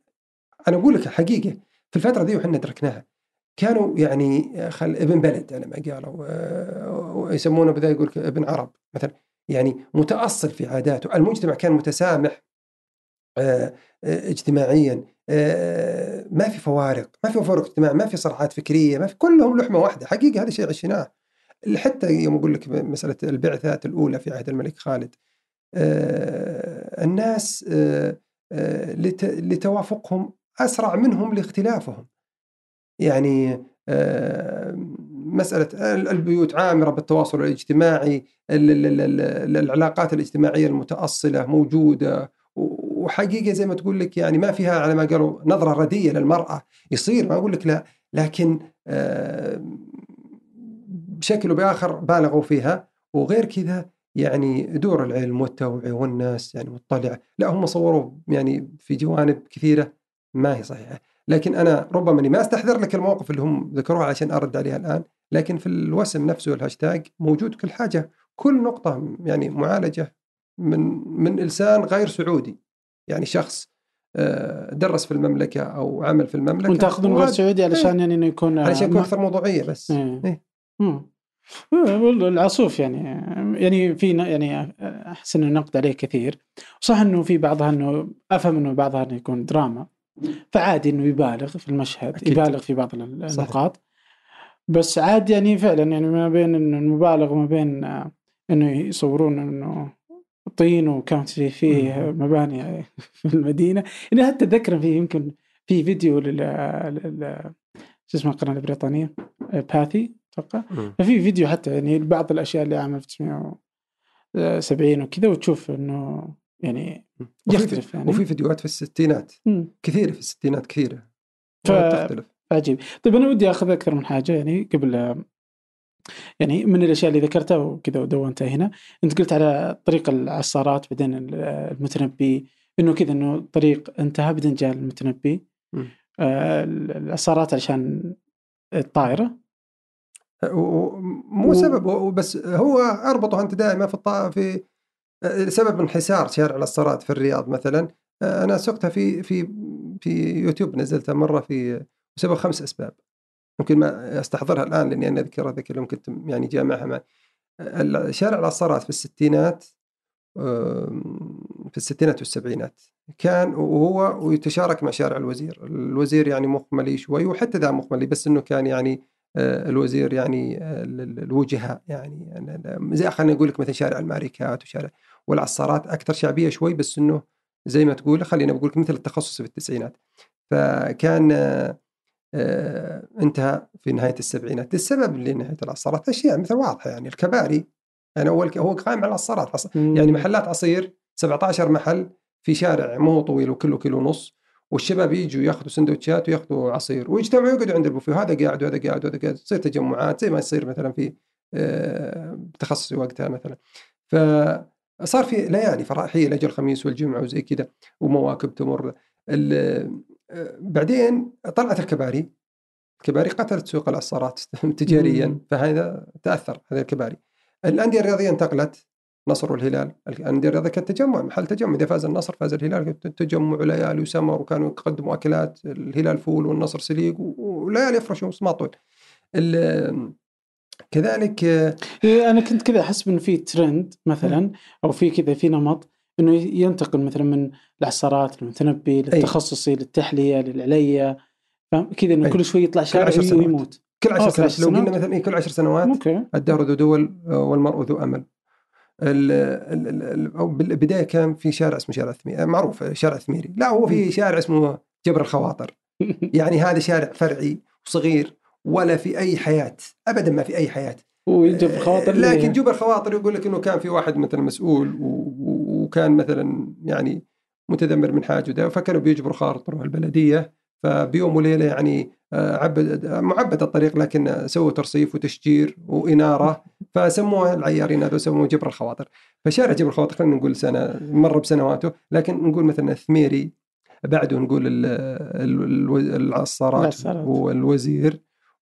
أنا أقول لك الحقيقة في الفترة دي وحنا ادركناها كانوا يعني خل ابن بلد على ما قالوا آه، ويسمونه بذا يقول لك ابن عرب مثلا يعني متأصل في عاداته المجتمع كان متسامح آه، آه، اجتماعيا آه، ما في فوارق ما في فوارق اجتماع ما في صراعات فكرية ما في كلهم لحمة واحدة حقيقة هذا شيء عشناه. حتى يوم أقول لك مسألة البعثات الأولى في عهد الملك خالد آه، الناس آه، آه، لت- لتوافقهم أسرع منهم لاختلافهم. يعني آه، ال- البيوت عامرة بالتواصل الاجتماعي ال- ال- ال- ال- العلاقات الاجتماعية المتأصلة موجودة. و- وحقيقة زي ما تقول لك يعني ما فيها على ما قالوا نظرة ردية للمرأة. يصير ما أقول لك لا لكن آه، بشكل وباخر بالغوا فيها. وغير كذا يعني دور العلم والتوعية والناس يعني مطلعه لا هم صوروا يعني في جوانب كثيرة ما هي صحيحة. لكن أنا ربما إني ما أستحضر لك المواقف اللي هم ذكروها عشان أرد عليها الآن لكن في الوسم نفسه الهاشتاج موجود كل حاجة. كل نقطة يعني معالجة من من لسان غير سعودي. يعني شخص آه، درس في المملكة أو عمل في المملكة. وانت تاخذون غير سعودي علشان يعني إنه يكون علشان يكون أكثر موضوعية بس. إيه. إيه. والله العصوف يعني يعني في يعني أحس إنه نقد عليه كثير. صح إنه في بعضها إنه أفهم إنه بعضها إنه يكون دراما. فعادي إنه يبالغ في المشهد أكيد. يبالغ في بعض ال- النقاط. بس عاد يعني فعلا يعني ما بين إنه المبالغه وما بين آه، إنه يصورون إنه طين وكانت في فيه مباني في المدينة. يعني حتى أتذكر في يمكن في فيديو لل شو اسمه القناة البريطانية؟ باثي أتوقع. ففي فيديو حتى يعني بعض الأشياء اللي عام 1970 وكذا وتشوف إنه يعني وفي- يختلف يعني. وفي فيديوهات في الستينات. مم. كثيرة في الستينات كثيرة. ف- تختلف عجيب. طيب أنا ودي أخذ أكثر من حاجة يعني قبل يعني من الأشياء اللي ذكرتها وكذا ودونتها هنا. أنت قلت على طريق العصارات بعدين المتنبي إنه كذا إنه الطريق انتهى بعدين جاء المتنبي. آه العصارات علشان الطائرة. و- مو و- سبب بس هو أربطه أنت دائما في الط... في سبب انحسار شارع العصارات في الرياض مثلا أنا سقتها في في في يوتيوب نزلتها مرة في بسبب خمس أسباب. يمكن ما أستحضرها الآن لأني أنا أذكر ذيك اللي كنت يعني جامعها معي. شارع العصارات في الستينات في الستينات والسبعينات كان وهو ويتشارك مع شارع الوزير. الوزير يعني مخملي شوي وحتى ذا مخملي بس إنه كان يعني آه، الوزير يعني آه، ال- ال- الوجهاء يعني. أنا- زي خلينا نقول لك مثلا شارع الماركات وشارع والعصارات أكثر شعبية شوي بس إنه زي ما تقول خلينا بقول مثل التخصص في التسعينات. فكان آه، انتهى في نهاية السبعينات. السبب لنهاية العصارات أشياء مثل واضحة يعني الكباري يعني اول هو قائم على العصارات عص- يعني محلات عصير 17 محل في شارع ما هو طويل وكله كيلو ونص والشباب يجوا ياخذوا سندوتشات وياخذوا عصير ويجتمعوا يقعدوا عند البوفيه وهذا قاعد وهذا قاعد وهذا قاعد تصير تجمعات زي ما يصير مثلا في آه، تخصصي وقتها مثلا. فصار في ليالي فرائحيه لأجل الخميس والجمعة وزي كذا ومواكب تمر. ال- آه، بعدين طلعت الكباري. الكباري قتلت سوق العصارات تجاريا. فهذا تأثر هذه الكباري. الأندية الرياضية انتقلت نصر والهلال. الأندية الرياضية كانت تجمع محل تجمع. إذا فاز النصر فاز الهلال. تجمع وليالي وسمر وكانوا يقدموا أكلات. الهلال فول والنصر سليق وليالي يفرشوا ما طول ال- كذلك آه، إيه، أنا كنت كذا أحس انه في ترند مثلا أو في كذا في نمط إنه ينتقل مثلا من العصارات للمتنبي للتخصصي للتحلية للعليا. فاهم؟ كذا إنه. كل شوي يطلع شارع. ويموت. كل عشر آه، سنوات. لو قلنا. مثلا إيه كل عشر سنوات أوكي. الدهر ذو دول والمرء ذو أمل. بالبداية كان في شارع اسمه شارع ثميري معروف شارع ثميري، لا هو في شارع اسمه جبر الخواطر، يعني هذا شارع فرعي وصغير. ولا في أي حياة، ابدا ما في أي حياة. ويجب خواطر ليه؟ لكن جبر خواطر يقول لك إنه كان في واحد مثلا مسؤول وكان مثلا يعني متذمر من حاجة ده فكانوا بيجبروا خاطره البلدية فبيوم وليلة يعني آه، عبد معبد الطريق لكن آه، سووا ترصيف وتشجير وإنارة فسموها العيارين هذول سموه جبر الخواطر فشارع جبر الخواطر خلينا نقول سنة مر بسنواته لكن نقول مثلا الثميري بعده نقول ال- ال- ال- العصارات العصارات. والوزير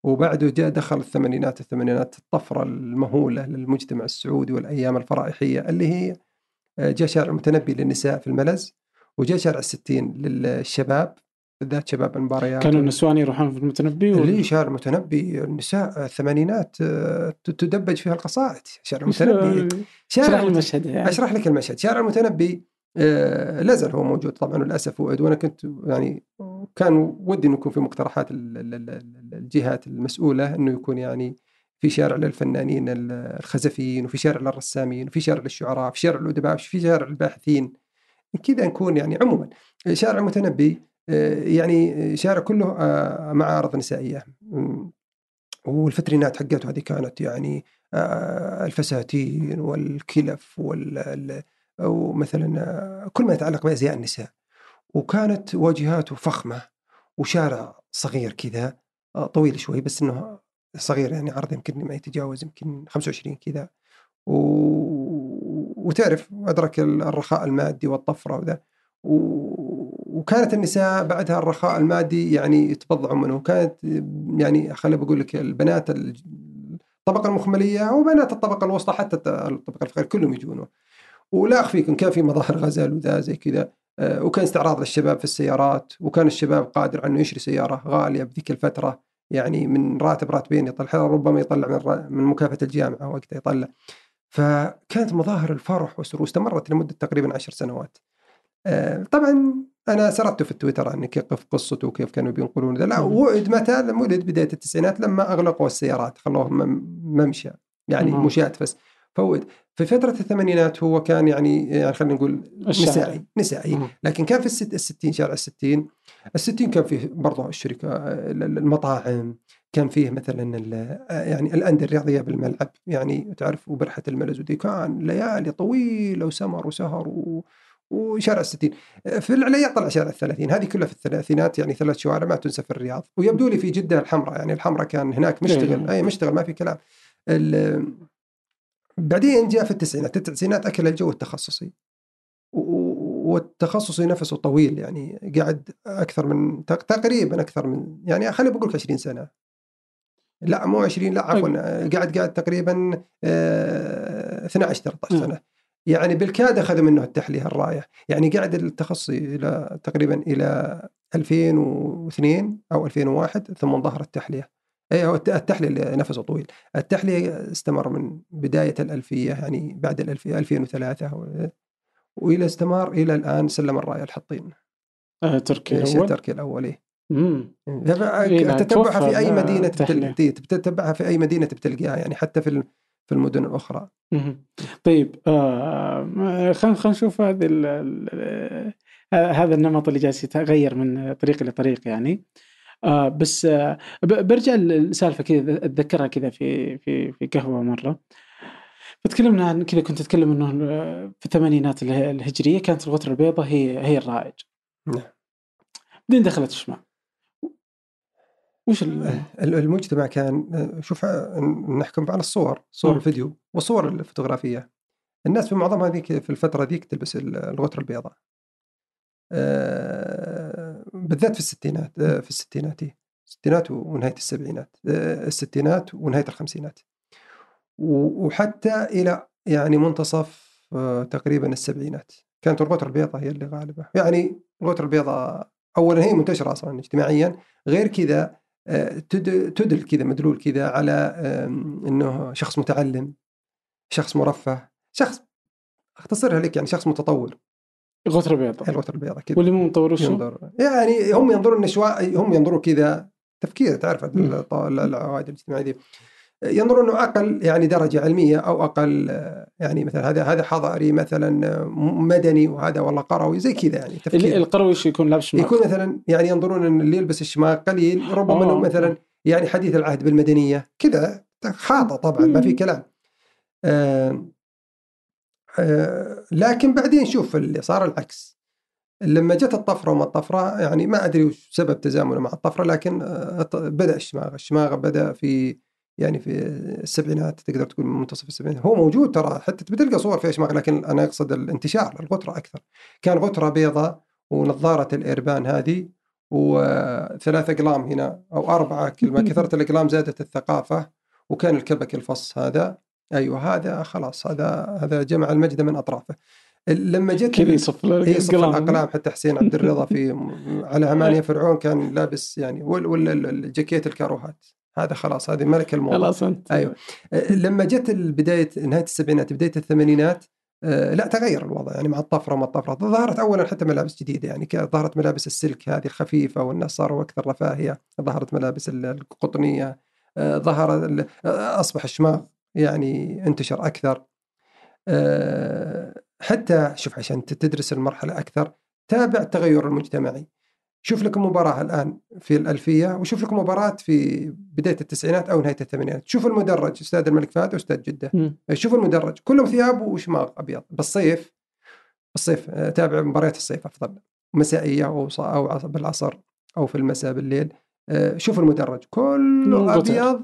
وبعده جاء دخل الثمانينات الثمانينات الطفرة المهولة للمجتمع السعودي والأيام الفرائحية اللي هي آه، جاء شارع المتنبي للنساء في الملز وجاء شارع الستين للشباب بالذات شباب المباريات. كانوا النسوان يروحون في المتنبي اللي وال- شارع المتنبي النساء الثمانينات آه، تدبج فيها القصائد شارع المتنبي شارع المت- المشهد يعني. أشرح لك المشهد. شارع المتنبي آه، لا زال هو موجود طبعا وللاسف وعد وأنا كنت يعني كان ودي إنه يكون في مقترحات ال- ال- ال- الجهات المسؤولة إنه يكون يعني في شارع للفنانين ال- الخزفيين وفي شارع للرسامين وفي شارع للشعراء في شارع للأدباء في شارع للباحثين كذا نكون يعني عموما شارع المتنبي آه، يعني شارع كله آه، معارض نسائية. والفترينات حقته هذه كانت يعني آه، الفساتين والكلف وال ومثلا آه، كل ما يتعلق بأزياء النساء. وكانت واجهاته فخمة وشارع صغير كذا آه، طويل شوي بس إنه صغير يعني عرض يمكن ما يتجاوز يمكن 25 كذا. و... وتعرف أدرك الرخاء المادي والطفرة وذا. و... وكانت النساء بعدها الرخاء المادي يعني يتبضعوا منه. كانت يعني خليني بقول لك البنات الطبقه المخملية وبنات الطبقة الوسطى حتى الط- الطبقة الفقيرة كلهم يجونه ولا اخفيكم كان في مظاهر غزل وذا زي كذا آه، وكان استعراض للشباب في السيارات وكان الشباب قادر على أنه يشري سيارة غالية بذيك الفترة يعني من راتب راتبين يطلع ربما يطلع من من مكافأة الجامعة وقتها يطلع. فكانت مظاهر الفرح والسرور واستمرت لمدة تقريبا عشر سنوات. آه، طبعا أنا سردت في التويتر عن كيف قصته وكيف كانوا بينقلون ذا لا. وعد متى؟ لما ولد بداية التسعينات لما أغلقوا السيارات خلوه مم- ممشى يعني. مشاة بس فوعد. في فترة الثمانينات هو كان يعني يعني خلينا نقول. نسائي نسائي. لكن كان في الست الستين شارع الستين. الستين كان فيه برضه الشركة ال- ال- المطاعم. كان فيه مثلا يعني الأندية الرياضية بالملعب. يعني تعرف وبرحة الملز ودي كان ليالي طويلة وسمر وسهر و وشارع الستين. في العليا طلع شارع الثلاثين. هذه كلها في الثلاثينات يعني ثلاث شوارع ما تنسى في الرياض. ويبدو لي في جدة الحمراء. يعني الحمراء كان هناك مشتغل. إيه. أي مشتغل ما في كلام. بعدين جاء في التسعينات. التسعينات أكل الجو التخصصي. والتخصصي نفسه طويل يعني قاعد أكثر من تق- تقريبا أكثر من يعني خليني بقول لك 20 سنة. لا مو 20 لا عفوا آه، قاعد قاعد تقريبا آه، 12 13 مم. سنة. يعني بالكاد اخذوا منه التحلية الرايه يعني قاعد التخصصي إلى تقريبا إلى 2002 أو 2001 ثم ظهر التحليه اي هو الت- التحليه نفسه طويل التحليه استمر من بداية الألفية يعني بعد الألفية 2003 و- وإلى استمر إلى الآن سلم الرايه الحطين آه تركيا إيش اول التركي الأول إيه. مم. إيه، لا، تتبعها في أي مدينة. تتبعها في أي مدينة بتلقاها يعني حتى في في المدن الأخرى مهم. طيب آه خلينا خلينا نشوف هذه آه، هذا النمط اللي جالس يتغير من طريق لطريق يعني آه بس آه برجع للسالفه كذا اتذكرها كذا في في في قهوة مرة. فتكلمنا عن كذا كنت أتكلم إنه آه، في الثمانينات اله- الهجرية كانت الغتره البيضاء هي هي الرائج. نعم. بعدين دخلت الشمال. وش ال... ال- المجتمع كان شوف نحكم على الصور صور مم. الفيديو والصور الفوتوغرافية. الناس في معظمها ذيك في الفترة ذيك تلبس ال- الغتره البيضاء. آه، بالذات في الستينات آه، في الستينات إيه. الستينات ونهاية السبعينات آه، الستينات ونهاية الخمسينات. وحتى إلى يعني منتصف آه، تقريبا السبعينات. كانت الغتره البيضاء هي اللي غالبة. يعني الغتره البيضاء اولا هي منتشرة أصلا اجتماعيا. غير كذا تد- تدل كذا مدلول كذا على إنه شخص متعلم شخص مرفه شخص أختصرها لك يعني شخص متطور. غتره بيضاء الغتره البيضاء كذا واللي مو مطور؟ ينظر. يعني هم ينظرون نشواء هم ينظروا كذا تفكير تعرف العوائد الاجتماعية دي. ينظرون إنه أقل يعني درجة علمية أو أقل يعني مثلا هذا هذا حضاري مثلا مدني وهذا والله قروي زي كذا يعني تفكير. القروي وش يكون؟ لابس شماغ. يكون مثلا يعني ينظرون إن اللي يلبس الشماغ قليل ربما إنه آه. مثلا يعني حديث العهد بالمدنية كذا خاطئ طبعا ما في. كلام. آه لكن بعدين شوف اللي صار العكس. لما جت الطفرة وما الطفرة يعني ما أدري وش سبب تزامنه مع الطفرة لكن آه بدأ الشماغ، الشماغ بدأ في يعني في السبعينات تقدر تقول من منتصف السبعينات. هو موجود ترى حتى بتلقى صور فيها شماغ لكن أنا أقصد الانتشار الغتره أكثر. كان غتره بيضاء ونظارة الايربان هذه وثلاث اقلام هنا أو أربعة كل ما كثرت الاقلام زادت الثقافة وكان الكبك الفص هذا. أيوه هذا خلاص هذا هذا جمع المجد من أطرافه. لما جت كذا يصف. الاقلام حتى حسين عبد الرضا في على همانيا فرعون كان لابس يعني ولا الجاكيت الكاروهات. هذا خلاص هذه ملك الموضة. خلاص أنت. أيوه. لما جت بداية نهاية السبعينات بداية الثمانينات لا تغير الوضع يعني مع الطفرة وما الطفرة. ظهرت اولا حتى ملابس جديدة يعني ظهرت ملابس السلك هذه الخفيفة والناس صاروا أكثر رفاهية. ظهرت ملابس ال- القطنية. ظهر أصبح الشماغ. يعني انتشر أكثر. آه، حتى شوف عشان تدرس المرحلة أكثر تابع التغير المجتمعي. شوف لك مباراة الآن في الألفية وشوف لك مباراة في بداية التسعينات أو نهاية الثمانينات. شوف المدرج أستاذ الملك فهد وأستاذ جدة. مم. شوف المدرج. كلهم ثياب وشماغ أبيض. بالصيف بالصيف آه، تابع مباريات الصيف أفضل. مسائية أو أو عص- بالعصر أو في المساء بالليل. آه، شوف المدرج. كله. أبيض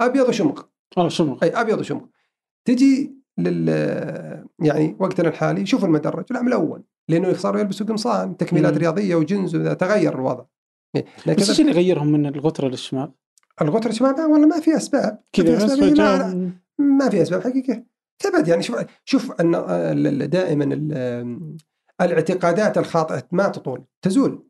أبيض وشمغ آه شمغ أي أبيض وشمغ تجي لل يعني وقتنا الحالي شوف المدرج لا ملون لأنه صاروا يلبسوا قمصان تكميلات مم. رياضية وجنز تغير الوضع إيه، بس إيش اللي يغيرهم من الغترة للشماغ؟ الغترة شباب والله ما في أسباب ما كذا بس أسباب. لا فجاه ما في أسباب حقيقه تبعد يعني شوف شوف أن ال- دائما ال- الاعتقادات الخاطئة ما تطول تزول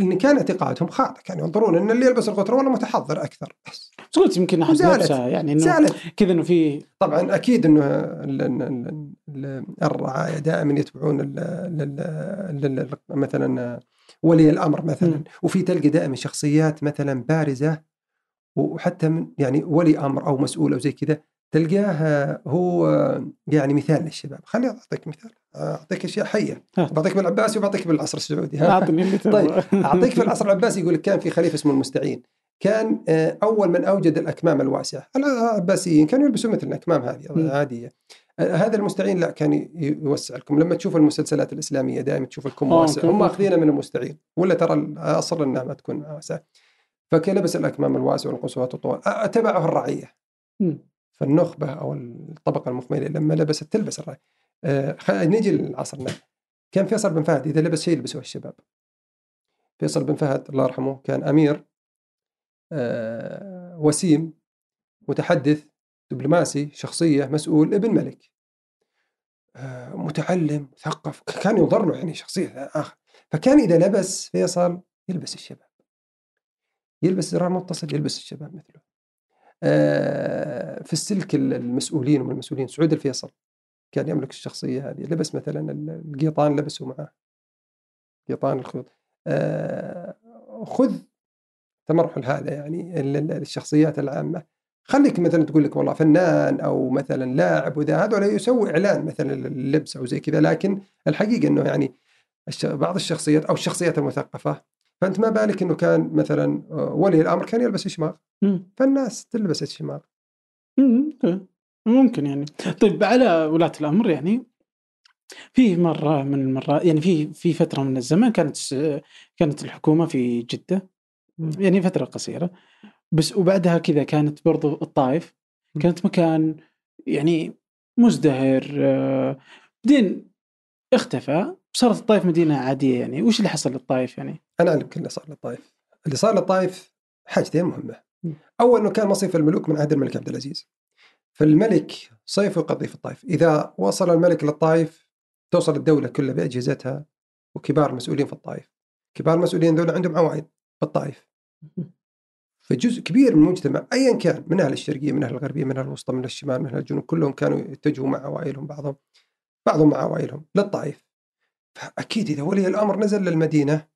إن كان اعتقادهم خاطئ كانوا ينظرون إن اللي يلبس الغتره والله متحضر أكثر بس قلت يمكن أحد. لابسها يعني إنه كذا إنه في طبعا أكيد إنه ال- ال- ال- ال- الرعاية دائما يتبعون ال- ال- ال- ال- مثلا ولي الأمر مثلا مم. وفي تلقى دائما شخصيات مثلا بارزة وحتى من يعني ولي أمر أو مسؤول أو زي كذا تلقاه هو يعني مثال للشباب. خليني أعطيك مثال أعطيك أشياء حية. بعطيك بالعباسي وبعطيك بالعصر السعودي؟ أعطني طيب. أعطيك في العصر العباسي يقول لك كان في خليفة اسمه المستعين. كان آه، أول من أوجد الأكمام الواسعة. العباسيين كانوا يلبسوا مثل الأكمام. هذه عاديه آه، هذا المستعين لا كان يوسع لكم. لما تشوف المسلسلات الإسلامية دائما تشوف الكم آه، واسع. هم ماخذينها من المستعين. ولا ترى الاصل إنها ما تكون واسعة. فكان لبس الأكمام الواسعه والقصوات الطوال. آه، تبعه الرعية. فالنخبه أو الطبقة المخمليه لما لبست تلبس الرأي. آه نجي لعصرنا كان فيصل بن فهد إذا لبس شيء يلبسه الشباب. فيصل بن فهد الله يرحمه كان أمير آه وسيم متحدث دبلوماسي شخصية مسؤول ابن ملك. آه متعلم مثقف كان ينظر له يعني شخصية آخر. فكان إذا لبس فيصل يلبس الشباب. يلبس زرار متصل يلبس الشباب مثله. في السلك ال- المسؤولين ومن المسؤولين سعود الفيصل كان يملك الشخصية هذه لبس مثلا ال- القيطان لبسوا معه. قيطان الخيوط. آه، خذ تمرحل هذا يعني ال- ال- الشخصيات العامة. خليك مثلا تقول لك والله فنان أو مثلا لاعب وذا هذول يسوي إعلان مثلا لللبس أو زي كذا لكن الحقيقة إنه يعني بعض الشخصيات أو الشخصيات المثقفة فأنت ما بالك إنه كان مثلا آه، ولي الأمر كان يلبس شماغ. فالناس تلبس. أوكي. ممكن. يعني. طيب على ولاة الأمر يعني في مرة من المرات يعني في في فترة من الزمان كانت كانت الحكومة في جدة. يعني فترة قصيرة. بس وبعدها كذا كانت برضو الطائف. كانت مكان يعني مزدهر آه، بعدين اختفى. صارت الطائف مدينة عادية يعني وش اللي حصل للطائف يعني؟ أنا أعلم كل اللي صار للطائف. اللي صار للطائف حاجتين مهمة. أول إنه كان مصيف الملوك من عهد الملك عبد العزيز. فالملك صيف يقضي في الطائف. إذا وصل الملك للطائف توصل الدولة كلها بأجهزتها وكبار المسؤولين في الطائف. كبار المسؤولين ذول عندهم عوائل في الطائف. فجزء كبير من المجتمع ايا كان من أهل الشرقية من أهل الغربية من أهل الوسطى من الشمال من أهل الجنوب كلهم كانوا يتجهوا مع عوائلهم بعضهم بعضهم مع عوائلهم للطائف. فأكيد إذا ولي الأمر نزل للمدينة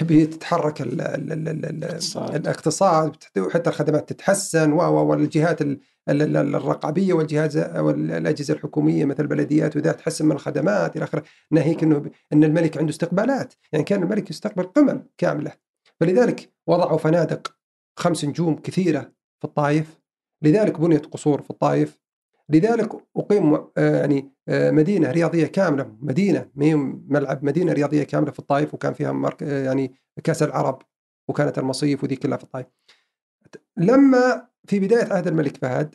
بتتحرك ال ال ال ال ال اقتصاد. الاقتصاد وحتى الخدمات تتحسن والجهات ال- ال- ال- الرقابية والجهاز والاجهزه الحكومية مثل البلديات وذا تحسن من الخدمات إلى آخره. ناهيك إنه إن الملك عنده استقبالات. يعني كان الملك يستقبل قمم كاملة. فلذلك وضعوا فنادق خمس نجوم كثيرة في الطائف. لذلك بنيت قصور في الطائف. لذلك اقيم آه، يعني مدينة رياضية كاملة مدينة ملعب مدينة رياضية كاملة في الطائف وكان فيها مرك... آه، يعني كأس العرب وكانت المصيف وذي كلها في الطائف لما في بداية عهد الملك فهد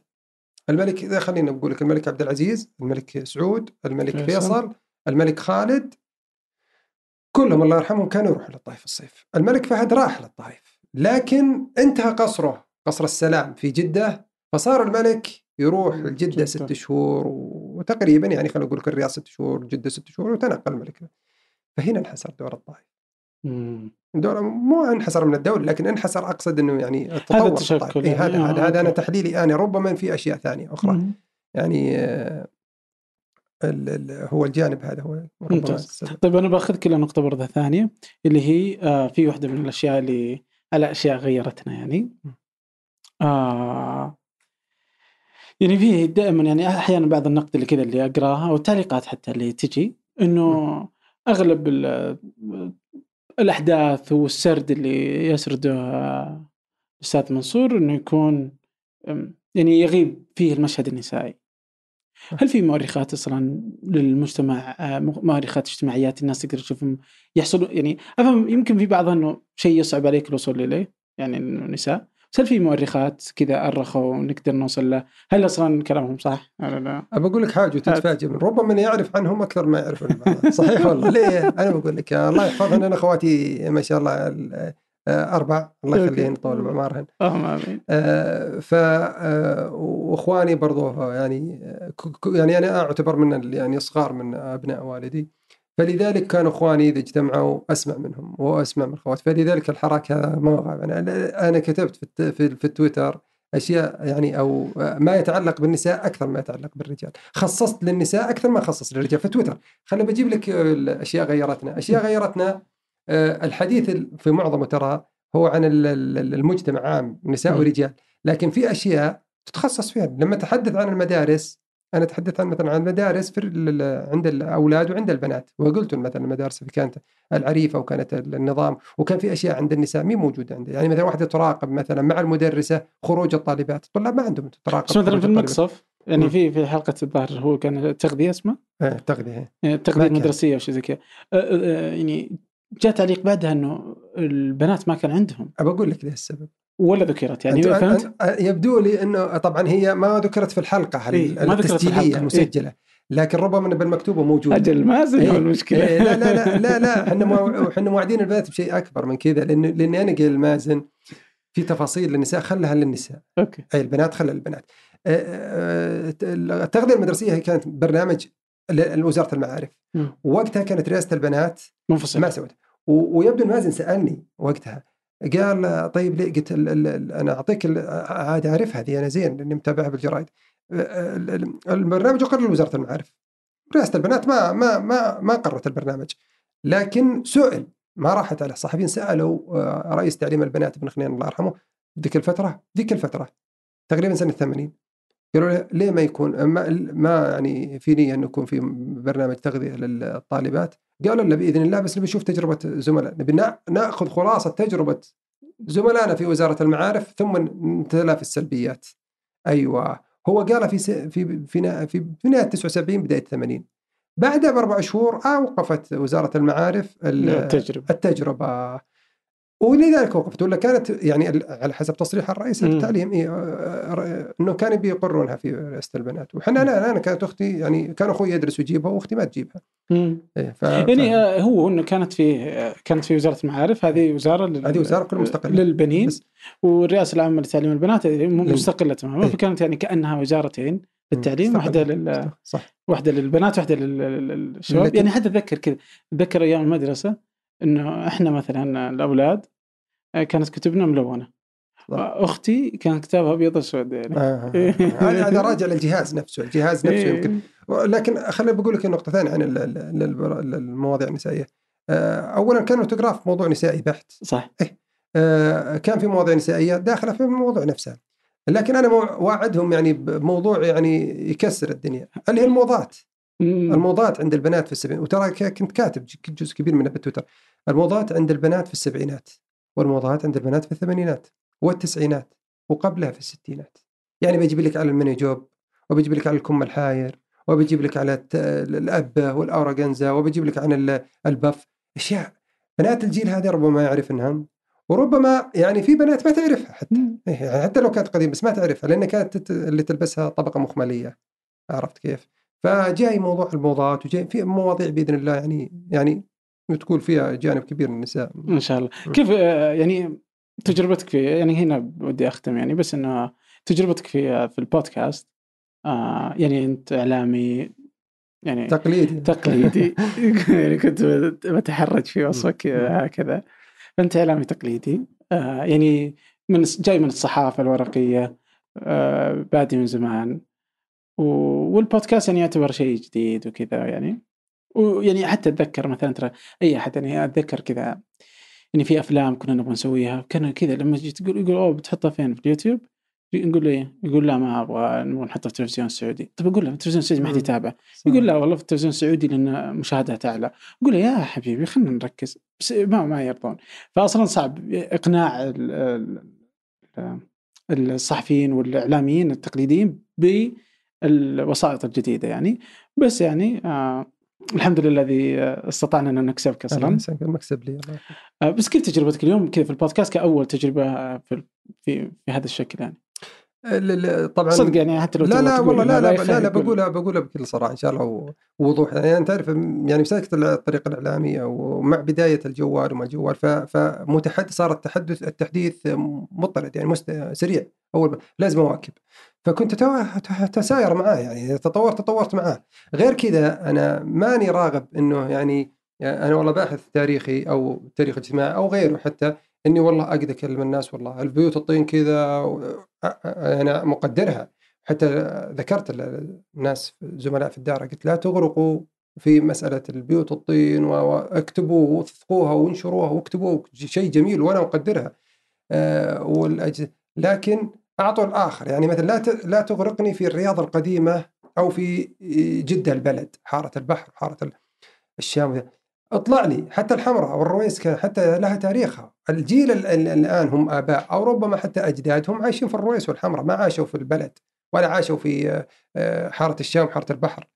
الملك إذا خلينا نقول لك الملك عبد العزيز الملك سعود الملك فيصل. الملك خالد كلهم الله يرحمهم كانوا يروحوا للطائف الصيف الملك فهد راح للطائف لكن انتهى قصره قصر السلام في جدة فصار الملك يروح جدة. لجدة ست شهور وتقريبا يعني خلينا نقول الرياض ست شهور جدة ست شهور وتنقل الملك فهنا انحسر دور الطائف. دور مو انحسر من الدولة لكن انحسر أقصد أنه يعني التطور في التشكل. إيه. هذا آه، هذا هذا أوكي. تحليلي أنا ربما في أشياء ثانية أخرى مم. يعني آه، ال- ال- هو الجانب هذا هو ممتاز. طيب أنا باخذك إلى نقطة برضه ثانية اللي هي آه في واحدة من الأشياء اللي على اشياء غيرتنا يعني آه يعني في دائما يعني أحيانا بعض النقد اللي كذا اللي أقرأها أو التعليقات حتى اللي تجي إنه أغلب ال- الأحداث والسرد اللي يسرده الأستاذ منصور إنه يكون يعني يغيب فيه المشهد النسائي. هل في مؤرخات أصلا للمجتمع آه، مؤرخات اجتماعيات الناس تقدر تشوفهم يحصلوا يعني أفهم يمكن في بعضها إنه شيء يصعب عليك الوصول إليه يعني إنه نساء. بس هل في مؤرخات كذا أرخوا ونقدر نوصل له؟ هل أصلا كلامهم صح؟ ولا لا؟ أبى أقول لك حاجة وتتفاجئ ربما من يعرف عنهم أكثر ما يعرفون. صحيح والله ليه؟ أنا بقول لك الله يحفظهن أنا أخواتي ما شاء الله ال- آه، أربع الله. يخليهن طول بعمرهن اللهم آمين. آه، ف آه، وإخواني برضو يعني آه، يعني أنا أعتبر من يعني صغار من أبناء والدي فلذلك كانوا إخواني إذا اجتمعوا أسمع منهم وأسمع من اخواتي فلذلك الحراك هذا ما غاب أنا أنا كتبت في الت- في, في التويتر أشياء يعني أو ما يتعلق بالنساء أكثر ما يتعلق بالرجال. خصصت للنساء أكثر ما خصص للرجال في تويتر خليني بجيب لك الأشياء غيرتنا. أشياء غيرتنا آه، الحديث في معظمه ترى هو عن ال- ال- المجتمع عام نساء. ورجال. لكن في أشياء تتخصص فيها. لما اتحدث عن المدارس أنا اتحدث عن مثلا عن المدارس في عند الأولاد وعند البنات وقلت مثلا المدارس اللي كانت العريفة وكانت النظام وكان في أشياء عند النساء مي موجوده عندها يعني مثلا واحدة تراقب مثلا مع المدرسة خروج الطالبات الطلاب ما عندهم تراقب بس مثلا في المقصف يعني في في حلقة الظاهر هو كان تغذية اسمه؟ إيه تغذية. التغذيه المدرسيه أو شيء زي كذا. يعني جاء تعليق بعدها إنه البنات ما كان عندهم. ابى أقول لك ليش السبب. ولا ذكرت؟ يعني فهمت؟ يبدو لي إنه طبعا هي ما ذكرت في الحلقة إيه التسجيليه المسجله إيه؟ لكن ربما بالمكتوبة موجودة. أجل ما زال إيه. المشكلة. إيه لا لا لا لا لا. إحنا مو... إحنا موعدين البنات بشيء أكبر من كذا لأن لأني أنا قايل لمازن في تفاصيل للنساء خلها للنساء. أوكي. اي البنات خلها للبنات. التغذية المدرسية هي كانت برنامج لوزارة المعارف. ووقتها كانت رئاسة البنات منفصل ما سوت. ويبدو لمازن سألني وقتها قال طيب ليه؟ قلت أنا أعطيك عاد اعرف هذه أنا زين لأني متابعها بالجرايد. البرنامج يقر لوزارة المعارف. رئاسة البنات ما ما ما ما قررت البرنامج لكن سئل ما راحت على الصحفيين سألوا آه، رئيس تعليم البنات ابن خنين الله يرحمه ذيك الفترة ذيك الفترة تقريبا سنة 80 قالوا ليه ما يكون ما, ما يعني في نية إنه يكون في برنامج تغذية للطالبات؟ قالوا لا بإذن الله بس نبي نشوف تجربة زملاء. نبي نأخذ خلاصة تجربة زملائنا في وزارة المعارف ثم نتلافى السلبيات. أيوه. هو قالها في في في في نهايه 79 بداية 80 بعدها بأربع شهور أوقفت وزارة المعارف التجربة. التجربة. ولذلك وقفت ولا كانت يعني على حسب تصريح الرئيس التعليم إيه إنه كانوا بيقرونها في رئاسة البنات. وحنا أنا أنا كانت أختي يعني كان أخوي يدرس ويجيبها وأختي ما تجيبها. إيه ف... يعني ف... هو إنه كانت في كانت في وزارة المعارف هذه وزارة لل... هذه وزارة كل مستقلة. للبنين بس... والرئاسة العامة لتعليم البنات مستقلة تماما. إيه؟ فكانت يعني كأنها وزارتين للتعليم واحدة لل صح. واحدة للبنات واحدة للشباب. يعني حتى اتذكر كذا اتذكر أيام المدرسة إنه إحنا مثلا الأولاد آه، كانت كتبنا ملونة. أختي كان كتابها أبيض اسود يعني. آه. هذا راجع للجهاز نفسه الجهاز نفسه إيه. يمكن. لكن خليني بقول لك نقطه ثانية عن المواضيع النسائية. آه، اولا كان الاوتوغراف موضوع نسائي بحت. صح. إيه؟ كان في مواضيع نسائية داخلة في الموضوع نفسه. لكن أنا واعدهم يعني بموضوع يعني يكسر الدنيا اللي هي الموضات. الموضات عند البنات في السبعينات وترى كنت كاتب جزء كبير منه بالتويتر. الموضات عند البنات في السبعينات والموضات عند البنات في الثمانينات والتسعينات وقبلها في الستينات. يعني بيجيب لك على الميني جوب وبيجيب لك على الكم الحاير وبيجيب لك على الأبة والأوراغنزا وبيجيب لك عن البف. أشياء. بنات الجيل هذا ربما ما يعرفنها وربما يعني في بنات ما تعرفها حتى. يعني حتى لو كانت قديمة بس ما تعرفها لأن كانت اللي تلبسها طبقة مخملية. عرفت كيف؟ فجاي موضوع الموضات وجاي في مواضيع بإذن الله يعني يعني تقول فيها جانب كبير من النساء. إن شاء الله. كيف آه، يعني تجربتك في يعني هنا بدي أختم يعني بس إنه تجربتك في في البودكاست آه يعني أنت إعلامي يعني تقليدي. تقليدي. يعني كنت بتحرج في وصفك هكذا. فأنت إعلامي تقليدي آه يعني من جاي من الصحافة الورقية آه بادي من زمان. والبودكاست يعني يعتبر شيء جديد وكذا يعني. ويعني حتى أتذكر مثلا ترى إي احد يعني أتذكر كذا يعني في أفلام كنا نبغى نسويها كنا كذا لما جيت تقول يقول أوه بتحطها فين؟ في اليوتيوب؟ نقول له؟ يقول لا ما أبغى نحطها في التلفزيون السعودي، طيب أقول له في التلفزيون السعودي ما حد يتابع، يقول لا والله في التلفزيون السعودي لأن مشاهدات أعلى، أقول له يا حبيبي خلينا نركز. بس ما ما يرضون، فاصلا صعب إقناع الصحفيين والإعلاميين التقليديين بالوسائط الجديدة يعني. بس يعني آه الحمد لله الذي استطعنا أن نكسبك أصلا المكسب لي آه، بس كيف تجربتك اليوم كذا في البودكاست؟ كأول تجربة في في, في هذا الشكل يعني؟ طبعا صدق يعني حتى لو لا لا والله لا لا, لا, لا بقولها بقولها بكل صراحة إن شاء الله ووضوح. يعني انت تعرف يعني مسكت الطريق الاعلامي ومع بداية الجوال وما الجوال فمتحدث صار التحدث التحديث مضطرد يعني سريع. أول لازم أواكب. فكنت تساير معاه يعني تطورت تطورت معاه. غير كذا أنا ماني راغب إنه يعني أنا والله باحث تاريخي أو تاريخ اجتماعي أو غيره حتى إني والله أقدر أكلم الناس والله البيوت الطين كذا أنا مقدرها. حتى ذكرت الناس زملاء في الدار قلت لا تغرقوا في مسألة البيوت الطين واكتبوا وثقوها وانشروها واكتبوا شيء جميل وأنا أقدرها أه لكن اعطوا الآخر. يعني مثلا لا لا تغرقني في الرياض القديمة أو في جدة البلد حارة البحر حارة ال- الشام. اطلع لي حتى الحمراء والرويس كان حتى لها تاريخها. الجيل ال- ال- الآن هم آباء أو ربما حتى اجدادهم عايشين في الرويس والحمراء ما عاشوا في البلد ولا عاشوا في آه، حارة الشام حارة البحر.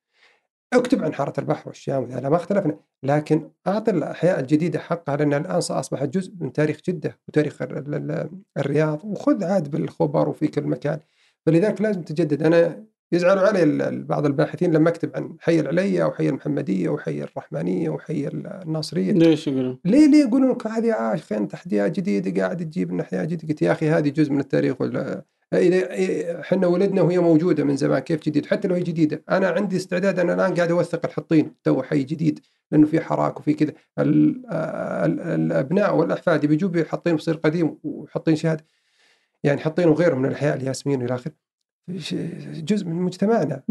أكتب عن حارة البحر والشام لا ما اختلفنا. لكن أعطي الأحياء الجديدة حقها لأن الآن اصبحت جزء من تاريخ جدة وتاريخ ال- ال- ال- الرياض وخذ عاد بالخبر وفي كل مكان. فلذلك لازم تجدد. أنا يزعلوا علي بعض الباحثين لما أكتب عن حي العليا وحي المحمدية وحي الرحمانية وحي ال- الناصرية. ليش يقولون؟ ليه ليه يقولون؟ لك هذه يا أخي احياء جديدة قاعد تجيب لنا احياء جديدة. قلت يا أخي هذه جزء من التاريخ ولا اذا إحنا ولدنا وهي موجودة من زمان كيف جديد؟ حتى لو هي جديدة. أنا عندي استعداد أنا الآن قاعد أوثق الحطين تو حي جديد لأنه في حراك وفي كذا. ال- ال- الأبناء والأحفاد يبي يجوا حاطين بصير قديم وحاطين شهادة. يعني حاطين وغيرهم من الاحياء الياسمين والى آخره. جزء من مجتمعنا.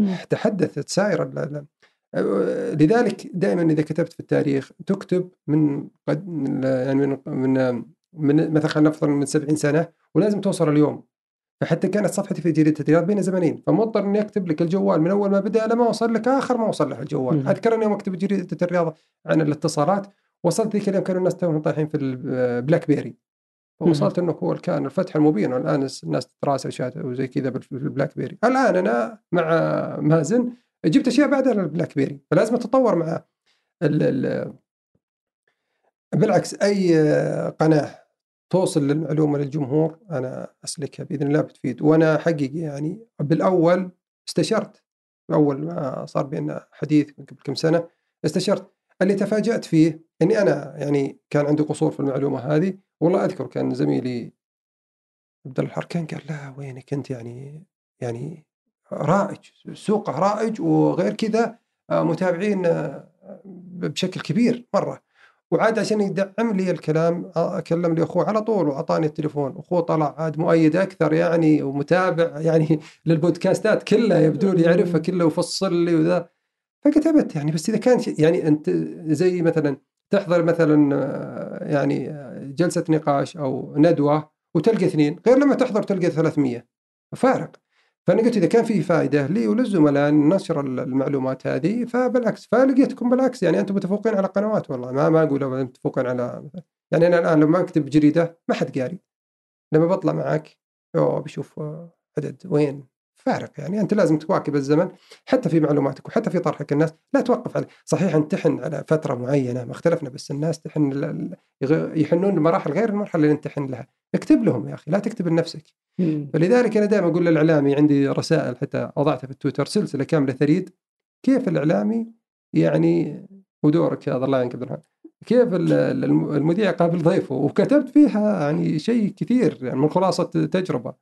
سائر ال- ال- لذلك دائما إذا كتبت في التاريخ تكتب من قد يعني من من, من مثلا خلينا نفترض من 70 سنة ولازم توصل اليوم. فحتى كانت صفحتي في جريده الرياض بين زمنين فمضطر إني أكتب لك الجوال من أول ما بدأ لما وصل لك آخر ما وصل لك الجوال. مم. أذكر اني يوم أكتب جريده الرياض عن الاتصالات وصلت ذيك اليوم كانوا الناس توهم طايحين في ال BlackBerry وصلت إنه هو كان الفتح المبين والآن الناس تراسل شات وزي كذا بال- في ال BlackBerry الآن أنا مع مازن جبت أشياء بعد ال BlackBerry فلازم أتطور مع ال ال بالعكس أي قناة توصل للمعلومة للجمهور أنا أسلكها بإذن الله بتفيد. وأنا حقيقي يعني بالأول استشرت اول ما صار بيننا حديث قبل كم سنة استشرت. اللي تفاجأت فيه إني أنا يعني كان عندي قصور في المعلومة هذه والله أذكر كان زميلي عبد الحركان قال لا وينك أنت يعني يعني رائج سوقه رائج وغير كذا متابعين بشكل كبير مرة. وعاد عشان يدعم لي الكلام آه، كلم لي أخوه على طول وأعطاني التليفون. أخوه طلع عاد مؤيد أكثر يعني ومتابع يعني للبودكاستات كلها يبدو لي يعرفها كلها ويفصل لي وذا. فكتبت يعني بس إذا كان يعني أنت زي مثلا تحضر مثلا آه، يعني آه، جلسة نقاش أو ندوة وتلقى اثنين غير لما تحضر تلقى 300 فارق. فأنا قلت إذا كان في فائدة لي وللزملاء نشر المعلومات هذه فبالعكس فلقيتكم بالعكس. يعني أنتم متفوقين على قنوات والله ما ما أقول متفوقين على يعني أنا الآن لما أكتب جريدة ما حد قاري. لما بطلع معك أوه بشوف عدد وين؟ فارق يعني أنت لازم تواكب الزمن حتى في معلوماتك وحتى في طرحك الناس لا توقف على صحيح انت تحن على فترة معينة ما اختلفنا بس الناس تحن يحنون لمراحل غير المرحلة اللي أنت تحن لها اكتب لهم يا أخي لا تكتب لنفسك. فلذلك أنا دائما أقول للإعلامي عندي رسائل حتى وضعتها في التويتر سلسلة كاملة ثريد كيف الإعلامي يعني ودورك يا الله يعينك عبد الرحمن كيف ال- ال- الم- المذيع قابل ضيفه؟ وكتبت فيها يعني شيء كثير يعني من خلاصة تجربة.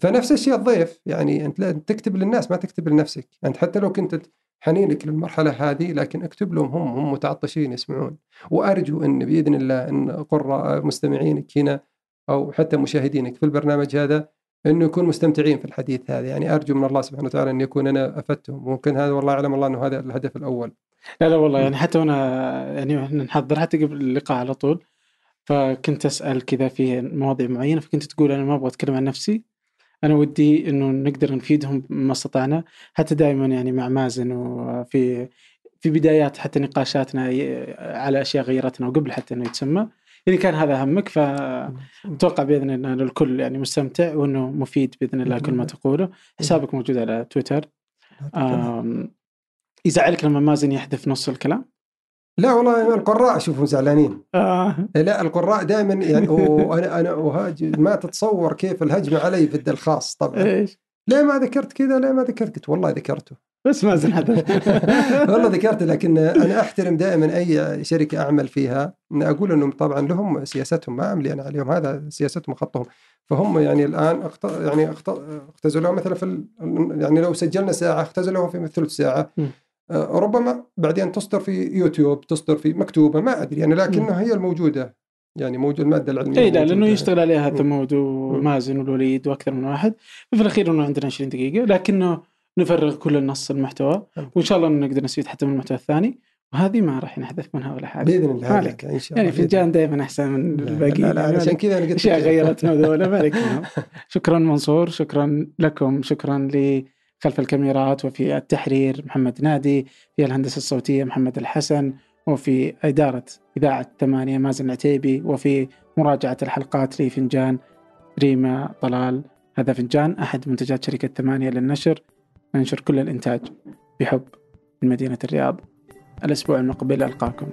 فنفس الشيء الضيف يعني أنت تكتب للناس ما تكتب لنفسك. أنت حتى لو كنت حنينك للمرحلة هذه لكن اكتب لهم هم هم متعطشين يسمعون. وأرجو أن بإذن الله أن قراء مستمعينك هنا أو حتى مشاهدينك في البرنامج هذا انه يكونوا مستمتعين في الحديث هذا. يعني أرجو من الله سبحانه وتعالى أن يكون أنا أفدتهم. ممكن هذا والله أعلم الله أنه هذا الهدف الأول. لا لا والله يعني حتى وأنا يعني إحنا نحضر حتى قبل اللقاء على طول. فكنت أسأل كذا في مواضيع معينة فكنت تقول أنا ما أبغى أتكلم عن نفسي. أنا ودي إنه نقدر نفيدهم ما استطعنا حتى دائما يعني مع مازن وفي في بدايات حتى نقاشاتنا على أشياء غيرتنا وقبل حتى إنه يتسمى. يعني كان هذا همك فاتوقع بإذن الله إن الكل يعني مستمتع وإنه مفيد بإذن الله كل ما تقوله. حسابك موجود على تويتر. يزعلك لما مازن يحذف نص الكلام؟ لا والله القراء اشوفهم زعلانين. آه. لا القراء دائما يعني وأنا أنا أهاج- ما تتصور كيف الهجمة علي في الخاص طبعا. إيش؟ ليه ما ذكرت كذا ليه ما ذكرت قلت والله ذكرته. بس مازن حذف والله ذكرته لكن أنا أحترم دائما أي شركة أعمل فيها. إن أقول إنهم طبعا لهم سياستهم ما أملي أنا عليهم هذا سياستهم وخطهم. فهم يعني الآن اخت... يعني اخت... اختزلوها مثلا في ال... يعني لو سجلنا ساعة اختزلوها في ثلث ساعة. ربما بعدين تصدر في يوتيوب تصدر في مكتوبة ما أدري يعني لكنها هي الموجودة يعني موجود المادة العلمية إي لا لأنه. يشتغل عليها. ثمود ومازن والوليد وأكثر من واحد في الأخير إنه عندنا 20 دقيقة لكنه نفرغ كل النص المحتوى الحمد وإن شاء الله نقدر نستفيد حتى من المحتوى الثاني وهذه ما راح ينحذف منها ولا حاجة بإذن الله مالك. إن شاء الله يعني فنجان دائما أحسن من لا، لا، لا لا يعني عشان. كذا أنا قلت أشياء. غيرتنا ذولا مالك. شكرا منصور شكرا لكم شكرا لي خلف الكاميرات وفي التحرير محمد نادي في الهندسة الصوتية محمد الحسن وفي إدارة إذاعة ثمانية مازن العتيبي وفي مراجعة الحلقات لفنجان ريما طلال هذا فنجان أحد منتجات شركة ثمانية للنشر. ننشر كل الإنتاج بحب من مدينة الرياض. الأسبوع المقبل ألقاكم.